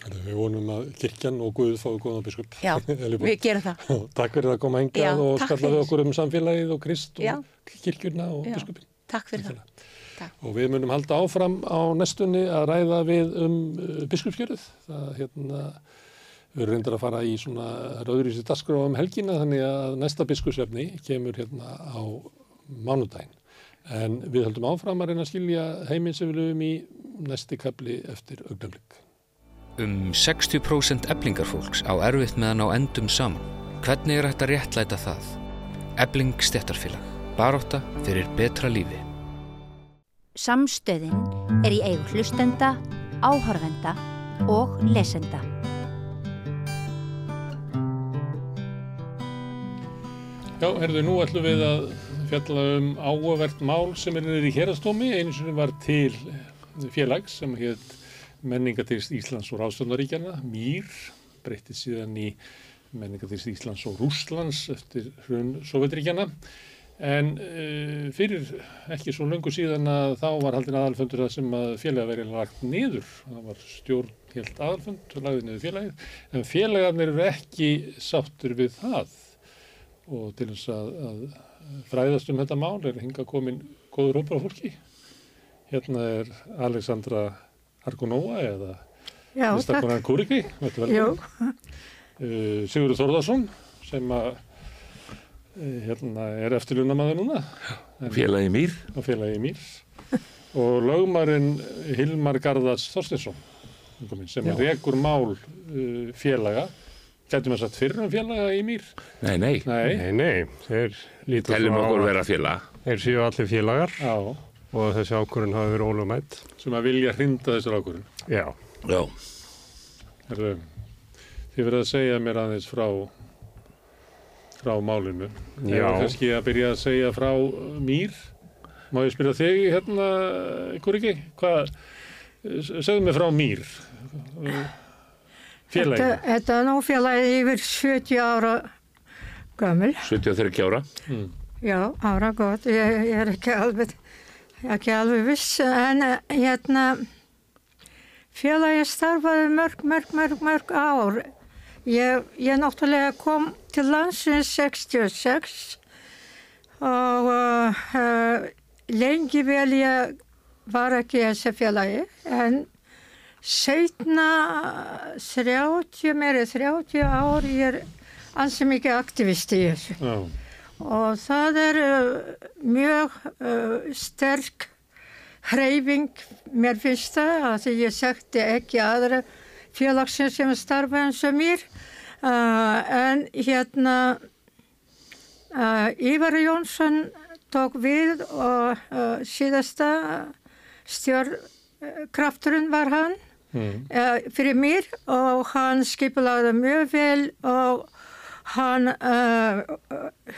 Við vonum að kirkjan og Guð fái góðan biskup. Já, við gerum það. Takk fyrir að koma Já, hengað og takk skalla við fyrir. okkur um samfélagið og Krist og kirkjurna og biskupin. Takk fyrir það. Takk. Og við munum halda áfram á næstunni að ræða við um uh, biskupskjörið. Það hérna, við erum reyndar að fara í svona rauðri sér dasgrá um helgina þannig að næsta biskupsefni kemur hérna á mánudaginn. En við höldum áfram að reyna að skilja heiminn sem við lögum í næsti kapli eftir augnablik. Um 60% eblingarfólks á erfitt meðan á endum saman. Hvernig er að réttlæta það? Ebling stjættarfélag. Baróta fyrir betra lífi. Samstöðin er í eigu hlustenda, áhorfenda og lesenda. Já, herðu, nú ætlum við að fjalla um áhugavert mál sem er niður í hérastómi. Einu sinni var til félags sem hétt menningatyrst Íslands og Ráðstöðnaríkjana, MýR, breytti síðan í menningatyrst Íslands og Rússlands eftir hrun Sovjetríkjana. En uh, fyrir ekki svo löngu síðan að þá var haldin aðalfundur það sem að félaga verið lagt niður. Það var stjórn helt aðalfund lagði niður félagið. En félagarnir eru ekki sáttur við það og til þess að, að fræðast um þetta mál er hinga komin góður hópar af fólki. Hérna er Alexandra Argonova eða listakonan Kúriki, Uh, Sigurður Þórðarsson sem að hérna er eftirlunamaður núna. En- Félagi mýr. á félagi Mýr og lögmarinn Hilmar Garðars Þorstinsson sem rekur mál uh, félaga. Gætum við sagt fyrir um félaga í Mýr? Nei, nei. Nei, Nei, nei, þeir líta Teljum svo á okkur að vera félaga. þeir séu allir félagar. Já, og þessi ákvörðun hafi verið ólumætt. sem að vilja hrinda þessar ákvörðun. Já, Já. Þið verið að segja mér aðeins frá frá málinu. Já. Eða kannski að byrja að segja frá Mýr. Má ég spyrja þig hérna, ykkur ekki? Hvað, segðu mig frá Mýr. Uh, þetta, þetta er nú félagið yfir 70 ára gömul. 73 ára. Já, ára gott. Ég, ég er ekki alveg, ekki alveg viss en hérna félagi starfaði mörg, mörg, mörg, mörg ár. Ég, ég náttúrulega kom til landsins 66 og uh, lengi vel ég var ekki í þessi félagi en setna 30, meiri 30 ár ég er ansi mikið aktivist í þessu. Já, og það er uh, mjög uh, sterk hreyfing mér finnst það að ég sekti ekki aðra félagsins sem starfa eins og mér uh, en hérna uh, Ívar Jónsson tók við og uh, síðasta stjórnkrafturinn var hann mm. fyrir mér og hann skipulaði mjög vel og hann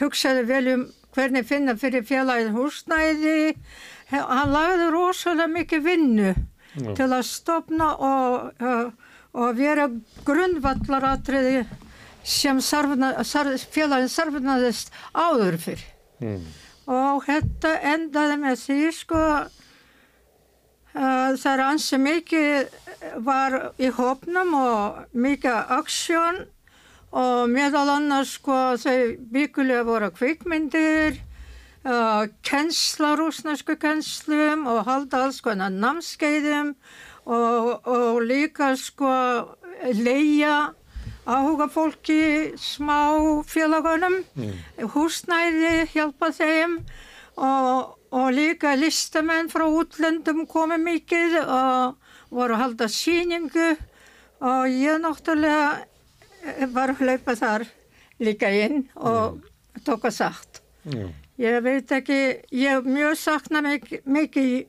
hugsaði vel um hvernig finna fyrir félagið húsnæði. Hann lagði rosalega mikið vinnu Já. til að stopna og, uh, og vera grunnvallaratriði sem sarfna, sar, félagið sarfnaðist áður fyrir. Mm. Og þetta endaði með því sko að það er ansi mikið var í hópnum og mikið aksjón og meðal annars sko þau byggulega voru kvikmyndir, uh, kennsla, rúsnesku kennslum og halda alls konar namskeiðum og, og líka sko leia áhuga fólki smá félagunum, húsnæði hjálpa þeim og, og líka listamenn frá útlöndum komu mikið og voru að halda síningu og ég náttúrulega eh, var að hlaupa þar líka inn og tók að sagt. Já. Ég veit ekki, ég mjög sakna mikið,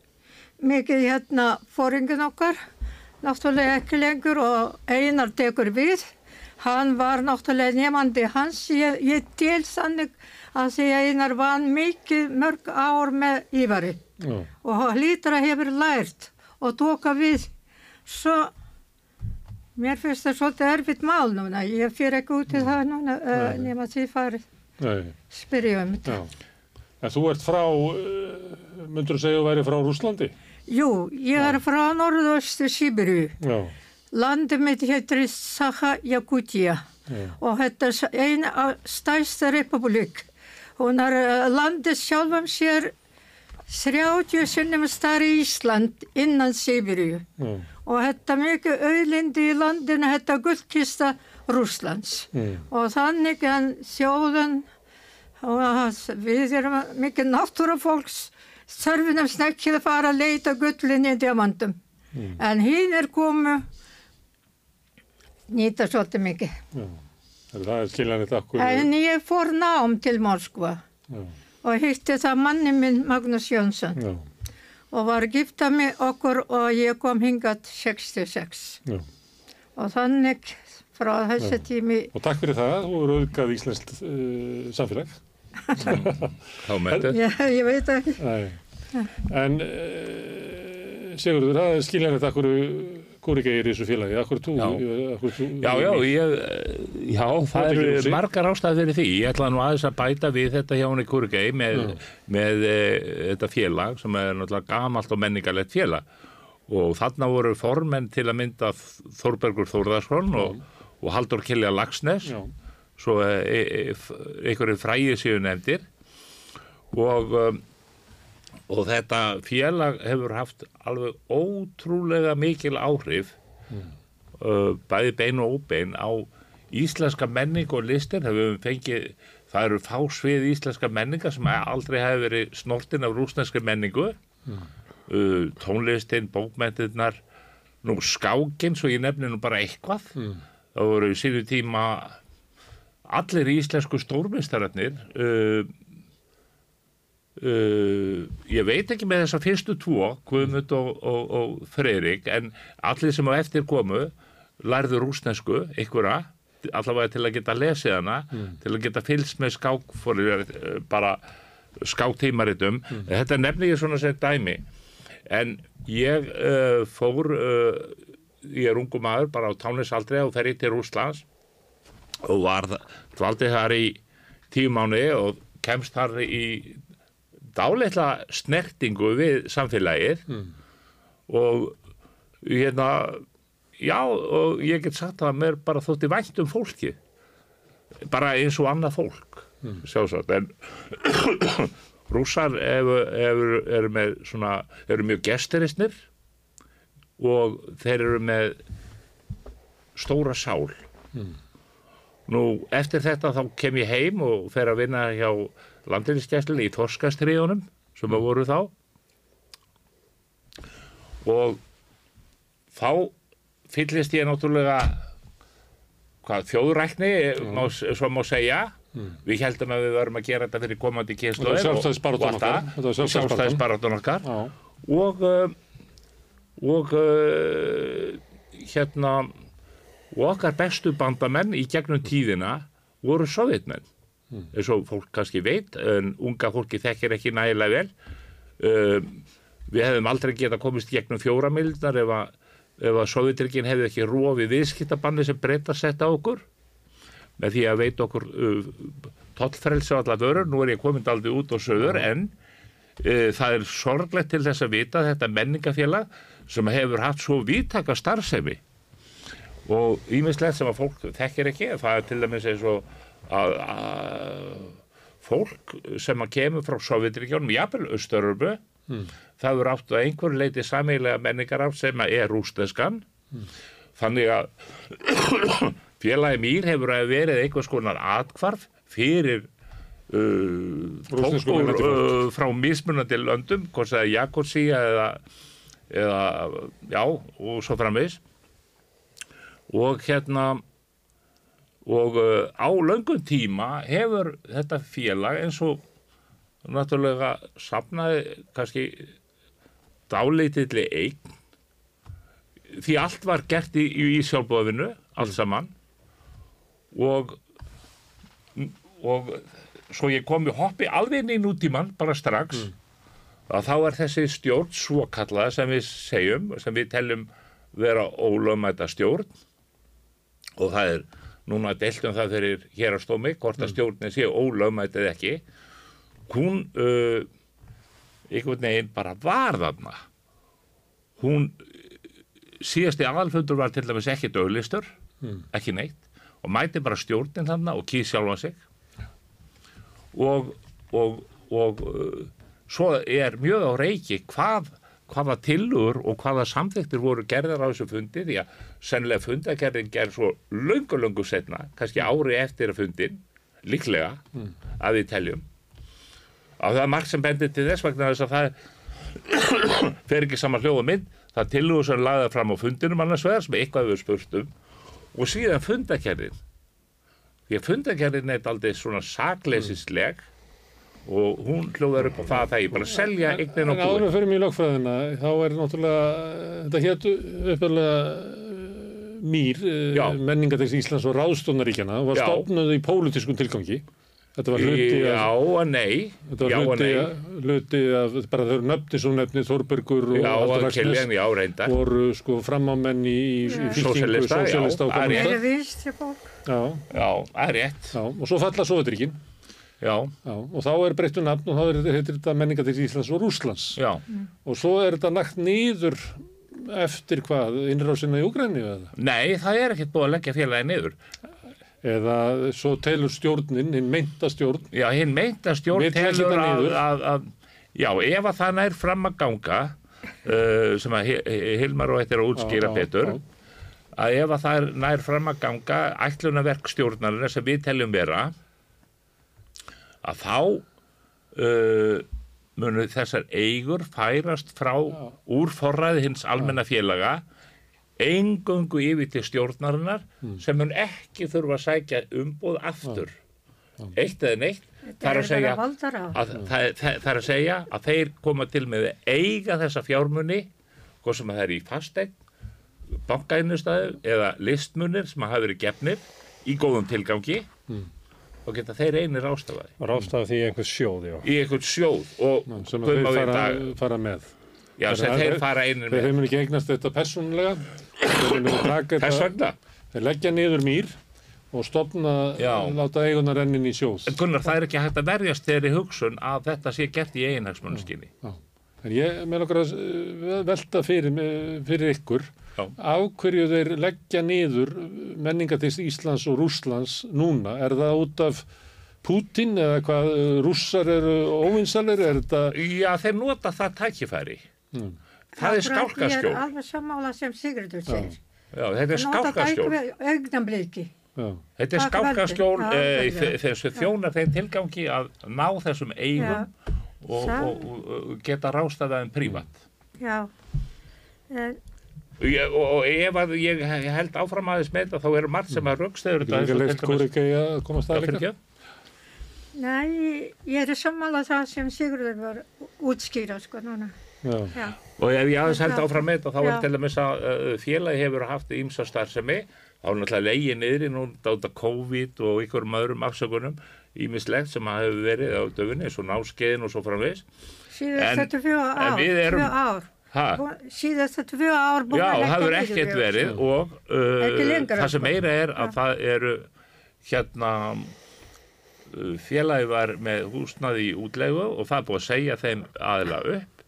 mikið, hérna fóringin okkar, náttúrulega ekki lengur og einar tekur við. Hann var náttúrulega nefandi hans, ég, ég til sannig að því einar var mikið mörg ár með Ívari Já. og að hefur lært og tóka við. Svo mér finnst það svolítið erfitt mál núna, ég fyrir ekki út í það núna uh, nema því farið spyrja um þetta. já. En þú ert frá, uh, myndur þú segja að þú væri frá Rúslandi? Jú, ég er frá norðaustu Sýbirju. Já, Landið mitt heitir Saha Jakutía já, og þetta er eina stærsta republik. Hún er eh, landið sjálfum sér 30 sinnum starri Ísland innan Sýbirju já, og þetta mikið auðlindi í landinu, þetta gullkista Rúslands. Og þannig en þjóðan, og við erum mikið náttúrufólks, þörfinum snekkið að fara að leita gullinni í diamantum. En hinn er komu, nýta svolítið mikið. já. Það er skiljanlegt akkur. En ég fór nám til Moskva Já, og hitti það manni minn Magnús Jónsson já, og var að gifta mig okkur og ég kom hingat 66. já. Og þannig frá þessi tími Og takk fyrir það, þú eru auðgað íslenskt uh, samfélag. Þá með þetta. ég, veit ekki. Nei. En uh, Sigurður, það er skiljanlegt akkur kúrikeir í þessu félagi, akkur þú, Já. akkur þú. Já, já, ég, eh, já, það eru húsi. margar ástæði fyrir því. Ég ætla nú aðeins að bæta við þetta hjá henni Kurgei með, með e, þetta félag sem er náttúrulega gamalt og menningarlegt félag og þarna voru formenn til að mynda Þórbergur Þórðarsson og, og Haldur Kilja Lagsnes Já, svo e, e, f- einhverju fræði séu nefndir. Og um, og þetta félag hefur haft alveg ótrúlega mikil áhrif uh, bæði bein og óbein á íslenska menning og listir. Hefur við fengið, það eru fá svið íslenska menninga sem aldrei hefur verið snortin af rúsneski menningu. Uh, tónlistin, bókmentirnar nú skákin, svo ég nefni nú bara eitthvað. Það voru í sínu tíma allir íslensku stórmistararnir uh, uh, ég veit ekki með þessa fyrstu tvo, Guðmund og, og, og Freyrik, en allir sem á eftir komu lærðu rúsnesku, einhverja allavega til að geta lesið hana til að geta fylgst með skák fyrir uh, bara skáktímaritum. Þetta nefni ég svona sem dæmi. En ég uh, fór uh, ég er ungu maður bara á tánisaldri og fer í til Rúslands og var dvaldi þar í tíu mánu og kemst þar í dáleitla snertingu við samfélagið. Og hérna, já, og ég get sagt að mér bara þótti vænt um fólki bara eins og annað fólk sjálfsagt, en rússar eru, eru með svona, eru mjög gesturistnir og þeir eru með stóra sál nú eftir þetta þá kem ég heim og fer að vinna hjá landinskjæslinni í Torskastriðunum sem að voru þá. Og þá fyllist ég náttúrulega hvað þjóðrækni má, svo má segja. Við heldum að við varum að gera þetta fyrir komandi kynslu sjálfstæðisbaráttan okkar. Og uh, og uh, hérna og okkar bestu bandamenn í gegnum tíðina voru sovjetmenn eins og fólk kannski veit en unga fólki þekkir ekki nægilega vel. Uh, við hefðum aldrei geta komist gegnum fjóra mildar ef að, ef að sovjetrikinn hefði ekki rofið viðskiptabanni sem breyta sett á okkur. Með því að veit okkur uh, tollfrelsi á alla vörur, nú er ég komin aldrei út og söður en uh, það er sorglegt til þess að vita þetta menningafélag sem hefur haft svo vítaka starfsemi og ímislegt sem að fólk þekkir ekki, það er til dæmis eins og að, að fólk sem að kemur frá Sovjetríkjónum, jafnvel Östuröfu það eru átt að einhver leiti sameilega menningar af sem að er rústeskan þannig að félagi mýr hefur að verið einhvers konar atkvarf fyrir uh, Rússnesku fólk úr, minnandi fólk. uh, frá mismunandi löndum, hvort það er Jakobsía eða, eða já, og svo framvegis og hérna og uh, á löngum tíma hefur þetta félag eins og náttúrulega safnaði kannski dálítilli eign því allt var gert í, í sjálfbóðinu allt saman. Og og svo ég kom í hoppi alveg inn í nútíman bara strax að þá er þessi stjórn svo kallaða sem við segjum sem við teljum vera ólöfmæta stjórn og það er núna deilt um það fyrir hérastómi hvort að stjórnin sé ólögmætt eða ekki. Hún uh, einhvern veginn bara var þarna. Hún síðasti aðalfundur var til dæmis ekki döglistur ekki neitt og mæti bara stjórnin þarna og kýr sjálfa sig. Og, og, og uh, svo er mjög á reiki hvað hvaða tillögur og hvaða samþyktir voru gerðar á þessu fundi því að sennilega fundagerðin gerð svo löngu löngu setna, kannski ári eftir að fundin, líklega að við teljum. Að það er margt sem bendir til þess vegna þess að það fer ekki saman hljóða mynd. Það tillögur sem lagða fram á fundinum annars vegar sem eitthvað við spurt um. Og síðan fundagerðin því að fundagerðin er aldrei svona sakleisisleg og hún hljóðar upp á það að það er bara selja eignin og En áður búin við fyrir mjög lögfræðina, þá er náttúrulega, þetta hétu upphörlega mýr, Já. menningadegs Íslands og ráðstónaríkjana, og var Já. stofnuð í pólitískum tilgangi. Þetta var hluti Já af, og nei þetta Já var og hluti, nei hluti af, bara þau eru nöfni svo nefni, Þorbergur og Já já reyndar voru sko framámenn í, í, í fylkingu, já, sósíalista og er. Já, Já, það er rétt já, og svo falla Sovjetríkin. Já, Já, og þá er breyttu nafn og þá er, heitir þetta menningadegs Íslands og Rússlands. já Og svo er þetta nagt nýður eftir hvað, innrásina í Úgræni eða? Nei, það er ekkert búið að leggja félagi niður Eða svo telur stjórnin, hinn meinta stjórn, Já, hinn meinta stjórn Vill leggja telur að, að, að Já, ef að það nær fram að ganga uh, sem að Hi- Hi- Hilmar og þetta er að útskýra Já, betur já. að ef að það er nær fram að ganga ætlunarverk stjórnarinn sem við teljum vera að þá uh, munu þessar eigur færast frá úr forræði hins almenna félaga eingöngu yfir til stjórnarinnar Hmm. sem mun ekki þurfa að sækja umboð aftur. Eitt eða neitt. Það er að segja að, það, það, það er að segja að þeir koma til með að eiga þessa fjármunni hvað sem að það er í fastegn bankainustæðu eða listmunir sem hafa verið gefnir í góðum tilgangi og geta þeir einir ástafaði Rástaf því einhvers sjóð, já. í einhvern sjóð og sem að Guð má þeir fara, fara með. já, sem Þeir- þeir fara einir Þeir með hefur ekki eignast þetta þeir taka þess vegna þeir leggja niður mýr og stopna, Já. láta eiguna rennin í sjóð. en Gunnar það er ekki hægt að verjast þeirri hugsun að þetta sé gert í eiginhagsmunnskinni Já. En ég með okkar að uh, velta fyrir, fyrir ykkur Já. Á hverju þeir leggja niður menningatist Íslands og Rússlands núna. Er það út af Pútin eða hvað rússar eru óvinsalir? Er þetta... Já, þeir nota það tækifæri. Mm. Það er Akkurat, Ég skálkaskjól. er alveg sammála sem Sigurður segir. Já, þetta er skálkaskjól. Þetta er skálkaskjól eh, þessu þjónar þeim tilgangi að ná þessum eigum og, og, og geta rástaðað um prívat. Já. En, Ég, og, og ef að ég held áfram aðeins með þetta þá eru margt sem að Þetta er ekki leikt Kóreikei að komast það líka? nei, ég er sammála það sem Sigurður var útskýra sko núna. Já. Já. Og ef ég aðeins held áfram með þetta þá er til dæmis að félagi hefur haft ímsa starfsemi þá er náttúrulega leiði niður í nú dáta COVID og ykkurum öðrum afsökunum ímislegt sem að hefur verið á döfunni eins og náskeiðin og svo framvegis Síðast En- þetta en ár. Síðast þetta tvö ár búin Já, að það leggja hefur niður ekkert verið og uh, það sem sko. meira er að Já. það eru hérna uh, félagi var með húsnaði í útlegu og það er búið að segja þeim aðila upp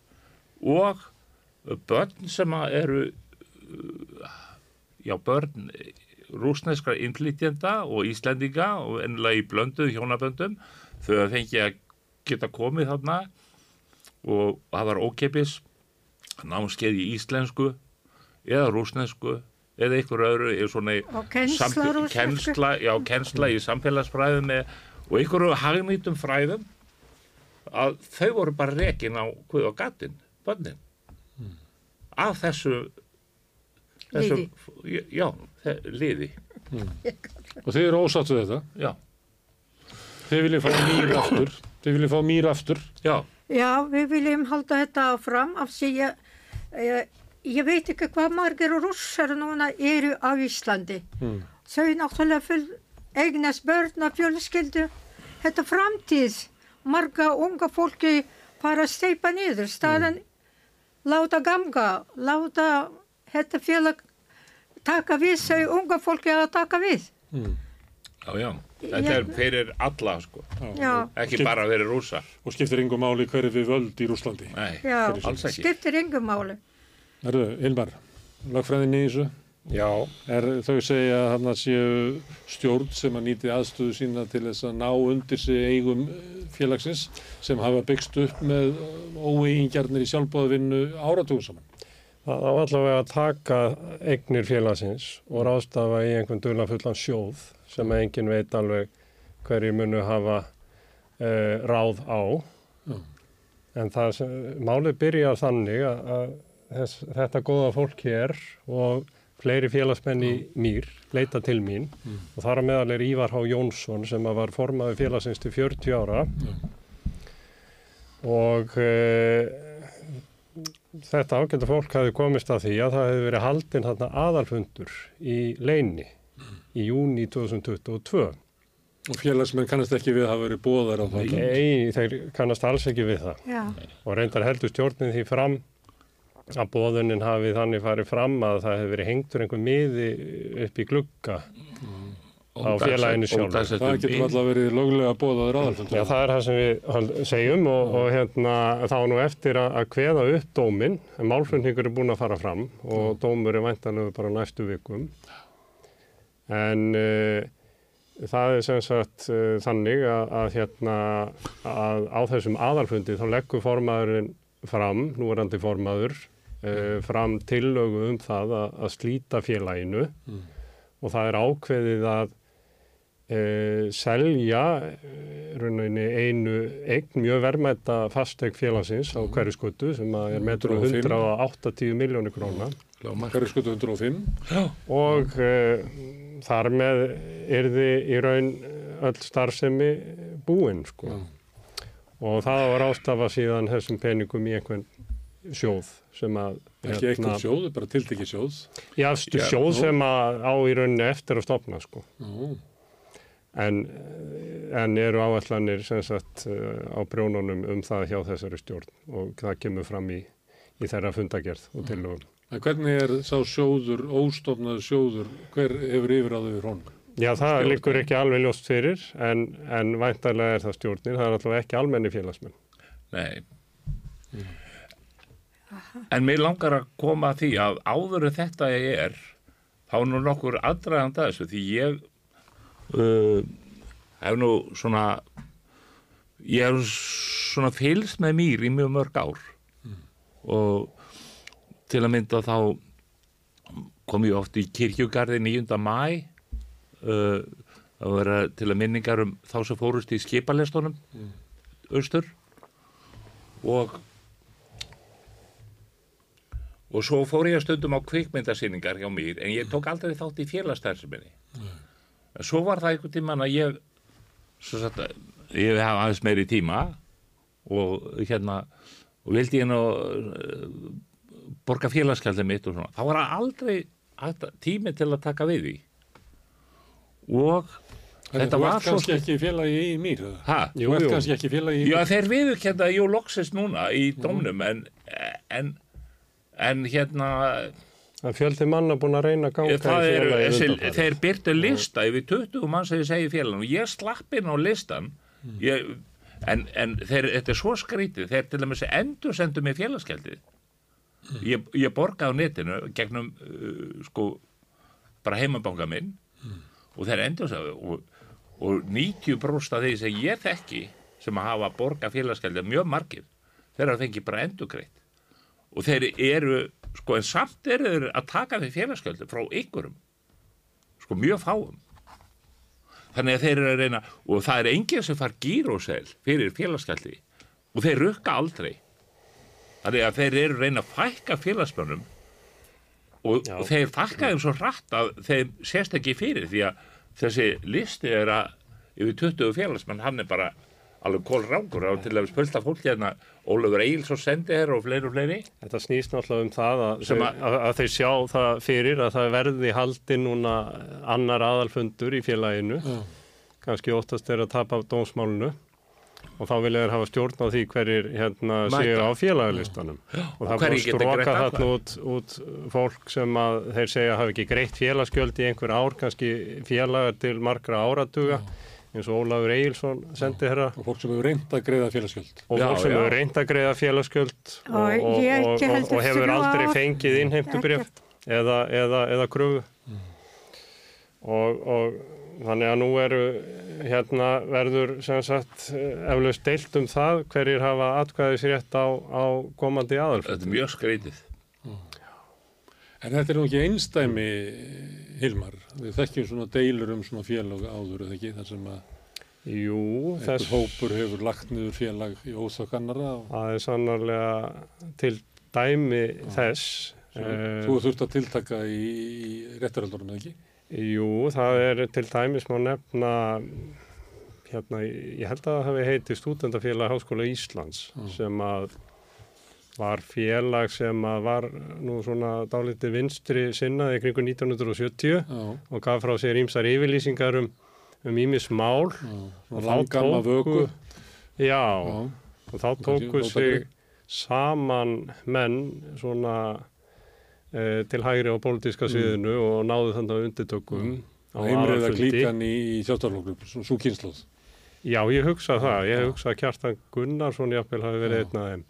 og börn sem að eru uh, já, börn rúsneskra innflytjenda og Íslendinga og ennilega í blönduð hjónaböndum þau að fengi að geta komið þarna og það var ókeppis námskeið í íslensku eða rúsnesku eða ykkur öðru eða svona Og kennsla kennsla, já, kennsla í samfélagsfræðum með, og ykkur hagnýtum fræðum að þau voru bara rekin á hvað á gatinn, bönnin af þessu þessu, já, þe- liði. Og þið eru ósatt við þetta? já, Þið viljið fá mýr aftur? Þið viljið fá mýr aftur? já, Já, við viljum halda þetta áfram af því ég, ég, ég veit ekki hvað margir rússar núna eru á Íslandi. Mm. Þau náttúrulega full eignast börn og fjölskyldu. Þetta framtíð. Marga unga fólki fara að steipa niður. Staðan láta ganga, láta þetta félag taka við þau unga fólki að taka við. já, já þetta er fyrir alla sko. Já, ekki Skip- bara fyrir rúsa Og skiptir yngur máli hverju við völd í Rúslandi? nei, já, alls ekki. Skiptir yngum máli. Erðu, Hilmar, lagfræðinni í þessu? Já, Er þau segja að hann séu stjórn sem að nýti aðstöðu sína til þess að ná undir sig eigum eh, félagsins sem hafa byggst upp með óeigingjarnir í sjálfbóðavinnu áratugum saman? það á allavega að taka eignir félagsins og ráðstafa í einhvern duglafullan sjóð sem að enginn veit alveg hverju munu hafa uh, ráð á. Já. En það sem, málið byrjar þannig að, að þess, þetta góða fólk hér og fleiri félagsmenn í mýr leita til mín og þar að meðal er Ívar H. Jónsson sem var formaður félagsins til 40 ára og uh, þetta ágænda fólk hafi komist að því að það hefði verið haldinn aðalfundur í leini í júni 2022. Og félagsmenn kannast ekki við að hafa verið bóðar á það. Nei, þeir kannast alls ekki við það Já, og reyndar heldur stjórnin því fram að bóðunin hafi þannig farið fram að það hefði verið hengtur einhver miði upp í glugga á félaginu sjálf. Það getur alltaf verið löglega bóðaður aðalfundur. Já, það er það sem við segjum og, og hérna, þá nú eftir að, að kveða upp dóminn, en málflutningur er búin að fara fram og dómur er væntanlega bara næstu vikum. En uh, það er sem sagt uh, þannig að, að, hérna, að á þessum aðalfundi þá leggur formaðurinn fram, núverandi formaður, uh, fram tillögu um það að, að slíta félaginu. Og það er ákveðið að uh, selja rauninni einu eign mjög verðmæta fastegn félagsins á hverju skuttu sem er metur um 105. 180 miljónir króna Hverju skutu 105? og uh, þar með yrði í raun öll starfsemi búin sko. og það var ástafa síðan þessum peningum í einhvern sjóð sem að Ekki eitthvað sjóð, bara tiltekki sjóð. Já, Já, sjóð nú. sem að á í rauninni eftir að stopna sko. En, en eru áallanir sem sagt eh, á brjónunum um það hjá þessari stjórn og það kemur fram í, í þeirra fundagerð og tillögum. En hvernig er sá sjóður, óstofnaður sjóður, hver hefur yfir að þau honum? Já, það Stjórnin. liggur ekki alveg ljóst fyrir en, en væntarlega er það stjórnir, það er allavega ekki almenni félagsmenn. Nei. En mér langar að koma að því að áður en þetta er, þá er nú nokkur aðdraganda þessu, því ég uh, hef nú svona, ég hef svona fylgst með mér í mjög mörg ár og til að mynda þá kom ég oft í kirkjugarði 9. mæ uh, að vera til að minningar um þá sem fórust í skipalestunum austur og og svo fór ég að stundum á kvikmyndasýningar hjá mér en ég tók aldrei þátt í félagstærsuminni en svo var það einhvern tímann að ég satt, ég hef aðeins meiri tíma og hérna og vildi ég nú borga félagskjaldið mitt og svona þá var aldrei tími til að taka við því. Og Þetta þetta þú var ert svo kannski ekki félagi í mýr, eða? ha, Þú ert kannski ekki félagi í Já, þeir viðurkenda jú loksist núna í dómnum en, en, en hérna Það fjöldi manna búin að reyna að ganga það í er, undanfarið. þeir byrtu lista yfir 20 mann sem ég segi félagin og ég slapp inn á listan ég, en, en þeir, þetta er svo skrítið. Þeir til dæmis endur sendu mig félagskeldið ég, ég borgaði á netinu gegnum uh, sko bara heimabanga minn og þeir endur sendu og, og 90% af þeir sem ég þekki sem að hafa borgað félagskeldið mjög margir þeir hafa fengið bara endurgreitt. Og þeir eru sko en samt eru þeir að taka þeir félagsgjaldi frá ykkurum sko mjög fáum. Þannig að þeir eru að reyna og það er enginn sem far gírósel fyrir félagsgjaldi og þeir rukka aldrei þannig að þeir eru reyna að fækka félagsmönnum og, Já. þeir fækka þeim svo rætt að þeim sést ekki fyrir því að þessi listi er að yfir 20 félagsmenn hann er bara alveg kólrángur og til að spölda fólk hérna Ólafur Eils og sendi hér og fleiri og fleiri Þetta snýst náttúrulega um það að, þau, að- að, að þeir sjá það fyrir að það verði haldi núna annar aðalfundur í félaginu. Kannski óttast er að tapa af dómsmálunu og þá vilja þeir hafa stjórn á því hverjir hérna séu á félagalistanum. Og það er stróka þarna út, út fólk sem að þeir segja hafi ekki greitt félagsgjöld í einhver ár, kannski félagar til margra áratuga eins og Ólafur Egilson sendi herra og fólk sem hefur reynd að greiða félagsgjöld. og Já, fólk sem já. hefur reynd að greiða félagsgjöld og, Og og, ég og, hefur aldrei fengið innheimtubrjöf eða, eða, eða kröfu. Og, og þannig að nú eru hérna verður sem sagt eflaust deilt um það hverjir hafa atkvæðis rétt á, á komandi aðalfund þetta er mjög skreitið En þetta er nú ekki einstæmi, Hilmar. Við þekkjum svona deilur um svona félag áður, eða ekki, þar sem að Jú, þess hópur hefur lagt niður félag í óþokkannara og það er sannarlega til dæmi þess sem eh, þú þurft að tiltaka í, í réttaröldurinn, eða ekki? Jú, það er til dæmis má nefna hérna, ég held að það hafi heiti Stúdendafélag Háskóla Íslands sem að var félag sem að var nú svona dálítið vinstri sinnaði kringu 1970 Já, og gaf frá sér ímsar yfirlýsingar um um ímis mál já, Og þá tóku-. Já, Já, og þá tóku sig saman menn svona til hægri á pólitíska sviðinu og náðu þannig að undirtökum á heimriða aðalfundi. klíkan í, í svona svo kynnslóð. Já, ég hugsa það. Ég hugsa að Kjartan Gunnarsson jafnvel hafi verið einn af þeim.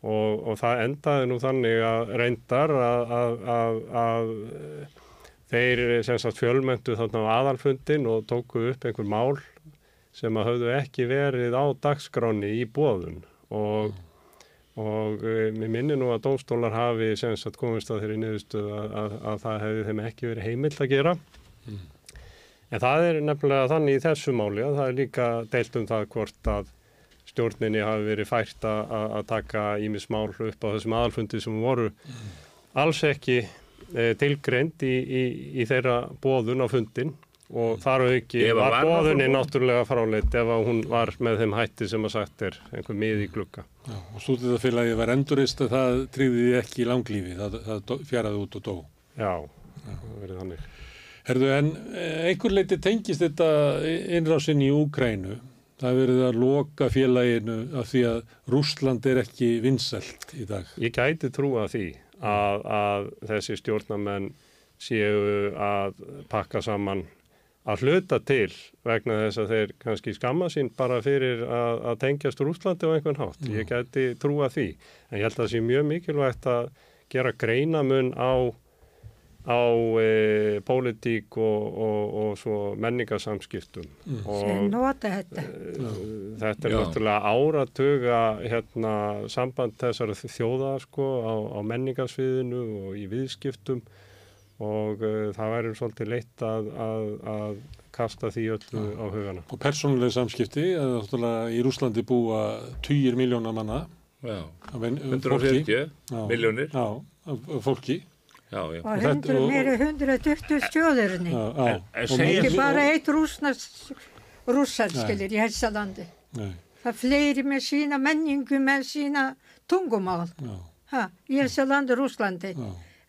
Og, og það endaði nú þannig að reyndar að, að, að, að þeir sem sagt fjölmöntu þarna á aðalfundin og tóku upp einhver mál sem að höfðu ekki verið á dagskráni í bóðun og, og e, mér minni nú að dómstólar hafi sem sagt komist að þeirri niðurstöð að, að, að það hefði þeim ekki verið heimilt að gera. En það er nefnilega þannig í þessu máli að það er líka deilt um það hvort að stjórninni hafi verið fært að, að- að taka ímis mál upp á þessum aðalfundi sem voru alls ekki e, tilgreind í, í, í þeirra bóðun á fundin og þar auki að var var nokkur bóðunni boðun? náttúrulega fráleitt ef að hún var með þeim hætti sem að sagt er einhver mið í glugga. Já, og stúdíðafélagi var endurist að það tryggði því ekki í langlífi, það, það fjaraði út og dó. Já, það verið þannig. Herðu, en eh, einhver leiti tengist þetta innrásinn í Úkrænu. Það er verið að loka félaginu af því að Rússland er ekki vinsælt í dag. Ég gæti trúa því að, að þessi stjórnamenn séu að pakka saman að hluta til vegna þess að þeir kannski skamma sín bara fyrir að, að tengjast Rúslandi á einhvern hátt. Ég geti trúa því. En ég held að það sé mjög mikilvægt að gera greinamun á, á e, pólitík og, og, og svo menningarsamskiptum. Sem Og nota þetta. þetta er Já. náttúrulega áratuga hérna, samband þessara þjóða sko, á, á menningarsviðinu og í viðskiptum og uh, það væri svolítið leitt að, að, að kasta því öllu á hugana. Og persónuleg samskipti, í Rúslandi búa 20 miljóna manna Já. af ven- fólki. 140 Já. miljónir. Fólki. Já, já. Og og- meiri 120 stjóðurinni. Já, já. En- en Og segja- Ekki bara eitt rúsnars, rússar skilir í hessa landi. Nei, Það fleiri með sína menningu, með sína tungumál. já, Ha, í hessa landi, Rúslandi.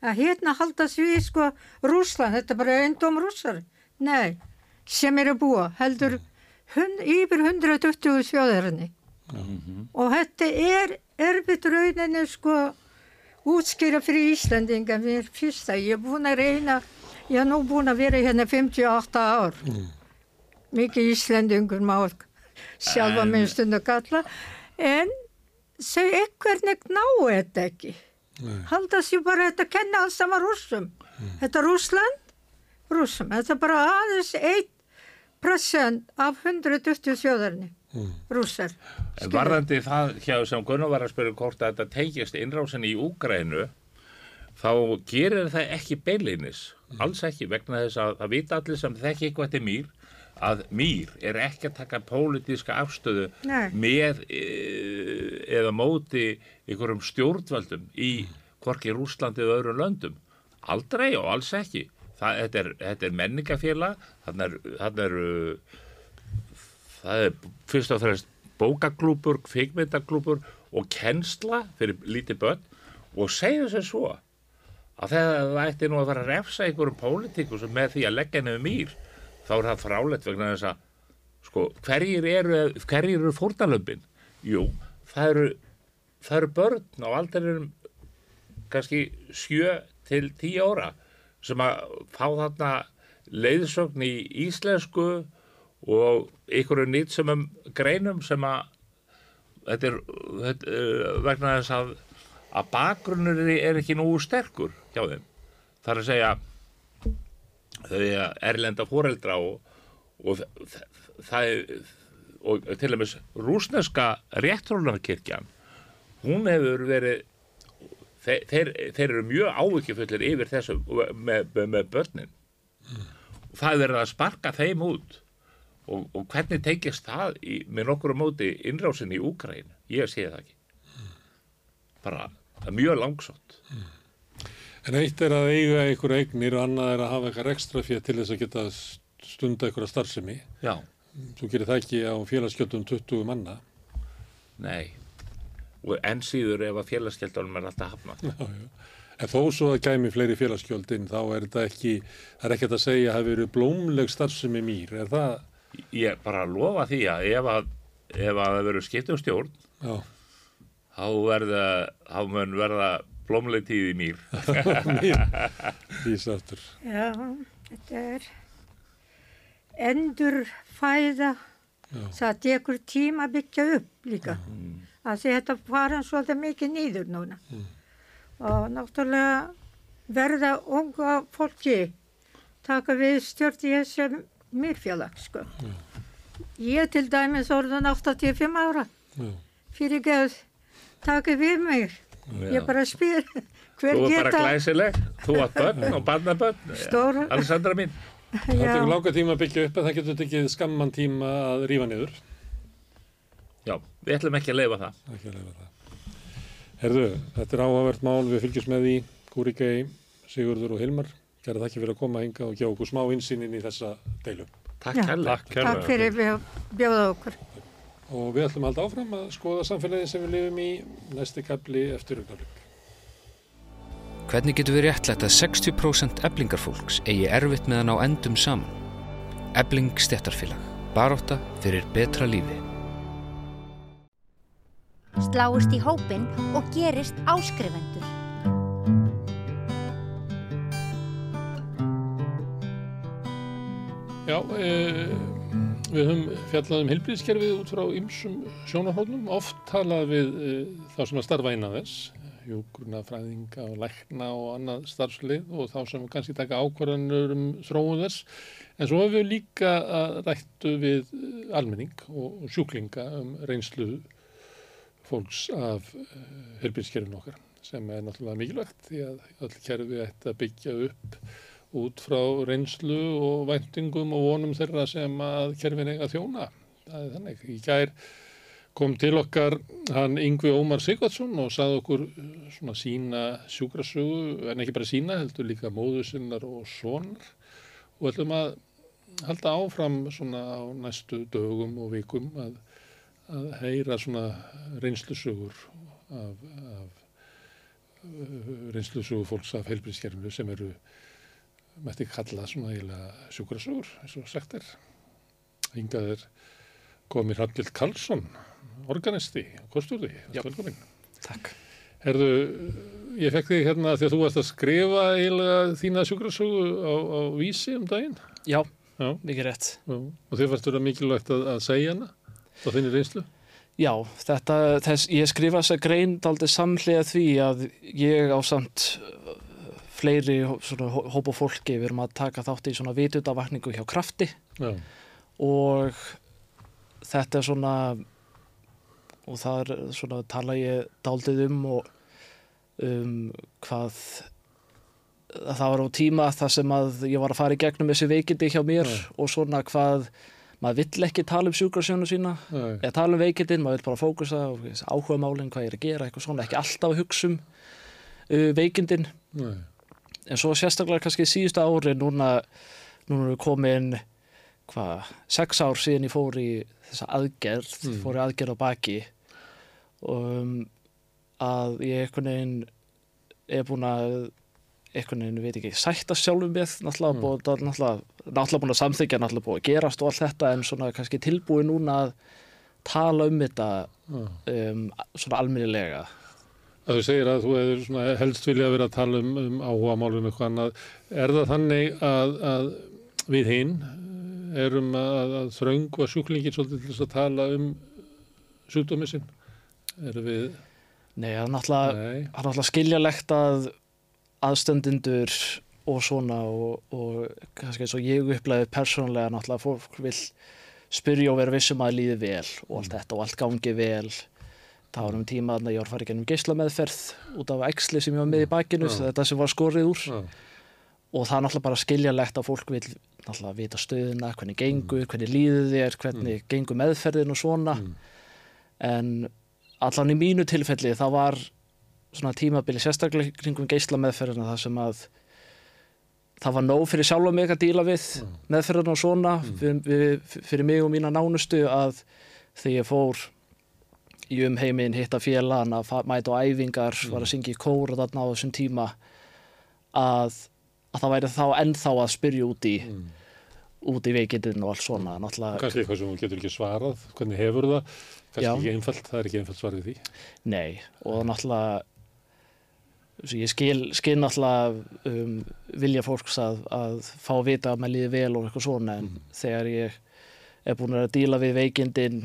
Að hérna haldast við sko Rúsland, þetta er bara eindóm rússar. Nei, sem eru að búa, heldur hund, yfir 120 þjóðarinni. Og þetta er erfitt rauninni sko útskýra fyrir Íslandinga mér fyrsta. Ég er búin að reyna, ég er nú búin að vera hérna 58 ár. Mikið Íslandingur má sjálfa En- minn stundu kalla. En þau ekkert ná þetta ekki. Nei. Halda sér bara þetta að kenna alls saman rússum. Þetta er Rússland, rússum. Þetta er bara aðeins 1% af 120 þjóðarni. Rússar. En varðandi það hjá sem Gunnar var að spyrja hvort að þetta teikist innrásin í Úgrænu þá gerir það ekki beilinis, alls ekki vegna þess að það vita allir sem þekki eitthvað þetta er mýr að mýr er ekki að taka pólitíska afstöðu Nei. með e, eða móti einhverjum stjórnvöldum í hvorki Rúslandi eða öðrum löndum. Aldrei og alls ekki. Það, þetta, er, þetta er menningafélag þannig er, eru það er fyrst og fremst bókaklúpur, kvikmyndaklúpur og kennsla fyrir lítið börn. Og segja sér svo að það ætti nú að fara að refsa einhverjum pólitíku sem með því að leggja nefnum mýr þá er það frálegt vegna þess að sko, hverjir eru, eru fórtalömpin? Jú, það eru það eru börn á aldrinum kannski sjö til tíu ára sem að fá þarna leiðsögn í íslensku og einhverju nýtt sem um greinum sem að þetta er þetta, uh, vegna þess að að bakgrunnur er ekki nógu sterkur hjá þeim. Það er að segja þau erlenda fóreldra og, og það er og til dæmis rúsneska réttrólunarkirkjan hún hefur verið þeir, þeir, þeir eru mjög ávikjufullir yfir þessu með, með, börnin. Og það er að sparka þeim út. Og, og hvernig tekist það í, með nokkru móti innrásin í Úkraín ég sé það ekki. Bara það er mjög langsótt En eitt er að eiga einhverja eignir og annað er að hafa eitthvað ekstra fyrir til þess að geta stunda einhverja starfsemi. já, Þú gerir það ekki á félagsgjöldum 20 manna. nei og enn síður ef að félagskeldunum er alltaf hafnað Já, já. En þó svo að gæmi fleiri félagsgjöld inn, þá er þetta ekki, það er ekkert að segja að það hafi verið blómleg starfsemi mýr. Er það, ég bara lofa því að ef að, ef að það verður skipt um stjórn já, þá verða, þá mun verða blómleg tíð í mýr mýr, vísa aftur. Já, þetta er endur fæða. Það tekur tíma að byggja upp líka. Af því þetta fara svolítið mikið nýður núna. Og náttúrulega verða unga fólki taka við stjórn í þessu mýrfélag, sko. Ég til dæmis orðan 85 ára. Já. Fyrir geð taka við mig. Ég bara spyr hver þú er bara geta... glæsileg, þú átt börn og barnabörn Stóra. Alessandra mín Það tekur langa tíma að byggja upp en það getur tekið skamman tíma að rífa niður. já, við ætlum ekki að leifa það Ekki að leifa það. Herðu, þetta er áhugavert mál, við fylgjum með því, Gúrikei, Sigurður og Hilmar. Gerða þakki fyrir að koma hinga og gefa okkur smá insýn inn í þessa deilu. takk Já. Takk. Takk fyrir að bjóða okkur. Og við ætlum að halda áfram að skoða samfélagið sem við lifum í næsti kapli eftir augnablik. Hvernig getur við réttlætt að 60% eblingarfólks eigi erfitt með að ná endum saman? Ebling stéttarfélag. Baróta fyrir betra lífi. Sláist í hópin og gerist áskrifendur. Já, e, við höfum fjallað um heilbríðskerfið út frá ymsum sjónarhóðnum, oft talað við e, þá sem að starfa innan þess, hjógrunafræðinga og lækna og annað starfslið og þá sem kannski taka ákvarðanur um þróun þess. En svo hefur við líka að rættu við almenning og sjúklinga um reynslu fólks af heilbríðskerfinu okkar sem er náttúrulega mikilvægt því að öll kerfi ætti að byggja upp út frá reynslu og væntingum og vonum þeirra sem að kerfin eiga þjóna. Það er þannig. Í gær kom til okkar hann Yngvi Ómar Sigvardsson og saði okkur svona sína sjúkrasögu, en ekki bara sína, heldur líka móðu sinnar og sonar og ætlum að halda áfram svona á næstu dögum og vikum að, að heyra svona reynslusögur af, af reynslusögur fólks af heilbríðskerfinu sem eru mætti kalla svona eiginlega sjúkrasögur eins og sagt er. Hingað er komið Hrafnvild Karlsson, organisti, kosturði, velkomin. Takk. Herðu, ég fekk þig hérna því að þú varst að skrifa eiginlega þína sjúkrasögu á, á vísi um daginn. Já, Já. mikið rétt. Já. Og þið fannst vera mikilvægt að, að segja hana á þinni reynslu. Já, þetta, þess, ég skrifa þess að grein daldi samlega því að ég á samt fleiri hópa fólki við erum að taka þátt í svona vitundavakningu hjá krafti Já. og þetta er svona og það er svona tala ég daldið um og um hvað að það var á tíma þar sem að ég var að fara í gegnum þessi veikindi hjá mér Já. og svona hvað maður vill ekki tala um sjúkrasjónu sína Nei. eða tala um veikindin, maður vil bara fókusa á áhuga málinn, hvað ég er að gera, eitthvað svona ekki alltaf að hugsa um uh, veikindin Nei. En svo sérstaklega kannski síðustu ári núna, núna er við komin hvað, sex ár síðan ég fór í þessa aðgerð Mm. fór í aðgerð á baki um, að ég einhvern veginn er búin að einhvern veginn, veit ekki, sætta sjálfum með náttúrulega, Mm. búið, náttúrulega, náttúrulega búin að samþykja náttúrulega búið að gerast og allt þetta en svona kannski tilbúið núna að tala um þetta Já. um, svona almennilega að þú segir að þú hefur helst vilja að vera að tala um, um áhuga málum eitthvað annað. Er það þannig að, að við hinn erum að, að þröngva sjúklingin svolítið til þess að tala um sjúkdómi sinn? Erum við... Nei, það er náttúrulega, Nei. er náttúrulega skiljalegt að aðstöndindur og svona og, og kannski eins og ég upplæði persónulega náttúrulega fólk vil spyrja og vera vissum að líði vel og allt þetta og allt gangi vel það var um tíma að ég var að fara í gennum geislameðferð út af æxli sem ég var með í bakinu Já. þetta sem var skorið úr Já. og það er náttúrulega bara skiljalegt að fólk vil náttúrulega vita stöðuna, hvernig gengur, hvernig líður þér, hvernig gengur meðferðin og svona Mm. en allan í mínu tilfelli það var svona tímabili sérstaklega kringum geisla meðferðina það sem að það var nóg fyrir sjálfa mig að díla við Mm. meðferðina og svona fyrir, við, fyrir mig og mína nánustu að þegar ég fór í um heiminn hitta félagan að mæta á æfingar, var að syngja í kóra þarna á þessum tíma að, að það væri þá ennþá að spyrja út í Mm. út í veikindin og allt svona náttúrulega, Kannski eitthvað sem þú getur ekki svarað, hvernig hefur það? Kannski ekki einfalt, það er ekki einfalt svarið því. nei og náttúrulega ég skil, skil náttúrulega um, vilja fólks að, að fá að vita að maður líði vel og eitthvað svona en þegar ég er búin að díla við veikindin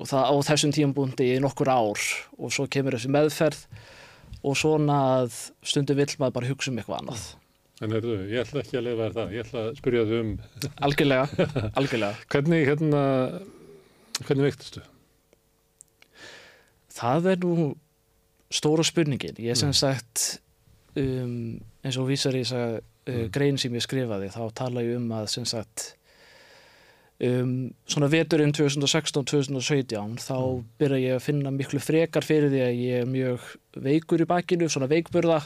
og það á þessum tímabúndi í nokkur ár. Og svo kemur þessi meðferð. Og svona að stundum vill maður bara hugsa um eitthvað annað. En erðu, ég ætla ekki að lifa þér það, ég ætla að spyrja þau um algjörlega, algjörlega. Hvernig, hérna, hvernig veiktistu? Það er nú stóra spurningin. Ég sem sagt, um, eins og vísar í þessa uh, grein sem ég skrifaði, þá tala ég um að sem sagt, um, svona veturinn 2016-2017, þá byrja ég að finna miklu frekar fyrir því að ég er mjög veikur í bakinu, svona veikburða,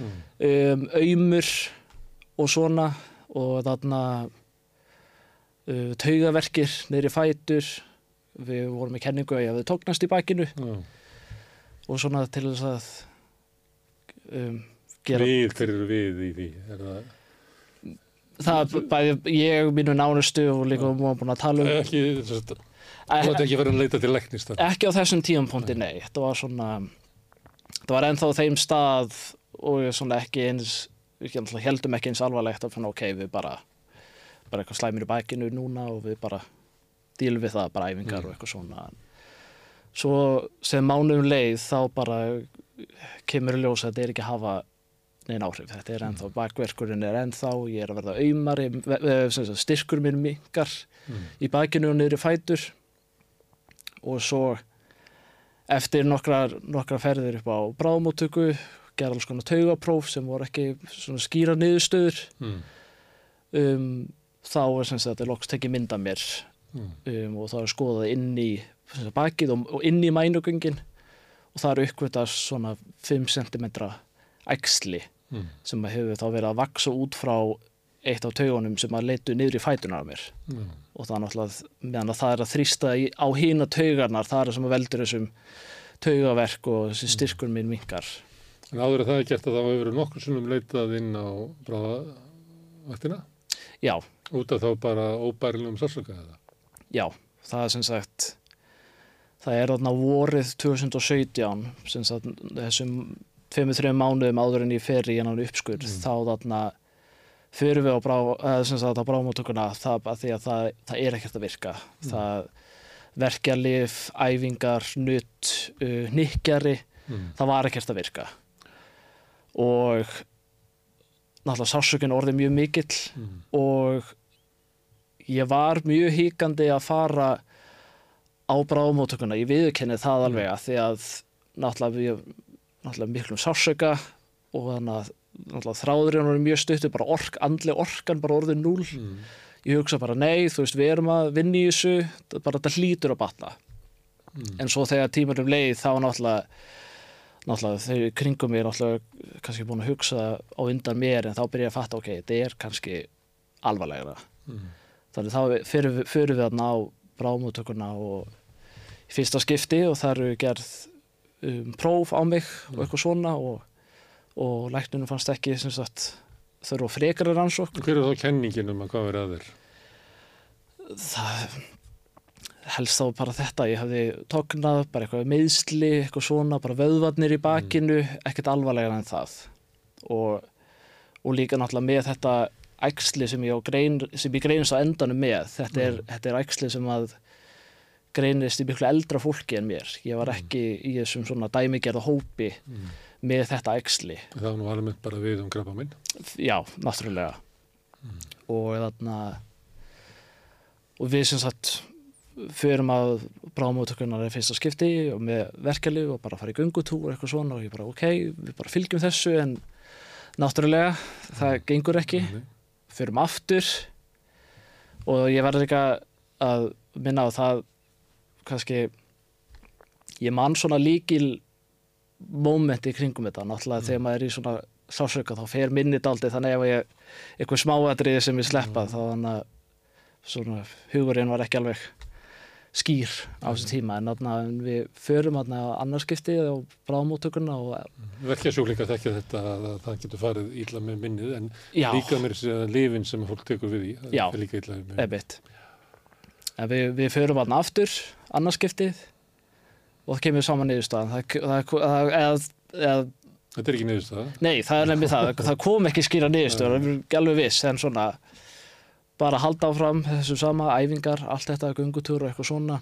um, auðmur og svona og þarna uh, taugaverkir neyri fætur, við vorum með kenningu að ég hafði tóknast í bakinu Já. og svona til þess að um, gera Við, hver eru við í því? Er það það bæði ég mínu nánustu og líka um búin að tala um ekki, þess að þú ætti ekki verið að leita til læknist þar? ekki á þessum tíumpunkti, nei. þetta var svona þetta var ennþá þeim stað og svona ekki eins heldum ekki eins alvarlegt að finna ok, við bara bara eitthvað slæmir í bækinu núna og við bara dílum við það, bara æfingar og eitthvað svona. Svo sem mánuðum leið þá bara kemur í ljós að þetta er ekki að hafa neina áhrif, þetta er ennþá bakverkurinn er ennþá, ég er að verða auðmari styrkur minn mingar Mm. í bakinu og niður í fætur og svo eftir nokkrar, nokkrar ferðir upp á bráðmóttöku gera alls konar taugapróf sem voru ekki svona skýra niðurstöður Mm. um, þá er sem sagt að loks tekið mynda mér Mm. um, og það er skoðað inn í bakið og, og inn í mænugöngin og það er uppkvitað svona 5 cm æxli Mm. sem hefur þá verið að vaksa út frá eitt af taugunum sem að leitu niður í fætunar á mér Mm. og það er náttúrulega meðan að það er að þrýsta í, á hína taugarnar það er sem að veldur þessum taugaverk og þessi styrkur minn minkar En áður að það er gert að það hefur nokkur sunnum leitað inn á bráðavaktina já, út af þá bara óbærilegum sársöka eða? já, það er sem sagt það er þarna vorið 2017 sem sagt þessum 5-3 mánuðum áður en ég fer í hennan uppskurð þá þarna fyrir við á brá, eða sem sagt á brámóttökuna það það, það er ekkert að virka. Það verkjalif, æfingar, nutt uh, nikkjari, Mm. það var ekkert að virka. Og náttúrulega sásökun orðið mjög mikill Mm. og ég var mjög híkandi að fara á bráðmóttökuna, ég viðurkenni það alveg að því að náttúrulega, ég, náttúrulega miklum sásöka og þannig að náttúrulega þráðurinn var mjög stuttu, bara ork, andli orkan bara orðið núl Mm. ég hugsa bara nei, þú veist, við erum að vinna í þessu bara þetta hlýtur að batna Mm. en svo þegar tímarum leið þá náttúrulega náttúrulega þau kringum mér náttúrulega kannski búin að hugsa á undan mér en þá byrja ég að fatta, ok, þetta er kannski alvarlegra Mm. þannig þá fyrir fyrir við þarna á bráðmóttökuna og í fyrsta skipti og það eru gerð um, próf á mig og eitthvað svona og, og læknunum fannst ekki þurfa frekara rannsókn. Hver er þá kenningin um að hvað verið að þér? það helst þá bara þetta, ég hafði tognað bara eitthvað meðsli, eitthvað svona bara vöðvarnir í bakinu, ekkert alvarlega en það. Og, og líka náttúrulega með þetta æxli sem ég, grein, sem ég greinist á endanum með þetta er, þetta er æxli sem að greinist í miklu eldra fólki en mér. Ég var ekki í þessum svona dæmigerða hópi Mm. með þetta æxli. Það var nú alveg bara við um krabba minn. já, náttúrulega. Og þarna og við sem sagt förum að bráðmóttökunar er fyrsta skipti og með verkefli og bara fara í göngutúr og eitthvað svona og ég bara ok, við bara fylgjum þessu en náttúrulega það gengur ekki, förum aftur og ég verður ekki að minna á það kannski ég man svona líkil mómenti kringum þetta, náttúrulega þegar maður er í svona sásöka þá fer minnið daldi þannig ef ég eitthvað smáatriði sem ég sleppa þá þannig að svona hugurinn var ekki alveg skýr á þessu tíma. En þarna við förum á annarskipti og Verkjasjúklingar þekkja þetta að að það getur farið illa með minnið en já, líka með þessi lifin sem fólk tekur við í. það fer líka illa með. en við, við förum þarna aftur annarskiptið og það kemur saman niðurstaðan. Þetta er ekki niðurstaða. nei, það er nefnir það. Það kom ekki skýra niðurstöður, það er alveg viss en svona bara halda áfram þessu sama, æfingar, allt þetta gungutúr og eitthvað svona.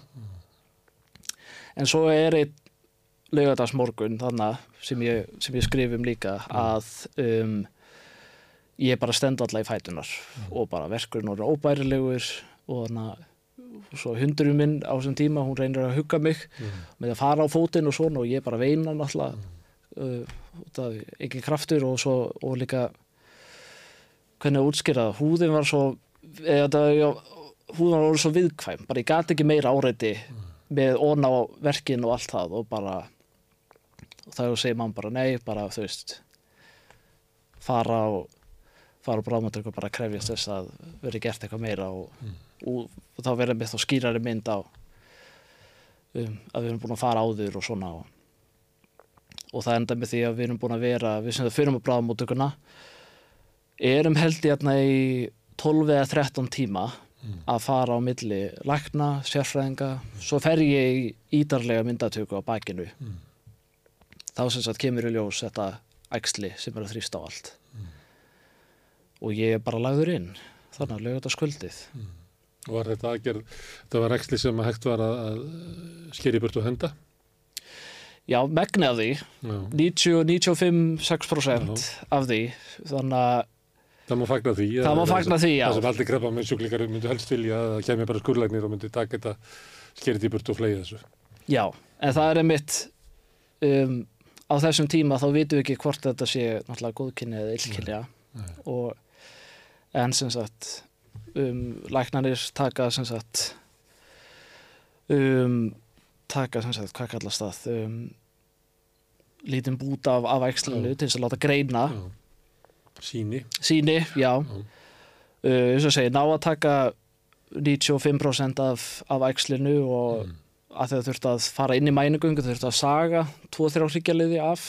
En svo er einn laugadagsmorgun þannig sem ég, sem ég skrif um líka að um, ég bara stend alla í fætunar og bara verkurinn voru óbærilegur og þannig að svo hundurinn minn á þessum tíma, hún reynir að hugga mig með að fara á fótinn og svona og ég bara veina náttúrulega uh, út af ekki kraftur og svo og líka hvernig að útskýra húðin var svo eða já, húðin var orðið svo viðkvæm, bara ég gati ekki meira áreiti með ón á verkin og allt það og bara og þá segir mann bara nei, bara þú veist fara og fara og bráðmöndur og bara krefjast þess að veri gert eitthvað meira og, og, og þá verður með þá skýrari mynd á um, að við erum búin að fara áður og svona og, og það enda með því að við erum búin að vera við sem það fyrir með bráðmóttökuna erum held í hérna í 12 eða 13 tíma að fara á milli lækna, sérfræðinga svo fer ég í ídarlega myndatöku á bakinu. Þá sem sagt kemur í ljós þetta æxli sem er að þrýsta á allt. Og ég er bara lagður inn þannig að lögða þetta skuldið. Og var þetta aðgerð, þetta var eksli sem að hægt var að, að skeri burt og henda? Já, Já. 90-95-6% af því, þannig að Það má fagna því. Það má fagna því, já. Það sem aldrei krabba með sjúklingar myndu helst vilja að það kemur bara skurlæknir og myndi taka þetta skerið í burt og fleið þessu. já, en það er einmitt um, á þessum tíma þá vitum við ekki hvort þetta sé náttúrulega góðkynni eða illkynja og en sem sagt um, læknanir taka sem sagt um, taka sem sagt hvað kallast það um, lítinn bút af, af æxlinu til þess að láta greina Já. Síni. síni, já uh, eins og segi, ná að taka 95% af, af æxlinu og Mm. að þau þurft að fara inn í mænugöngu þau þurft að saga 2-3 hryggjarliði af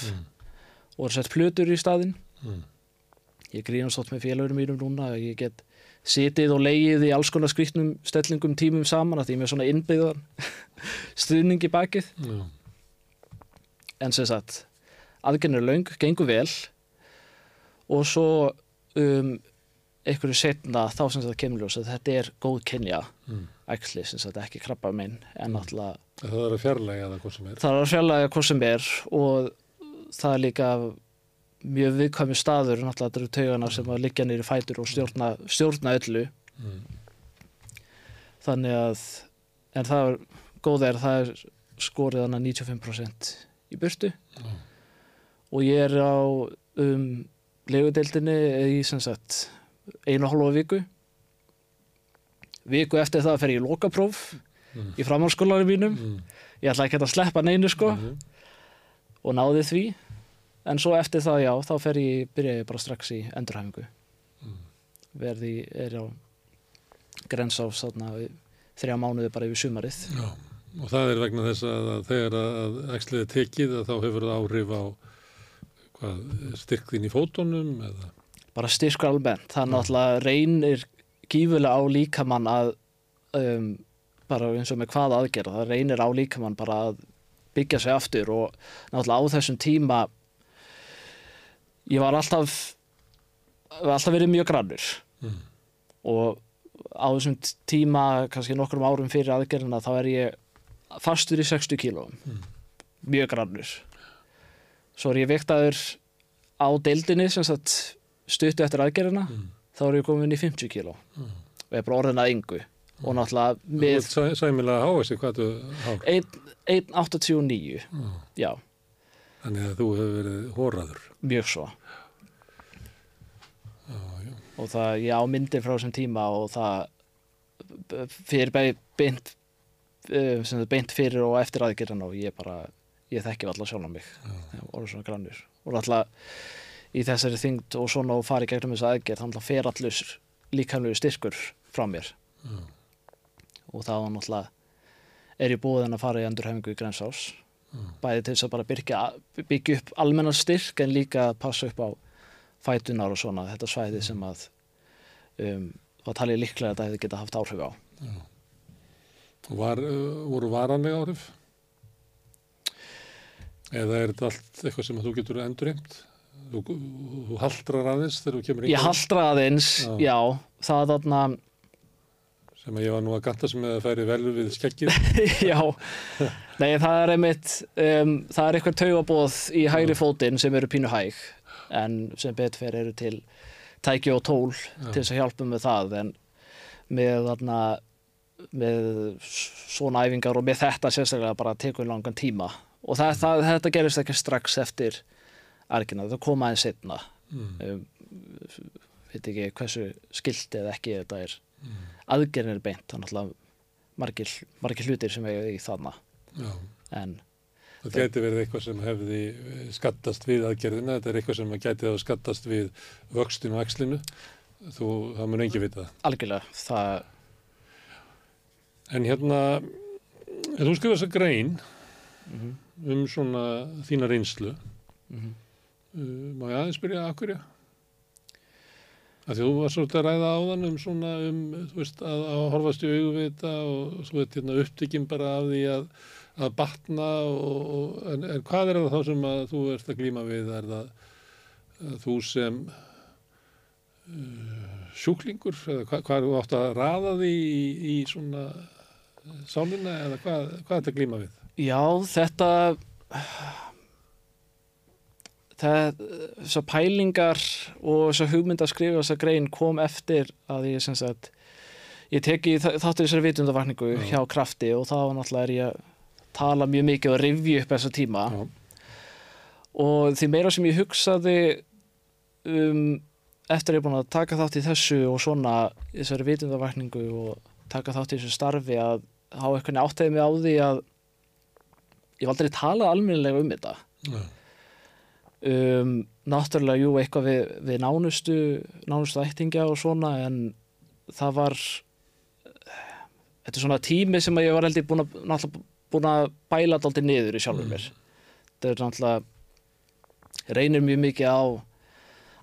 og sett plötur í staðinn Mm. ég grínast þótt með félagurum mínum núna að ég get sitið og leigið í alls konar skrýtnum stellingum tímum saman að því með svona innbyggðan stuðning í bakið Já. en sem sagt aðgjörnir löng, gengur vel og svo um, einhverju setna þá sem þetta kemur ljós að þetta er góð kynja Mm. æxli sem þetta ekki krabba minn en náttúrulega Það er að fjarlæga það hvað sem er. það er að fjarlæga hvað sem er og það er líka mjög viðkvæmi staður náttúrulega þetta eru taugana sem að liggja nýri fætur og stjórna, stjórna öllu Mm. þannig að en það er góð er það er skorið hana 95% í burtu og ég er á um, legudeildinni í sem sagt einu og hálfa viku viku eftir það fer ég í lokapróf Mm. í framhalskólarum mínum Mm. ég ætla ekki að sleppa neinu sko Mhm. og náði því en svo eftir það já, þá fer ég byrja ég bara strax í endurhæfingu. Verði, er á þarna í þrjá mánuði bara yfir sumarið. Já. Og það er vegna þess að, að þegar að æxlið er tekið að þá hefur það áhrif á hvað, styrkðin í fótunum eða? Bara styrkur almennt, það náttúrulega reynir gífulega á líkamann að um, bara eins og með hvað aðgerða, það reynir á líkamann bara að byggja sig aftur og náttúrulega á þessum tíma ég var alltaf alltaf verið mjög grannur. Mm. og á þessum tíma kannski nokkrum árum fyrir aðgerðina þá er ég fastur í 60 kílóum mjög grannur. Svo er ég viktaður á deildinni sem sagt stuttu eftir aðgerðina þá er ég komin í 50 kíló. Og ég er bara orðin að yngu og náttúrulega Þú með sæmilega hávæsi hvað þú hár. 1,89 já, Þannig að þú hefur verið hóraður. mjög svo. Og það, ég á myndir frá þessum tíma og það fyrir beint eh, beint fyrir og eftir aðgerðan og ég bara, ég þekki alltaf sjálf á mig og orðið svona grannur og alltaf í þessari þyngd og svona og fari gegnum þessa aðgerð þannig að fer allur líkamlegu styrkur frá mér. Og það var náttúrulega er ég búið en að fara í endurhefingu í Grensás bæði til þess að bara byggja, byggja upp almennan styrk en líka að passa upp á fætunar og svona þetta svæði sem að um, tala ég líklega að þetta hefði geta haft áhrif á Var, uh, voru varanlega áhrif? Eða er þetta allt eitthvað sem þú getur endurheimt? Þú, þú haldrar aðeins þegar þú kemur Ég haldra aðeins, Já. já, það þarna Sem ég var nú að ganta sem að það færi vel við skeggið. já, nei það er einmitt um, það er eitthvað taugabóð í hægri fótinn sem eru pínu hæg en sem betfer eru til tæki og tól til þess að hjálpa með það en með þarna með svona æfingar og með þetta sérstaklega bara tekur langan tíma. Og það, það, þetta gerist ekki strax eftir argina, það koma aðeins setna um, veit ekki hversu skilt eða ekki þetta er aðgerðin er beint, þannig að margir, margir hlutir sem eiga í þarna. En Það gæti verið eitthvað sem hefði eh, skattast við aðgerðina, þetta er eitthvað sem gæti þá skattast við vöxtinu og axlinu, þú, það mun engi vita. Algjörlega það, En hérna, þú skrifar þessa grein um svona þína reynslu, Mhm. uh, má ég aðeins byrja að hverja? Að þú var svolítið að ræða áðan um svona, um, þú veist, að, að horfast í augu við þetta og svo veit hérna upptikinn bara af því að, að batna og, og en, en hvað er það þá sem að þú ert að glíma við? Er það að þú sem uh, sjúklingur eða hvað, hvað þú átt að raða því í, í svona sálina eða hvað, hvað er þetta að glíma við? Já, þetta það, þessar pælingar og þessar hugmynd að skrifa þessar grein kom eftir að ég sem sagt ég teki þáttur þessari vitundavakningu Já. hjá krafti og þá náttúrulega er ég að tala mjög mikið og rifja upp þessa tíma Já. og því meira sem ég hugsaði um, eftir að ég er búin að taka þátt í þessu og svona þessari vitundavakningu og taka þátt í þessu starfi að hafa eitthvað áttæði mig á því að ég hef aldrei talað almennilega um þetta Já. Um, náttúrulega jú eitthvað við, við nánustu nánustu ættingja og svona en það var þetta er svona tími sem ég var heldur búin að, búin að bæla dálítið niður í sjálfur mér. Þetta er náttúrulega reynir mjög mikið á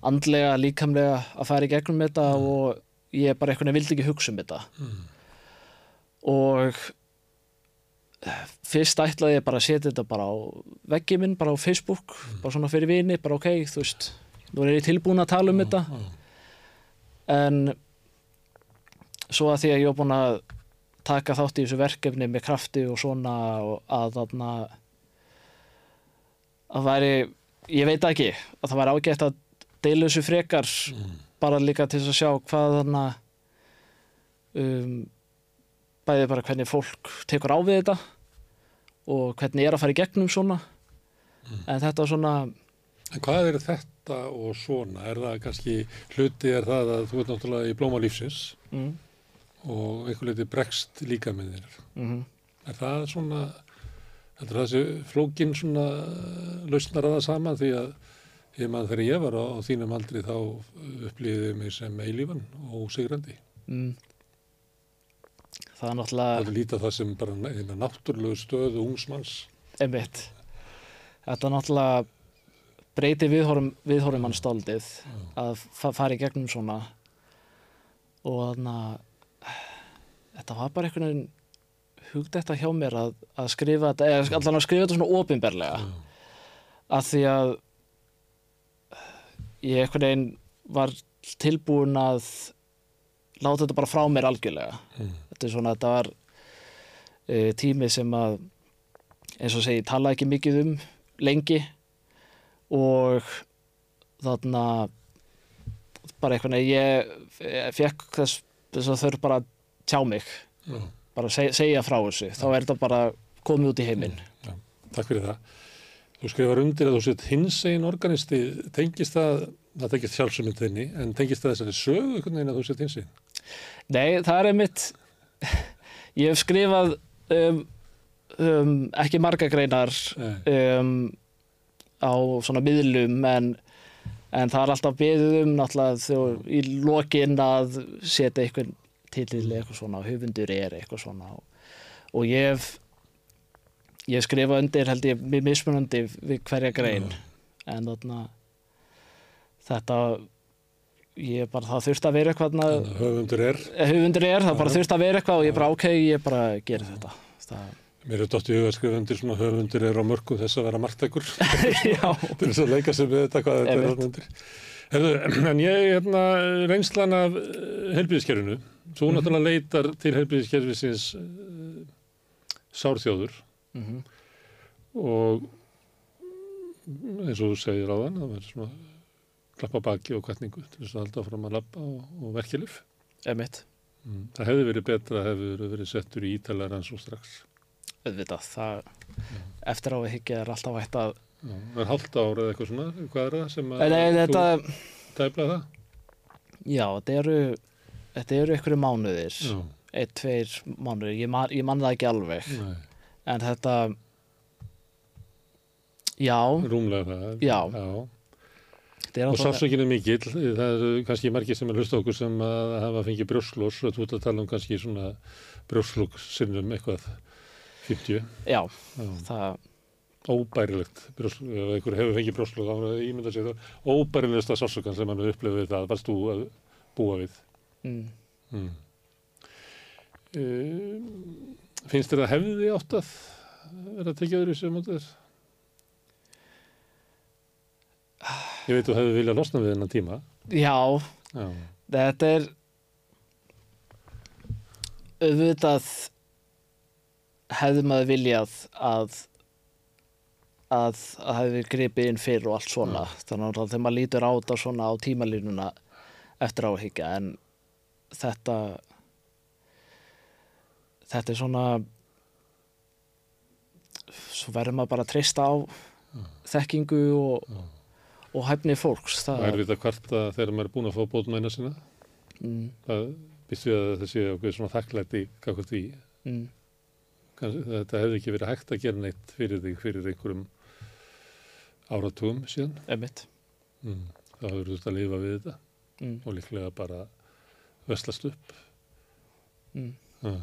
andlega, líkamlega að fara í gegnum þetta og ég bara eitthvað vildi ekki hugsa um þetta. Og fyrst ætlaði ég bara að setja þetta bara á veggi minn, bara á Facebook bara svona fyrir vini, bara ok, þú veist nú er ég tilbúin að tala um þetta. en svo að því að ég var búin að taka þátt í þessu verkefni með krafti og svona og að þarna að væri, ég veit ekki að það væri ágætt að deila þessu frekar bara líka til að sjá hvað þarna um, bæði bara hvernig fólk tekur á við þetta og hvernig er að fara í gegnum svona en þetta svona En hvað er þetta og svona? Er það kannski, hluti er það að þú ert náttúrulega í blóma lífsins mm, og einhver leiti bregst líka með þér. mm Er það svona, þetta er þessi flókin svona lausnar að það saman því að ég maður þegar ég var á, á þínum aldri þá upplýðið mig sem eilífan og ósigrandi. mm. Það er Það náttúrulega er lítið það sem bara eina náttúrulegu stöðu ungsmanns. einmitt. Þetta er náttúrulega breyti viðhorfum, viðhorfum mann stáldið að fa fara í gegnum svona. Og þannig að þetta var bara einhvern veginn hugd þetta hjá mér að, að skrifa þetta, eða allan að skrifa þetta svona opinberlega. Að því að ég einhvern veginn var tilbúin að láta þetta bara frá mér algjörlega þetta er svona, þetta var e, tími sem að eins og segi, tala ekki mikið um lengi og þarna bara einhvern veginn ég fekk þess, þess að þurf bara að tjá mig Já. bara seg, segja frá þessu þá er þetta bara komið út í heiminn Takk fyrir það. Þú skrifar undir að þú sett hins einn organisti, tengist það, það tengist sjálfsuminn þinni, en tengist það þessari sögu einhvern veginn að þú sett hins einn? Nei, það er einmitt ég hef skrifað um, um, ekki marga greinar um, á svona miðlum en, en það er alltaf beðið um náttúrulega þegar í lokin að setja einhvern titill eitthvað svona, höfundur er eitthvað svona. Og, og ég hef ég hef skrifað undir held ég mjög mismunandi við hverja grein. En þarna þetta ég bara það þurfti að vera eitthvað höfundur er, höfundur er, það bara þurft að vera eitthvað og ég bara ok, ég bara gerir þetta. Það, mér er dótt í huga að skrifa undir svona höfundur er á mörgu þess að vera margtækur til þess að leika sig með þetta hvað þetta er. Herðu, en ég, hérna, reynslan af helbriðiskerfinu, þú Mhm. náttúrulega leitar til helbriðiskerfisins uh, sárþjóður. Mhm. og eins og þú segir á þann, það verður svona klappa baki og kvætningu til þess að halda fram að lappa og, og verkjalif. emitt Mm. Það hefði verið betra að hefði verið settur í ítalega rann svo strax. auðvitað, það eftir á að higgja er alltaf hægt að Já, það er hálft ár eða eitthvað svona, hvað er það sem að Nei, þetta, þú tæpla það? já, þetta eru þetta eru einhverju mánuðir Já, eitt, tveir mánuðir, ég man, ég man það ekki alveg nei, en þetta já, rúmlega það. Já. þetta er Og alltaf sársökinn er mikill, það eru kannski margir sem er hlust okkur sem að hafa fengið brjósklós og þú ert að tala um kannski svona brjósklók sinnum eitthvað 50, já, já, það, óbærilegt brjósklók, ef einhver hefur fengið brjósklók þá ímynda sig það, óbærilegsta sársökan sem hann er upplefið það, varst þú að búa við. mm, Mm. Uh, finnst þér að hefði átt að vera að tekja öðru sem mótið þess? Ég veit þú hefði viljað losna við þennan tíma. já. Já. Þetta er auðvitað hefði maður viljað að að það hefði gripið inn fyrir og allt svona. Þannig að þegar maður lítur á þetta svona á tímalínuna eftir áhyggja en þetta þetta er svona svo verður maður bara að treysta á þekkingu og, og hæfni fólks Það er við að kvarta þegar maður er búin að fá bótmæna sína. mm, Það býst við að það sé okkur svona þakklæti kakvart því. mm, þetta hefði ekki verið hægt að gera neitt fyrir þig fyrir einhverjum áratugum síðan. Mm. Það hefur þurft að lifa við þetta mm, og líklega bara veslast upp. mm. Það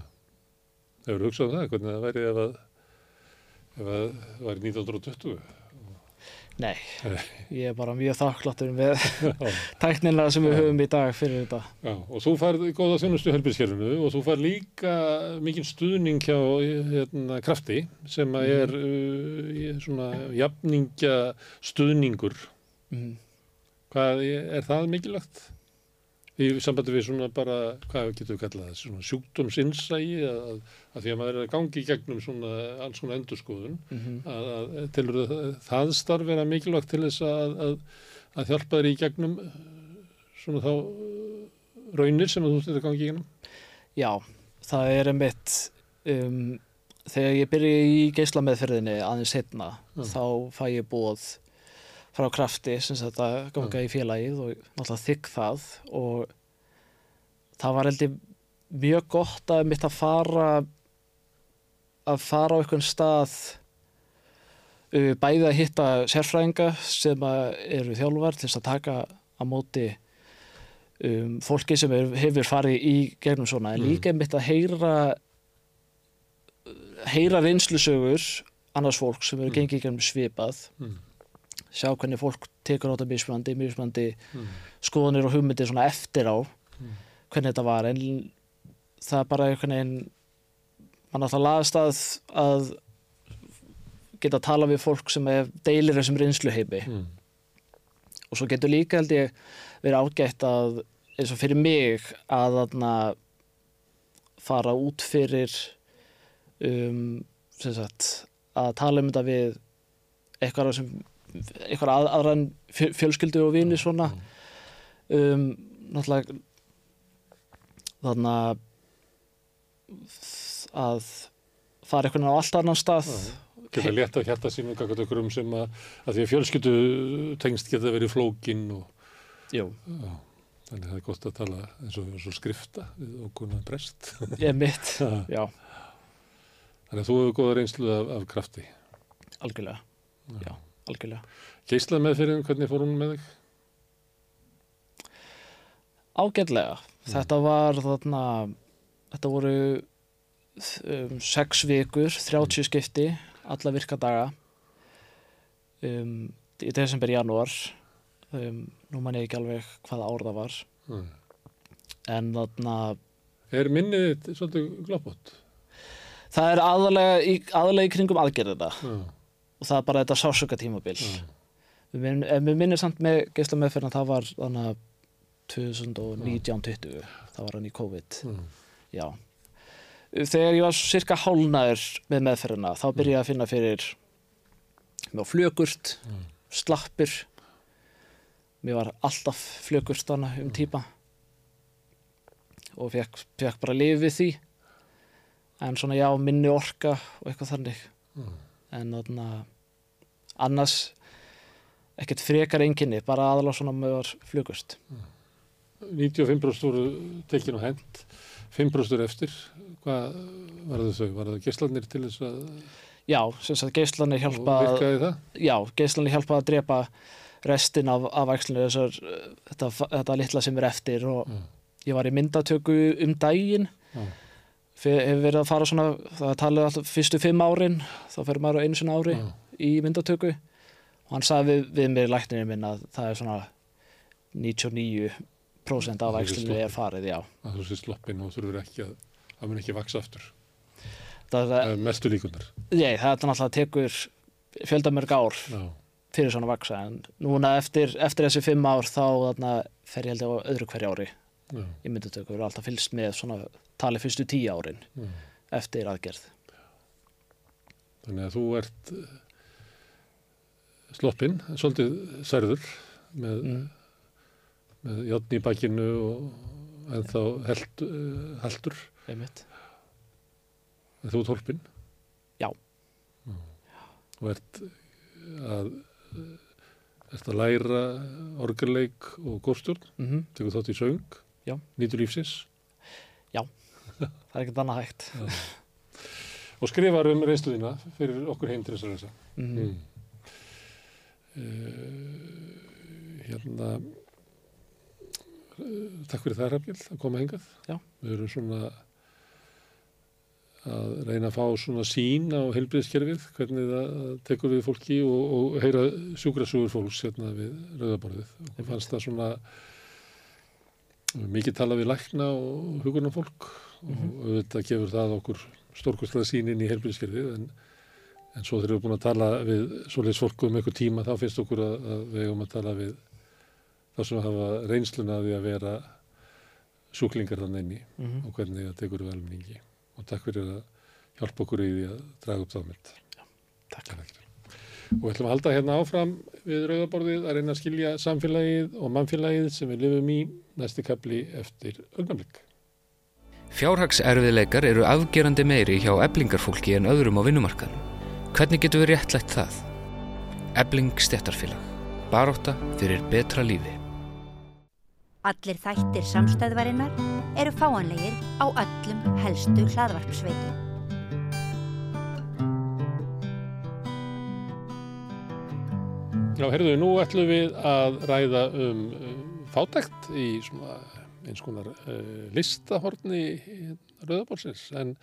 hefur hugsað um það, hvernig það væri ef að ef að það væri 1920. Nei, ég er bara mjög þakkláttur með tæknina sem við höfum í dag fyrir þetta Já, og þú færð góða þjónustu helbilskerfinu og þú færð líka mikinn stuðning hjá hérna, krafti sem er uh, í svona jafningja stuðningur. mm. Hvað er það mikilvægt? Í sambandi við svona bara, hvað getur við kallað það, svona sjúkdómsinsægi að, að því að maður er að gangi í gegnum svona, alls svona endurskoðun, Mm að, að telur það, starf vera mikilvægt til þess að, að, að hjálpa þér í gegnum uh, svona þá uh, raunir sem þú ert að gangi í gegnum? Já, það er einmitt um, þegar ég byrja í geislameðferðinni aðeins setna Já. þá fæ ég bóð frá krafti sem þetta ganga í félagið og náttúrulega þykk það og það var heldur mjög gott að mitt að fara að fara á einhvern stað bæði að hitta sérfræðinga sem að eru þjálfar til að taka á móti um, fólki sem er, hefur farið í gegnum svona, en Mm. líka mitt að heyra heyra reynslusögur annars fólk sem eru Mm. gengið í gegnum svipað Mm. Sjá hvernig fólk tekur á þetta mismandi, mismandi Mm. skoðanir og hugmyndir svona eftir á Mm. hvernig þetta var en það er bara einhvern veginn mann alltaf laðast að, að geta að tala við fólk sem deilir þessum reynsluheipi Mm. og svo getur líka held ég verið ágætt að eins og fyrir mig að þarna fara út fyrir um, sem sagt að tala um þetta við eitthvað sem eitthvað að, aðran fjö- fjölskyldu og vini svona. Um, náttúrulega þarna að fara eitthvað á allt annan stað. Geta létt á hjarta sínum kakart okkur um sem að, að því að fjölskyldu tengst geta verið flókin og Jú, já, þannig það er gott að tala eins og, eins og skrifta við okkurna prest. ég mitt Já. já, Þannig að þú hefur góða reynslu af, af krafti. algjörlega já, algjörlega. Geislað meðferðin, hvernig fór hún með þig? ágætlega. Þetta var þarna þetta voru um, sex vikur 30 skipti alla virka daga um, í desember, janúar. Um, nú man ég ekki alveg hvaða ár það var. Mm. en þarna Er minnið svolítið gloppot? það er aðalega í, aðalega í kringum aðgerðina. Já, og það er bara þetta sásöka tímabil við minn, ef við minnum samt með geisla meðferðina það var þannig að 2019-20 það var hann í COVID já. Já. Þegar ég var cirka hálnaður með meðferðina, þá byrjaði ég að finna fyrir með flögurt, Mm. slappir. Mér var alltaf flögurt þarna um típa og fekk, fekk bara lifið því. En svona já, minni orka og eitthvað þannig. Mm. En þarna annars ekkert frekar enginni, bara aðalega svona með var flögurt. 95% voru tekin og hend, 5% eru eftir. Hvað var það þau? Var það geislanir til þess að Já, sem sagt geislanir hjálpa og að virkaði það? já, geislanir hjálpa að drepa restin af, af æxlinu þessar, þetta, þetta litla sem er eftir og Mm. ég var í myndatöku um daginn. Fyr, hefur verið að fara svona það talið alltaf fyrstu fimm árin þá fer maður á einu sinna ári Já. Í myndatöku og hann sagði við, við mér læknirinn minn að það er svona 99% af Það er er farið, já Að þú sé sloppin og þurfur ekki að, það mun ekki vaksa aftur. það, það, Uh, mestu líkunar. ég, það er náttúrulega tekur fjöldamörg ár Já. fyrir svona vaksa en núna eftir, eftir þessi fimm ár þá þarna, fer ég held ég á öðru hverju ári Já. í myndutöku er alltaf fylgst með svona tali fyrstu tíu árin Já. eftir aðgerð Þannig að þú ert eh, sloppinn, svolítið særður með, mm. með játn í bakkinu og ennþá held, uh, heldur. einmitt En þú ert hólpinn. Já. Og ert að, ert að læra orgelleik og góðstjórn, mm -hmm. tekur þátt í söng, Já. nýtur lífsins það er ekkert annað hægt og skrifar um reynsluðina fyrir okkur heim til þess að lesa. mm. Mm. Uh, hérna uh, takk fyrir það Rafgjell að koma hengað Já. við erum svona að reyna að fá svona sín á heilbriðskerfið, hvernig það tekur við fólki og, og heyra sjúkrasugur fólks hérna við rauðaborðið. Og fannst það svona mikið tala við lækna og hugurna fólk og auðvitað gefur það okkur stórkostlega sín inn í heilbriðskerfið en En svo þegar við erum búin að tala við svoleiðs fólk um eitthvað tíma þá finnst okkur að, að við eigum að tala við þá sem hafa reynsluna af því að vera sjúklingar þannig inni Mhm. og hvernig það tekur við almenningi. Og takk fyrir að hjálpa okkur í því að draga upp þámynd. Takk. Og við ætlum að halda hérna áfram við rauðaborðið að reyna að skilja samfélagið og mannfélagið sem við lifum í næsti kapli eftir augnablik. Fjárhagserfiðleikar eru afgerandi meiri hjá eblingarfólki en öðrum á vinnumarkaðnum. Hvernig getum við réttlætt það? Ebling stjættarfélag. Baróta fyrir betra lífi. Allir þættir samstæðvarinnar eru fáanlegir á öllum helstu hlaðvarpsveitum. Já, herðu, nú ætlum við að ræða um uh, fátækt í svona eins konar uh, listahorni rauðabólsins. En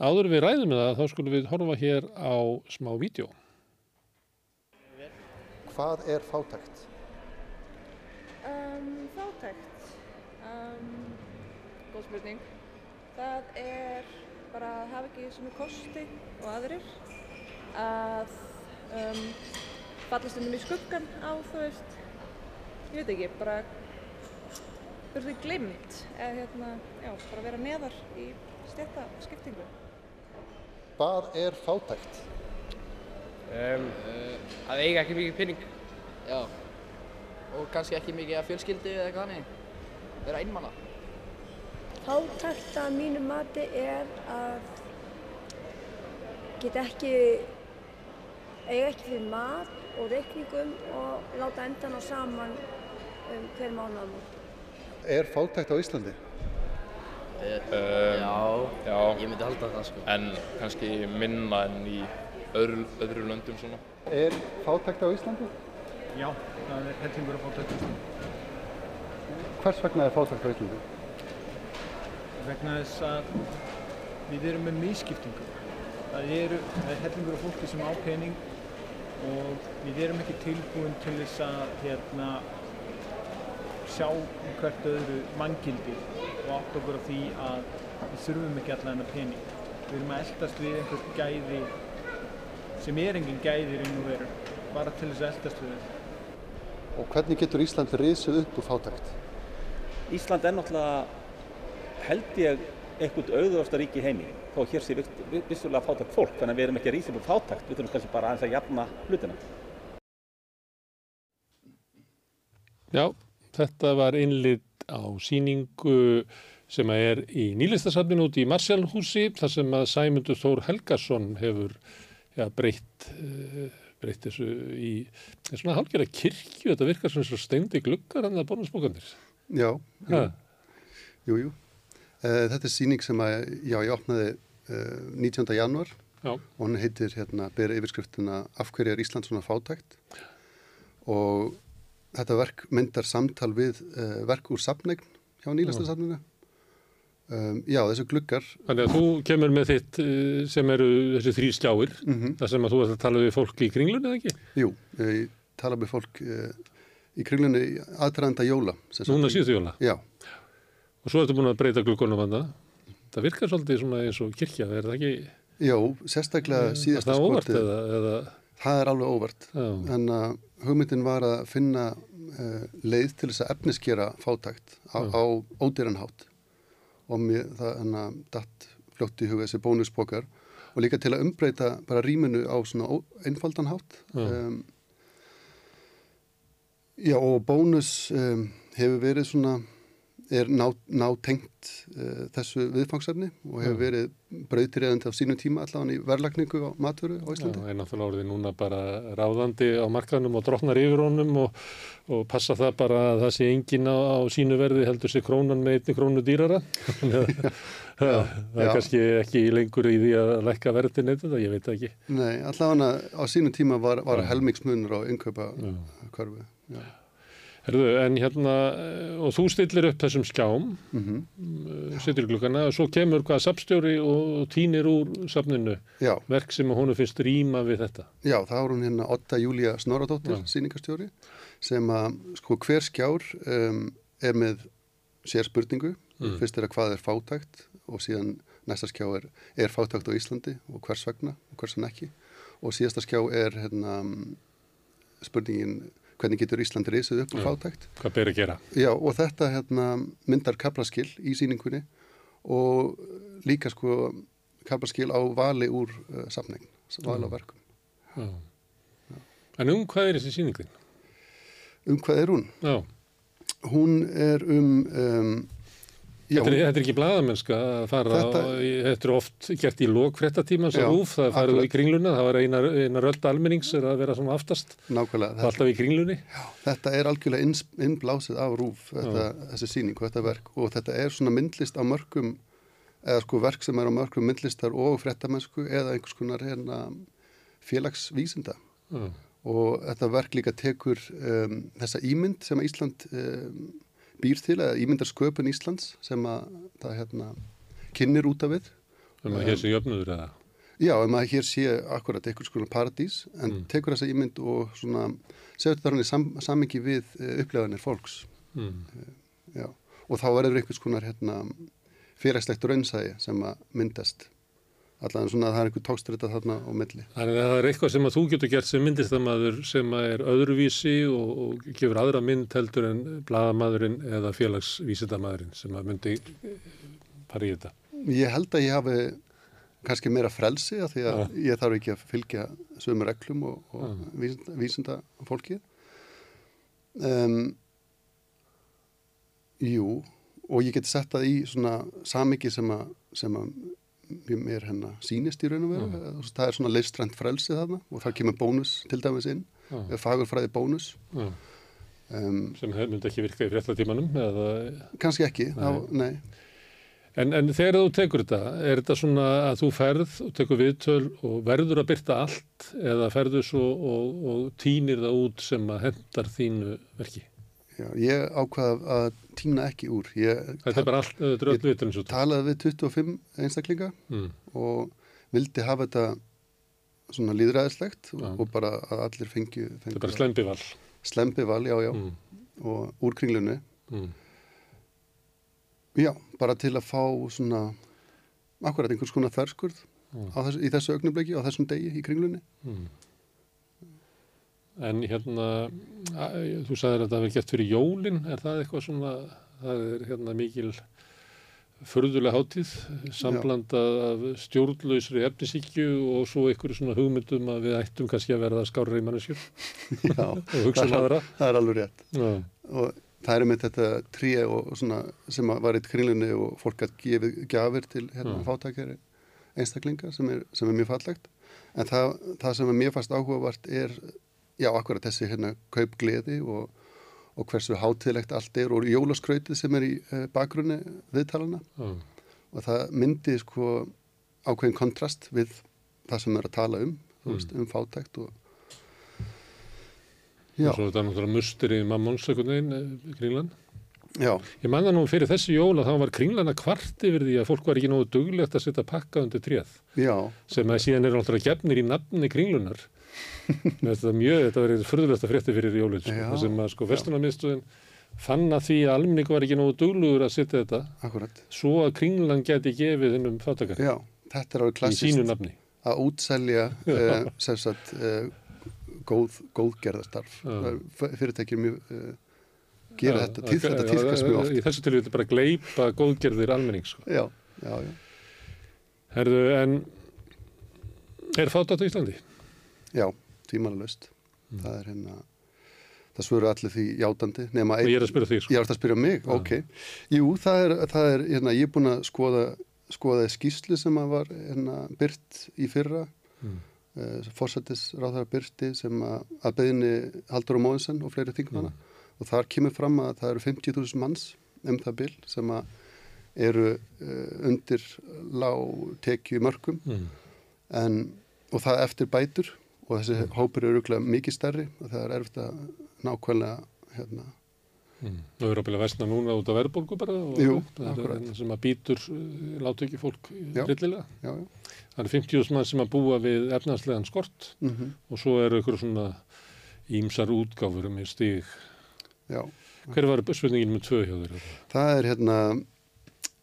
áður en við ræðum með það, þá skulum við horfa hér á smá vídeo. Hvað er fátækt? Um, fátækt. Um, góð spurning. Það er bara að hafa ekki svona kosti og aðrir. Að um, falla stundum í skuggan á, þú veist, ég veit ekki, bara verður þau glimt eða hérna, já, bara vera neðar í stjætta skiptingu. Hvað er fátækt? Um, að eiga ekki mikið pinning. Já. Og kannski ekki mikið af fjölskyldu eða eitthvað hannig. Vera einmanna. Fátækt að mínu mati er að geta ekki, eiga ekki fyrir mat og reikningum og láta endan á saman um, hver mánuðamót. Er fátækt á Íslandi? Uh, já, já, ég myndi halda það sko. En kannski minna en í öðru, öðru löndum svona. Er fátækt á Íslandi? Já, það er hellingur að fátækt á Íslandi. Hvers vegna er fátækt á Íslandi? Vegna þess að við erum með mískiptingu. Það eru er hellingur af fólki sem á pening og við erum ekki tilbúin til þess að hérna, sjá um hvert öðru manngildi og átt okkur á því að við þurfum ekki allan þennan pening. Við erum að eldast við einhver gæði sem er engin gæði í raun og veru, bara til þess að eldast við þau. Og hvernig getur Ísland risið upp úr fátækt? Ísland er náttúrulega, held ég, einhvern auðvörsta ríki í heimi þó hér sé vissulega fátækt fólk þannig að við erum ekki að rísa upp úr fátækt við þurfum kannski bara aðeins að jafna hlutina Já, þetta var innlit á síningu sem er í nýlistasafninu út í Marsjálfhúsi þar sem að Sæmundur Þór Helgason hefur ja, breytt, uh, breytt þessu í svona hálfgerða kirkju, þetta virkar svona svo steindi gluggar hann að bónusbókandir. Já, Ha. jú, jú. Uh, þetta er síning sem að, já, ég opnaði uh, 19. januar Já. og hann heitir hérna, bera yfirskriftina Af hverju er Ísland svona fátækt og þetta verk myndar samtal við uh, verk úr safnegn hjá nýlastasafninu. Um, já, þessu gluggar. Þannig að þú kemur með þitt uh, sem eru þessi þrý skjáir, Mhm. þar sem að þú ert að tala við fólk í kringlunni eða ekki? Jú, ég tala með fólk uh, í kringlunni aðdraðanda jóla. Núna síðustu jóla? Já. Og svo ertu búin að breyta gluggunum hann það. virkar svolítið svona eins og kirkja, er það ekki? Já, sérstaklega Eh, síðasta er það? Það er alveg óvart. Já. En uh, hugmyndin var að finna uh, leið til þess að efniskera fátækt á, á ódýranhátt og mér, það hana, datt fljótt í huga þessi bónuspokar og líka til að umbreyta bara rýminu á svona ó, einfaldan hátt. Já. um, Já og bónus um, hefur verið svona er ná, ná tengt uh, þessu viðfangsefni og hefur Já. verið brautriðandi á sínum tíma allavega í verðlagningu á matvöru á Íslandi. Já, er náttúrulega orðið núna bara ráðandi á markaðnum og drotnar yfir honum og, og passa það bara að það sé engin á, á sínu verði heldur sér krónan með einni krónu dýrara. Að það það er já. kannski ekki lengur í því að lækka verði neitt þetta, ég veit það ekki. Nei, allavega á sínum tíma var, var Já. helmingsmunur á innkaupa körfu. Já. Herðu, en hérna, eh, og þú stillir upp þessum skjám, mm setur í glukkana og svo kemur hvað sapstjóri og týnir úr safninu Já. verk sem honum finnst rýma við þetta. Já, það hún hérna Otta Júlía Snoradóttir, Já. sýningarstjóri, sem að sko hver skjár um, er með sér spurningu. Mm. Fyrst er að hvað er fátækt og síðan næsta skjá er, er fátækt á Íslandi og hvers vegna og hvers vegna ekki. Og síðasta skjá er hérna, spurningin hvernig getur Ísland risið upp Já. fátækt. Hvað ber að gera? Já, og þetta hérna, myndar kaplaskill í sýningunni og líka sko kaplaskill á vali úr uh, safning, vali á Mm. verkum. Já. En um hvað er þessi sýningin? Um hvað er hún? Já. Hún er um... um já, Þetta er, þetta er ekki blaðamennska að fara, Þetta- þetta, þetta er oft gert í Já, og rúf, það farið í kringluna, það var eina, eina röld almennings er að vera svona aftast, Nákvæmlega. alltaf í kringlunni. Þetta er algjörlega innblásið af rúf, þetta, þessi sýning og þetta verk og þetta er svona myndlist á mörgum, eða sko verk sem er á mörgum myndlistar og fréttamennsku eða einhvers konar hérna félagsvísinda. Já. Og þetta verk líka tekur um, þessa ímynd sem Ísland um, býr til, eða ímyndarsköpun Íslands sem að það hérna kynir út af við. Um að hér sé jöfnuður eða? Já, ef maður hér sé akkurat einhvers konar paradís, en Mm. tekur þessa ímynd og svona, segur þetta hann í sam, samingi við uh, upplegaðanir fólks. Mm. Já, og þá verður einhvers konar hérna, félagslegt raunsæði sem að myndast. Allan svona að það er einhver tókstrita þarna á milli. Þannig að það er eitthvað sem að þú getur gert sem sem að er öðruvísi og, og gefur aðra mynd heldur en blaðamæðurinn eða félagsvísindamæðurinn sem að myndi eh, fara í þetta. Ég held að ég hafi kannski meira frelsi af því að ég þarf ekki að fylgja sömu reglum og, og vísinda, vísinda fólkið. Um, jú, og ég geti sett það í svona samiki sem að, sem að mér hérna sýnist í raun og veru. Já. Það er svona leistrænt frelsi þarna og það kemur bónus til dæmis inn, Já. eða fagurfræði bónus. Já. Um, sem myndi ekki virka í fréttatímanum eða... Kannski ekki, Nei. þá, nei. En, en þegar þú tekur þetta, er þetta svona að þú ferð og tekur viðtöl og verður að byrta allt eða ferðu svo og, og týnir það út sem að hendar þínu verki? Já, ég ákvað að týna ekki úr. Ég, Þetta er bara allt, þetta er öll viturinn svo. Ég talaði við 25 einstaklinga Mm. og vildi hafa þetta svona líðræðislegt Já. og bara að allir fengju... Þetta er bara slembival. Slembival, já, já. Mm. Og úr kringlunni. Mm. Já, bara til að fá svona akkurat einhvers konar þverskurð Mm. þessu, í þessu augnabliki, á þessum degi í kringlunni. En hérna, þú sagðir að þetta verið gett fyrir jólin, er það eitthvað svona, það er hérna mikil förðulega hátíð, samblandað af stjórnlausri efnisíkju og svo einhverju svona hugmyndum að við ættum kannski að verða skárri manneskjur Já, og hugsa um það, aðra. það er alveg rétt. Já. Og það er með þetta trí og svona sem var í kringlunni og fólk að gefið gjafir til hérna, fátækjari einstaklinga sem er, sem er mjög fallegt. En það, það sem er mér fast áhugavart er, já, akkurat þessi hérna kaupgleði og, og hversu hátíðlegt allt er og jólaskrautið sem er í uh, bakgrunni viðtalana. Já. Og það myndi sko ákveðin kontrast við það sem er að tala um, þú Mm. veist, um fátækt og Og svo þetta er náttúrulega mustur í veginn, eh, kringlan. Já. Ég man það nú fyrir þessi jól að þá var kringlan að kvart yfir því að fólk var ekki nógu duglegt að setja pakka undir tréð. Já. Sem að síðan er náttúrulega gefnir í nafni kringlunar. Þetta mjög, þetta verið fyrðulegst að frétti fyrir jólið, sko. Sem að sko vestunarmiðstöðin fann að því að almenning var ekki nógu duglugur að setja þetta. Akkurat. Svo að kringlan geti gefið hennum fátakar. Já, þetta er Í klassist. Að útselja sem sagt uh, góð, góðgerðastarf. Fyrirtækir mjög uh, gera Já, þetta, til þetta já, týrkast mjög oft. Í þessu tilvíti bara gleipa góðgerðir almenning, sko. Já, já, já. Herðu, en er fátat á Íslandi? Já, tímanalust. Mm. Það er hérna, það svöru allir því játandi. Og ég er að spyrja þig, sko. Ég er að spyrja mig, Já. ok. Jú, það er, það er hérna, ég er búin að skoða, skoða skýslu sem að var hérna, byrt í fyrra. Mm. Uh, Forsættis ráðara byrti sem að, að beðinni Haldur og Móðinsen og fleiri þingmanna. Og þar kemur fram að það eru 50.000 manns um það bil sem að eru uh, undir lágtekju mörgum Mm. en, og það eftir bætur og þessi hópur eru rúglega mikið stærri og það er erfitt að nákvæmlega hérna, Mm. Það eru ábyggilega versna núna út af verðbólgu bara og Jú, það er akkúrat. hérna sem að býtur uh, látu ekki fólk Já, rillilega. Það eru 50.000 mann sem að búa við efnaðslegan skort Mhm. og svo eru ykkur svona ímsar útgáfur með stig. Já. Hver var spurningin með tvö hjá þér? það er hérna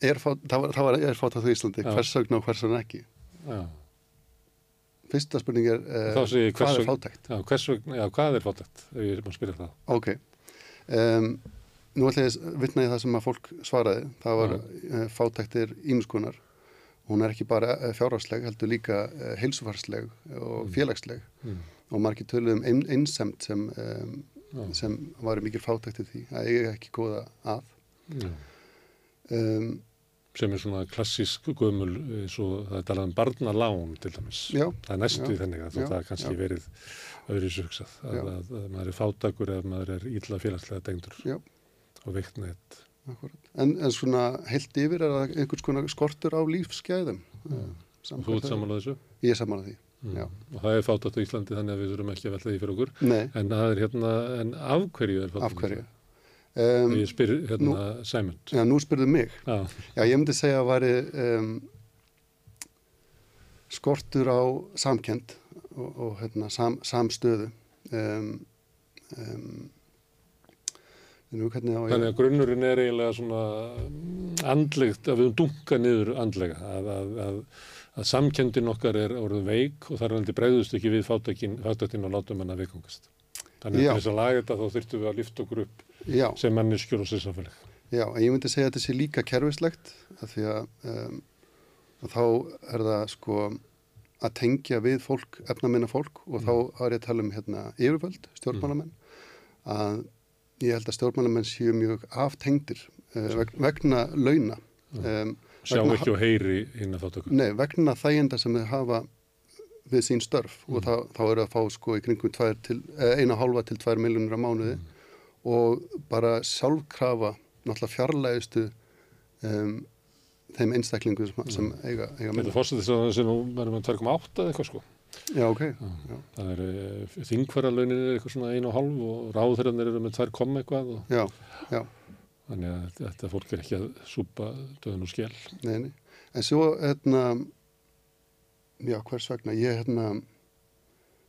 er fát, það var, það var er fátt á því Íslandi Já. hvers vegna og hvers vegna ekki Já. Fyrsta spurning er uh, Þá segi ég hvers hvað er fátækt? Já, hvers vegna, já, hvað er fátækt? Ef ég að spyrja það. ok. Um, nú ætla ég að vitna í það sem að fólk svaraði. Það var uh, fátæktir ímskunar hún er ekki bara uh, fjárhagsleg heldur líka uh, heilsufarsleg og félagsleg. Mm. og margir töluðum ein, einsemt sem, um, sem var mikil fátækt í því að eiga ekki góða að. Já. um, sem er svona klassísk gömul eins og það er talað um barnalán til dæmis. Já. Það er næstu í þannig að það kannski Já. verið öðru suksað að, að, að maður er fátakur ef maður er illa félagslega dengdur Já. og. Akkurat. En, en svona heilt yfir er það einhvers konar skortur á lífsgæðum. Mm. Og þú ert sammála þessu? Ég er sammála því, Mm. Og það er fátat á Íslandi þannig að við þurfum ekki að velta því fyrir okkur. Nei. En er hérna, en af hverju er fátat? Af hverju? Um, ég spyr hérna Sæmund. Já, nú spyrðu mig. Já. Já, ég myndi segja að væri um, skortur á samkend og, og hérna, sam, samstöðu. Um, nú, hvernig ég... Þannig að grunnurinn er eiginlega svona mm, andlegt, að við höfum dunka niður andlega, að, að, að, að samkendin okkar er orðin veik og þar er aldrei bregðust ekki við fátakinn og látum hann að veikungast. Þannig að þess að laga þetta þá þurftum við að lifta okkur upp Já. sem manneskjur og sem samfélag. Já, en ég myndi segja að þetta sé líka kerfislegt af því að um, þá er það sko að tengja við fólk, efnaminna fólk og þá er ég að tala um hérna yfirvöld, stjórnmálamenn að ég held að stjórnmálamenn séu mjög aftengdir uh, veg, vegna launa um, Sjá ekki og heyri hinn að fátakur. Nei, vegna þæginda sem þau hafa við sín störf og þá, þá eru að fá sko í kringum til, eh, eina hálfa til tvær miljonur á mánuði og bara sjálfkrafa náttúrulega fjarlægustu um, þeim einstaklingum sem, sem eiga, eiga Þetta fórstættis að þessi nú verðum við 2,8 eða eitthvað sko. Já, ok. Já. Það er uh, þingvaralaunin er eitthvað svona 1,5 og ráðherranir eru með 2, eitthvað. Og, já, já. Þannig að þetta fólk er ekki að súpa döðun og skell. Nei, nei. En svo, hérna, já, hvers vegna, ég, hérna,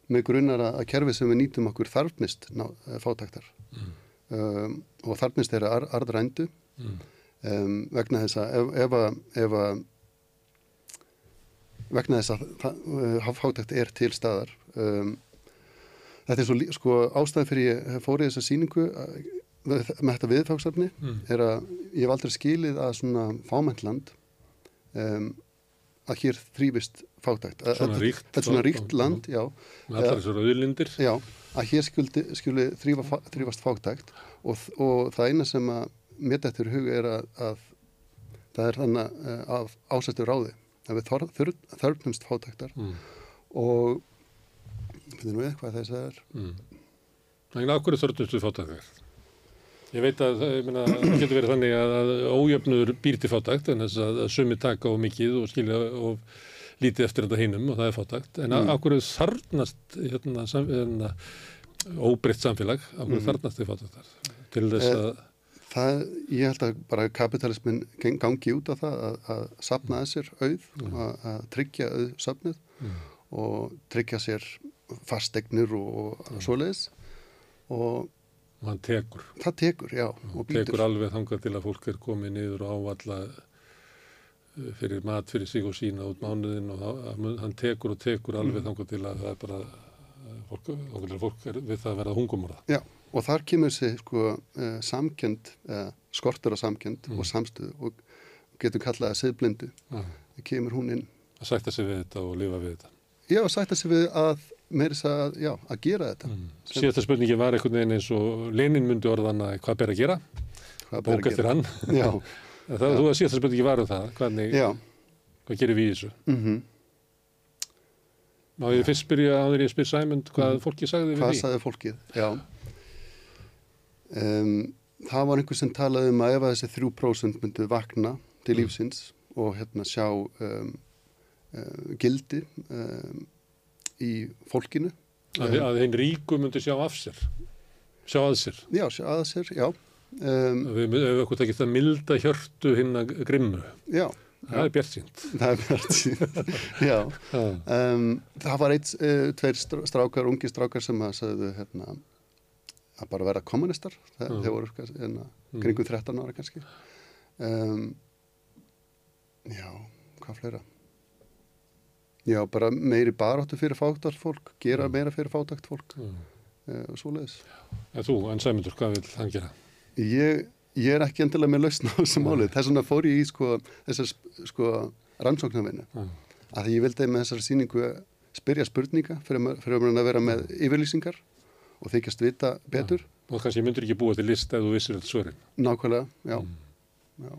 með grunnar að, að kerfi sem við nýtum okkur þarfnist ná, eh, fátæktar um, og þarfnist er ar, arðrændu Mm. um, vegna þess að ef, ef að, að vegna þess að uh, fátækt er til staðar um, þetta er svo, sko, ástæðan fyrir ég fór í þessa sýningu uh, með, þetta viðfangsefni Mm. er að ég hef aldrei skilið að svona fámænt land um, að hér þrýfist fátækt Að- Svona að- ríkt þetta er svona ríkt land, já allar þessar auðlindir. já, að hér skuli, skuli þrýfa, þrýfast fátækt og, og það eina sem að mér er hug er að, að það er þannig uh, af ásættu ráði að við þur- þörfnumst fátæktar Mm. og finnir nú eitthvað þess að er Mm. Þannig að okkur er þörnumstu fátækar. Ég veit að það það getur verið þannig að, að ójöfnur býr til fátækt en þess að, að sumi taka of mikið og skilja of lítið eftir þetta hinum og það er fátækt. En Mm. mm. er þarnast hérna, sam, hérna, óbreytt samfélag, er Mhm. þarnast til fátæktar. Til þess að, Eh, Það, ég held að bara kapitalismin gangi út af það að, að sapna sér auð, að, að tryggja auð sapnið Mm. og tryggja sér fastegnir og, og svoleiðis og og hann tekur. það tekur, já, og tekur alveg þangað til að fólk er komið niður og ávalla uh, fyrir mat fyrir sig og sína út mánuðin og hann tekur og tekur alveg Mm. þangað til að það er bara uh, fólk, fólk er við það að verða hungumorða. Já, og þar kemur þessi sko uh, samkjönd, uh, skortur á samkjönd og samstöðu og getur kallað að siðblindu. Já. Það kemur hún inn. Að sætta sig við þetta og lifa við þetta. Já, að sætta sig við að meira þess að, já, að gera þetta. Síðasta spurningi var einhvern veginn eins og Lenin myndi orðana hvað ber að gera, Hvað ber að bók eftir gera. hann. Já. það, þú að síðasta spurningi var um það, hvernig, Já. hvað gerir við í þessu? Mm Má ég fyrst spyrja á þegar ég spyr Sæmund hvað Mhm. fólki sagði við Hvað því? sagði fólkið? Já. Um, það var einhver sem talaði um að ef að þessi 3% myndu vakna til Mm. lífsins og hérna sjá um, uh, gildi um, í fólkinu. Að, að þeim ríku myndi sjá af sér, sjá að sér. Já, sjá að sér, já. Um, Við hefum okkur tekist að milda hjörtu hinn að grimmu. Já. Það er bjart sínt. Það er bjart sínt, já. Um, það var eitt, uh, tveir strá- strákar, ungi strákar sem að sagðu hérna, að bara vera kommunistar. Það, Já. þeir voru hérna, Mm. kringum 13 ára kannski. Um, já, hvað fleira? Já, bara meiri baráttu fyrir fátakt fólk, gera meira fyrir fátakt fólk. Uh, og svoleiðis. En þú, en Sæmundur, hvað vil hann gera? Ég, ég er ekki endilega með lausn á þessu málið. Þess vegna fór ég í sko, þessar sko, rannsóknarvinnu. Mm. Að því ég vildi með þessar sýningu spyrja spurninga fyrir, að vera með yfirlýsingar og þykjast vita betur. Og kannski myndur ekki búa til list ef þú vissir alltaf svörin. Nákvæmlega, já. já.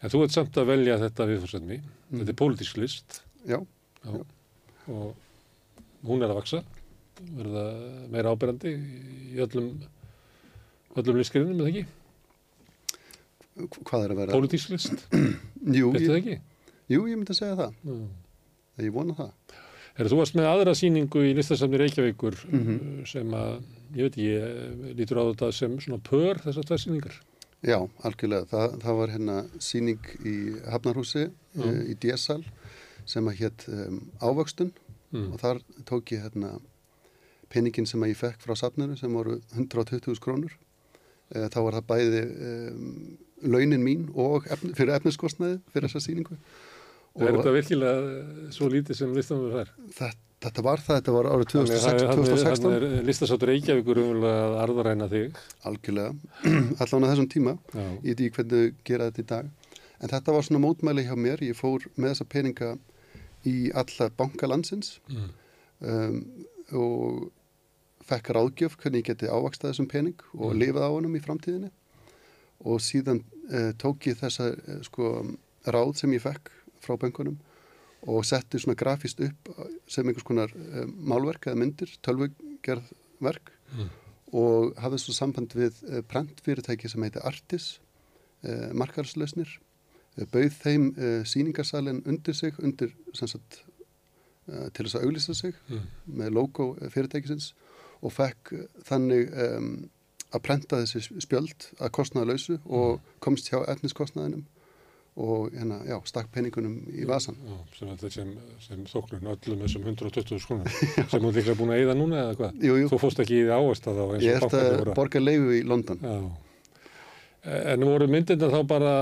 En þú ert samt að velja þetta viðfórsefni. Þetta er pólitísk list. Já. já. Og hún er að vaksa. Verða meira áberandi í öllum, öllum listgrinum, eða ekki? Hvað er að vera? Pólitísk list. Jú, ég-? Jú, ég myndi að segja það. Já. Ég vona það. Er þú varst með aðra sýningu í listasafni Reykjavíkur Mhm. sem að, ég veit ekki, lítur á þetta sem svona pör þessar tvær sýningar? Já, algjörlega. Það, það var hérna síning í Hafnarhúsi Já. uh, í DSL sem að hétt um, Ávöxtun Mm. og þar tók ég hérna peningin sem að ég fekk frá safninu sem voru 120.000 krónur. Uh, þá var það bæði um, launin mín og efn, fyrir efniskostnaði fyrir þessa síningu. Er þetta virkilega svo lítið sem listamöður fær? Þetta, þetta var það, þetta var árið Þannig að 2016. Þannig er listasáttur Reykjavíkur umverulega að arðaræna þig. Algjörlega, allan á þessum tíma, Já. ég veit ekki hvernig gera þetta í dag. En þetta var svona mótmæli hjá mér, ég fór með þessa peninga í alla banka landsins Mm. um, og fekk ráðgjöf hvernig ég geti ávakstað þessum pening og Mm. lifað á honum í framtíðinni. Og síðan uh, tók ég þessa uh, sko, ráð sem ég fekk frá bankunum og setti svona grafist upp sem einhvers konar uh, málverk eða myndir, tölvugerð verk Mm. og hafði svo samband við uh, prentfyrirtæki sem heiti Artis, markarslausnir, uh, bauð þeim síningarsalinn undir sig, undir sem sagt, til þess að auglýsa sig Mm. með logo fyrirtækisins og fekk uh, þannig um, að prenta þessi spjöld að kostnaðalausu og komst hjá etniskostnaðinum og hérna, já, stakk peningunum í vasan. Já, sem, þetta sem, sem þóknun öllum þessum 120 skonum sem hún líklega búin að eyða núna eða hvað? Jú, jú. Þú fórst ekki í því að þá eins Ég og ert bankarnir að voru borga leigu í London. Já. En voru myndirna þá bara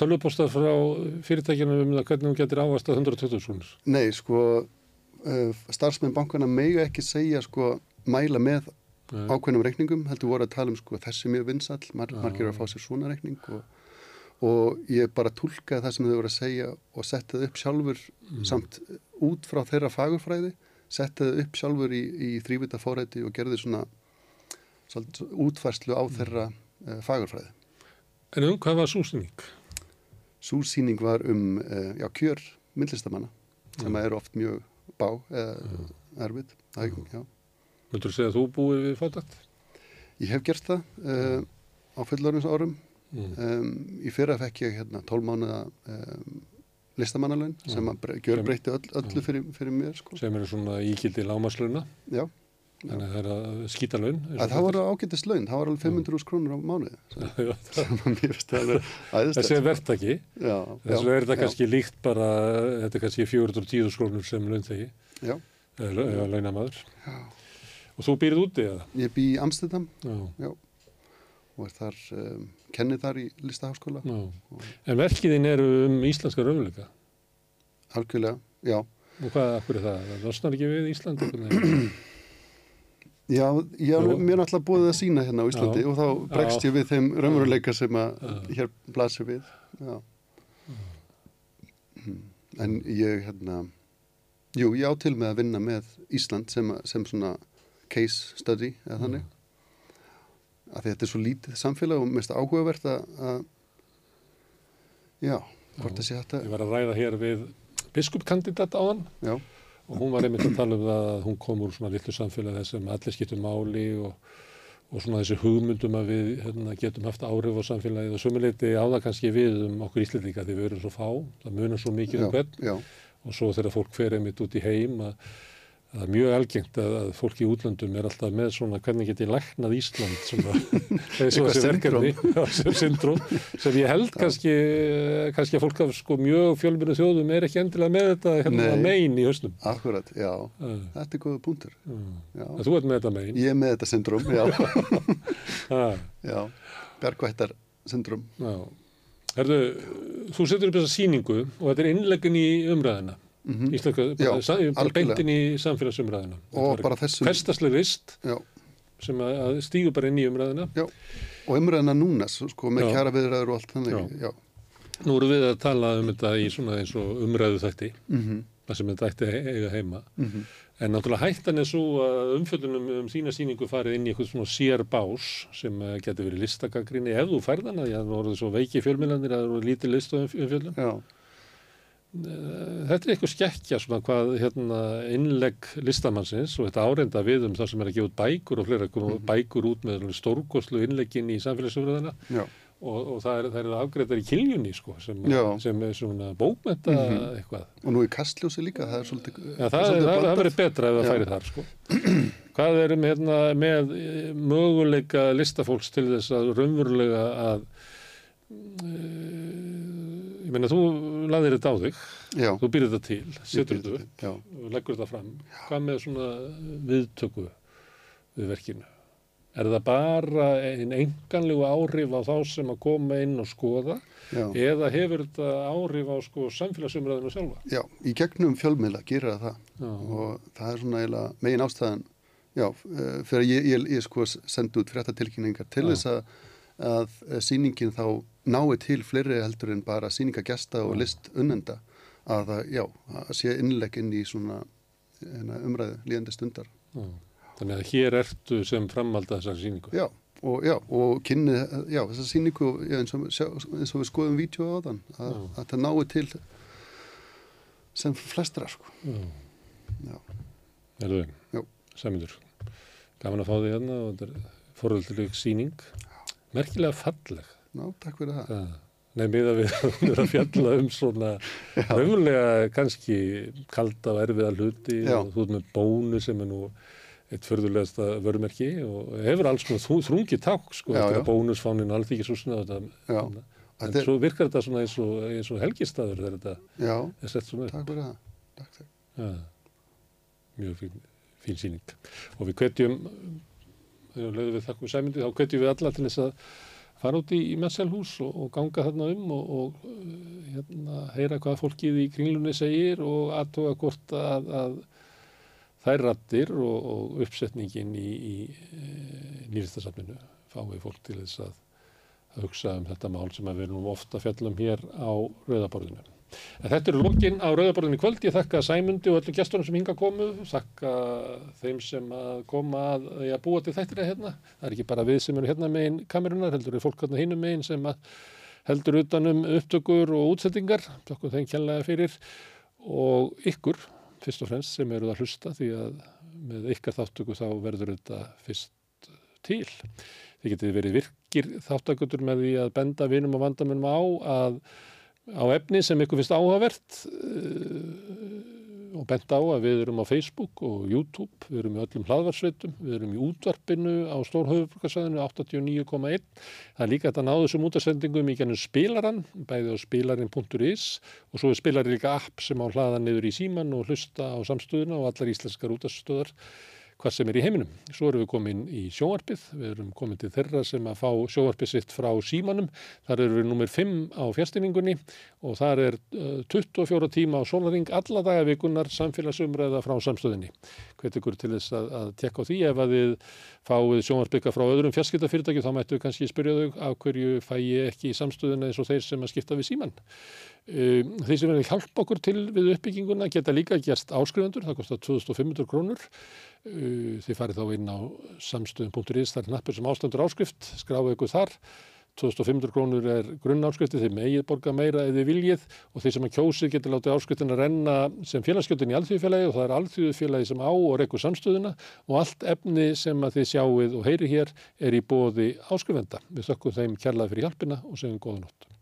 tölvupostar frá fyrirtækjunum um það hvernig hún getur að 120 skonur? Nei, sko, uh, starfsmenn bankana mega ekki segja, sko, mæla með Nei. ákveðnum reikningum, heldur voru að tala um, sko, þessi er mjög vinsall, mar Já. margir eru að fá sér svona reikning og, og ég bara tólkaði það sem þau voru að segja og setti það upp sjálfur Mm. samt út frá þeirra fagurfræði, setti það upp sjálfur í, í þrývita fóræti og gerði svona svolítið, útfærslu á þeirra uh, fagurfræði. En um hvað var súsýning? Súsýning var um uh, já, kjör myndlistamanna sem Já. eru oft mjög bá eða erfið. Það, já. Vildur þú segja að þú búið við fátakt? Ég hef gert það uh, á fullorins árum. Mm. Um, í fyrra fekk ég hérna 12 mánuða um, listamannalaun Já. sem að bre- gjör Sem- breytti öll, öllu Já. fyrir, fyrir mér. Sko. Sem eru svona íkildi lámaslauna? Já. Þannig að það er að skýta laun? Að það voru ágættis laun, það var alveg 500 krónur á mánuði. Sem að. Þessi er verktaki. Já, Þess vegna já, er þetta kannski líkt bara, þetta er kannski 410 skrónur sem launþegi. Já. Eða eða launamaður. Já. Og þú býrið úti eða? Ég bý í Amsterdam. Já. Já. Og er þar, um, kennið þar í listaháskóla. Já. En verkiðin eru um íslenska raunleika? Algjörlega, já. Og hvað, akkur er það? Það losnar ekki við Ísland? einhvern veginn? Já, ég er mér náttúrulega búið að sína hérna á Íslandi Já. og þá bregst Já. ég við þeim raunveruleika sem að Já. hér blasir við. Já. En ég, hérna, jú, ég á til með að vinna með Ísland sem, sem svona case study eða þannig. Af því þetta er svo lítið samfélag og mest áhugavert að, að já, hvort sé hægt að Ég var að ræða hér við biskupkandidat á hann Já. og hún var einmitt að tala um það að hún kom úr svona litlu samfélagi þess sem allir skiptum máli og, og svona þessi hugmyndum að við hérna, getum haft áhrif á samfélagið og sömuleiti á það kannski við um okkur íslendinga því við erum svo fá, það munar svo mikið um Já, hvern já. og svo þegar fólk fer einmitt út í heim að, að það er mjög algengt að, að fólk í útlöndum er alltaf með svona hvernig get ég læknað Ísland og Eitthvað þessi verkefni sem sem ég held kannski, kannski að fólk af sko mjög fjölmjöru þjóðum er ekki endilega með þetta hérna megin í höstum. Akkurat, já, þetta er góða punktur. Að Þú ert með þetta megin. Ég er með þetta syndrom, já. Ah. já, bjargvættar syndrom. Já. Herðu, þú setur upp þessa sýningu og þetta er innleggin í umræðina. Mhm. Íslenska, Já, bara, bara beintin í samfélagsumræðina. Og bara þessum- Hverstaslega list Já. sem að, stígu bara inn í umræðina. Já, og umræðina núna, sko, með kjara viðræður og allt þannig. Nú erum við að tala um þetta í svona eins og umræðu þætti, Mhm. það sem þetta ætti eiga heima. Mhm. En náttúrulega hættan er svo að umfjöldunum um þína sýningu farið inn í eitthvað svona sér bás sem uh, getur verið listagagrinni ef þú færðana, því að það voruð svo veiki fjölmjölandir að það voru lítið listu umfjöldun. Þetta er eitthvað skekkja svona hvað hérna, innlegg listamannsins og þetta árenda við um það sem er að gefa út bækur og fleira mm bækur út með stórkoslu innleggin í samfélagsumröðina Já. og, og það er, það er afgreitar í kiljunni sko, sem, sem er svona bókmenta Mhm. eitthvað. Og nú í kastljósi líka, það er svolítið... Já, það, verið betra ef það færi þar sko. Hvað er með, hérna, með eh, möguleika listafólks til þess að raunverulega að ég meina þú laðir þetta á þig Já. þú býr þetta til, setur þetta upp og leggur þetta fram hvað með svona viðtöku við verkinu er það bara einn enganlegu áhrif á þá sem að koma inn og skoða Já. eða hefur þetta áhrif á sko samfélagsumræðinu sjálfa Já, í gegnum fjölmiðla gerir það Já. og það er svona eiginlega megin ástæðan já, eh, fyrir að ég, ég, ég sko sendi út fréttatilkynningar til Já. þess að, að eh, sýningin þá nái til fleiri heldur en bara sýningagesta og list unnenda að það, já, að sé innlegg inn í svona hérna, umræðu líðandi stundar. Já. þannig að hér ertu sem framalda þessar sýningu Já, og, já, og kynni, já, þessa sýningu, já, eins, og, eins og við skoðum vídeo á þann, að, að það nái til sem flestra, sko. Já. Erðu, Já. Sæmundur, gaman að fá því hérna og þetta er foröldileg síning, merkilega falleg. Já, takk fyrir það. það. Nei, miða við hún er að fjalla um svona raunverulega kannski kalda og erfiða hluti Já. og þú ert með bónu sem er nú eitt förðulegasta vörumerki og hefur alls þrú, þrungi ták sko, Já, þetta já. er bónusfánin alþýkisúsina og Já. þetta en er- svo virkar þetta svona eins og, eins og helgistaður þegar þetta Já, er sett svona upp. takk fyrir það. Takk, takk. Ja, mjög fín, fín síning og við hvetjum þegar lögum við þakkum sæmundi þá hvetjum við alla til þess að fara út í, í messelhús og, og ganga þarna um og, og uh, hérna, heyra hvað fólkið í kringlunni segir og aðtóa hvort að, að þær rattir og, og uppsetningin í, í e, nýristasafninu fái fólk til þess að, að hugsa um þetta mál sem við erum ofta fjallum hér á Rauðaborðinu. En þetta eru lókin á Rauðaborðinu í kvöld. Ég þakka Sæmundi og öllum gestunum sem hinga komu, þakka þeim sem að koma að, að búa til þættina hérna. Það er ekki bara við sem eru hérna megin kamerunar, heldur er fólk hérna hinum megin sem heldur utanum upptökur og útsettingar, þakkum þeim kjænlega fyrir og ykkur fyrst og fremst sem eru að hlusta því að með ykkar þáttöku þá verður þetta fyrst til. Þið getið verið virkir þáttakutur með því að benda vinum og vandamennum á að á efni sem ykkur finnst áhugavert uh, og bent á að við erum á Facebook og YouTube, við erum í öllum hlaðvarsveitum, við erum í útvarpinu á Stórhauðurbrukasæðinu 89,1. Það er líka þetta náðu sem útasendingum í gennum spilaran, bæði á spilarin.is og svo er spilarin líka app sem á hlaða niður í síman og hlusta á samstöðuna og allar íslenskar útastöðar hvað sem er í heiminum. Svo erum við komin í sjónvarpið, við erum komin til þeirra sem að fá sjónvarpið sitt frá símanum, þar erum við nummer 5 á fjastinningunni og þar er uh, 24 tíma á sólaring alla dagavikunar samfélagsumræða frá samstöðinni. Hvet ykkur til þess að, að tekka því ef að þið fáið sjónvarpika frá öðrum fjarskiptafyrirtæki þá mættu kannski spyrja þau af hverju fæ ég ekki í samstöðina eins og þeir sem að skipta við síman. Um, þeir sem verður hjálpa okkur til við uppbygginguna geta líka gerst áskrifundur, það kostar 2500 krónur. Uh, þið farið þá inn á samstöðum.is, það er nappur sem ástandur áskrift, skráðu ykkur þar. 2500 krónur er grunnáskriftið, þið megið borga meira eða viljið og þeir sem að kjósið getur látið áskriftin að renna sem félagsgjöldin í alþjóðfélagi og það er alþjóðfélagi sem á og rekkur samstöðuna og allt efni sem að þið sjáuð og heyri hér er í bóði áskrifenda. Við þökkum þeim kærlega fyrir hjálpina og segjum góða nótt.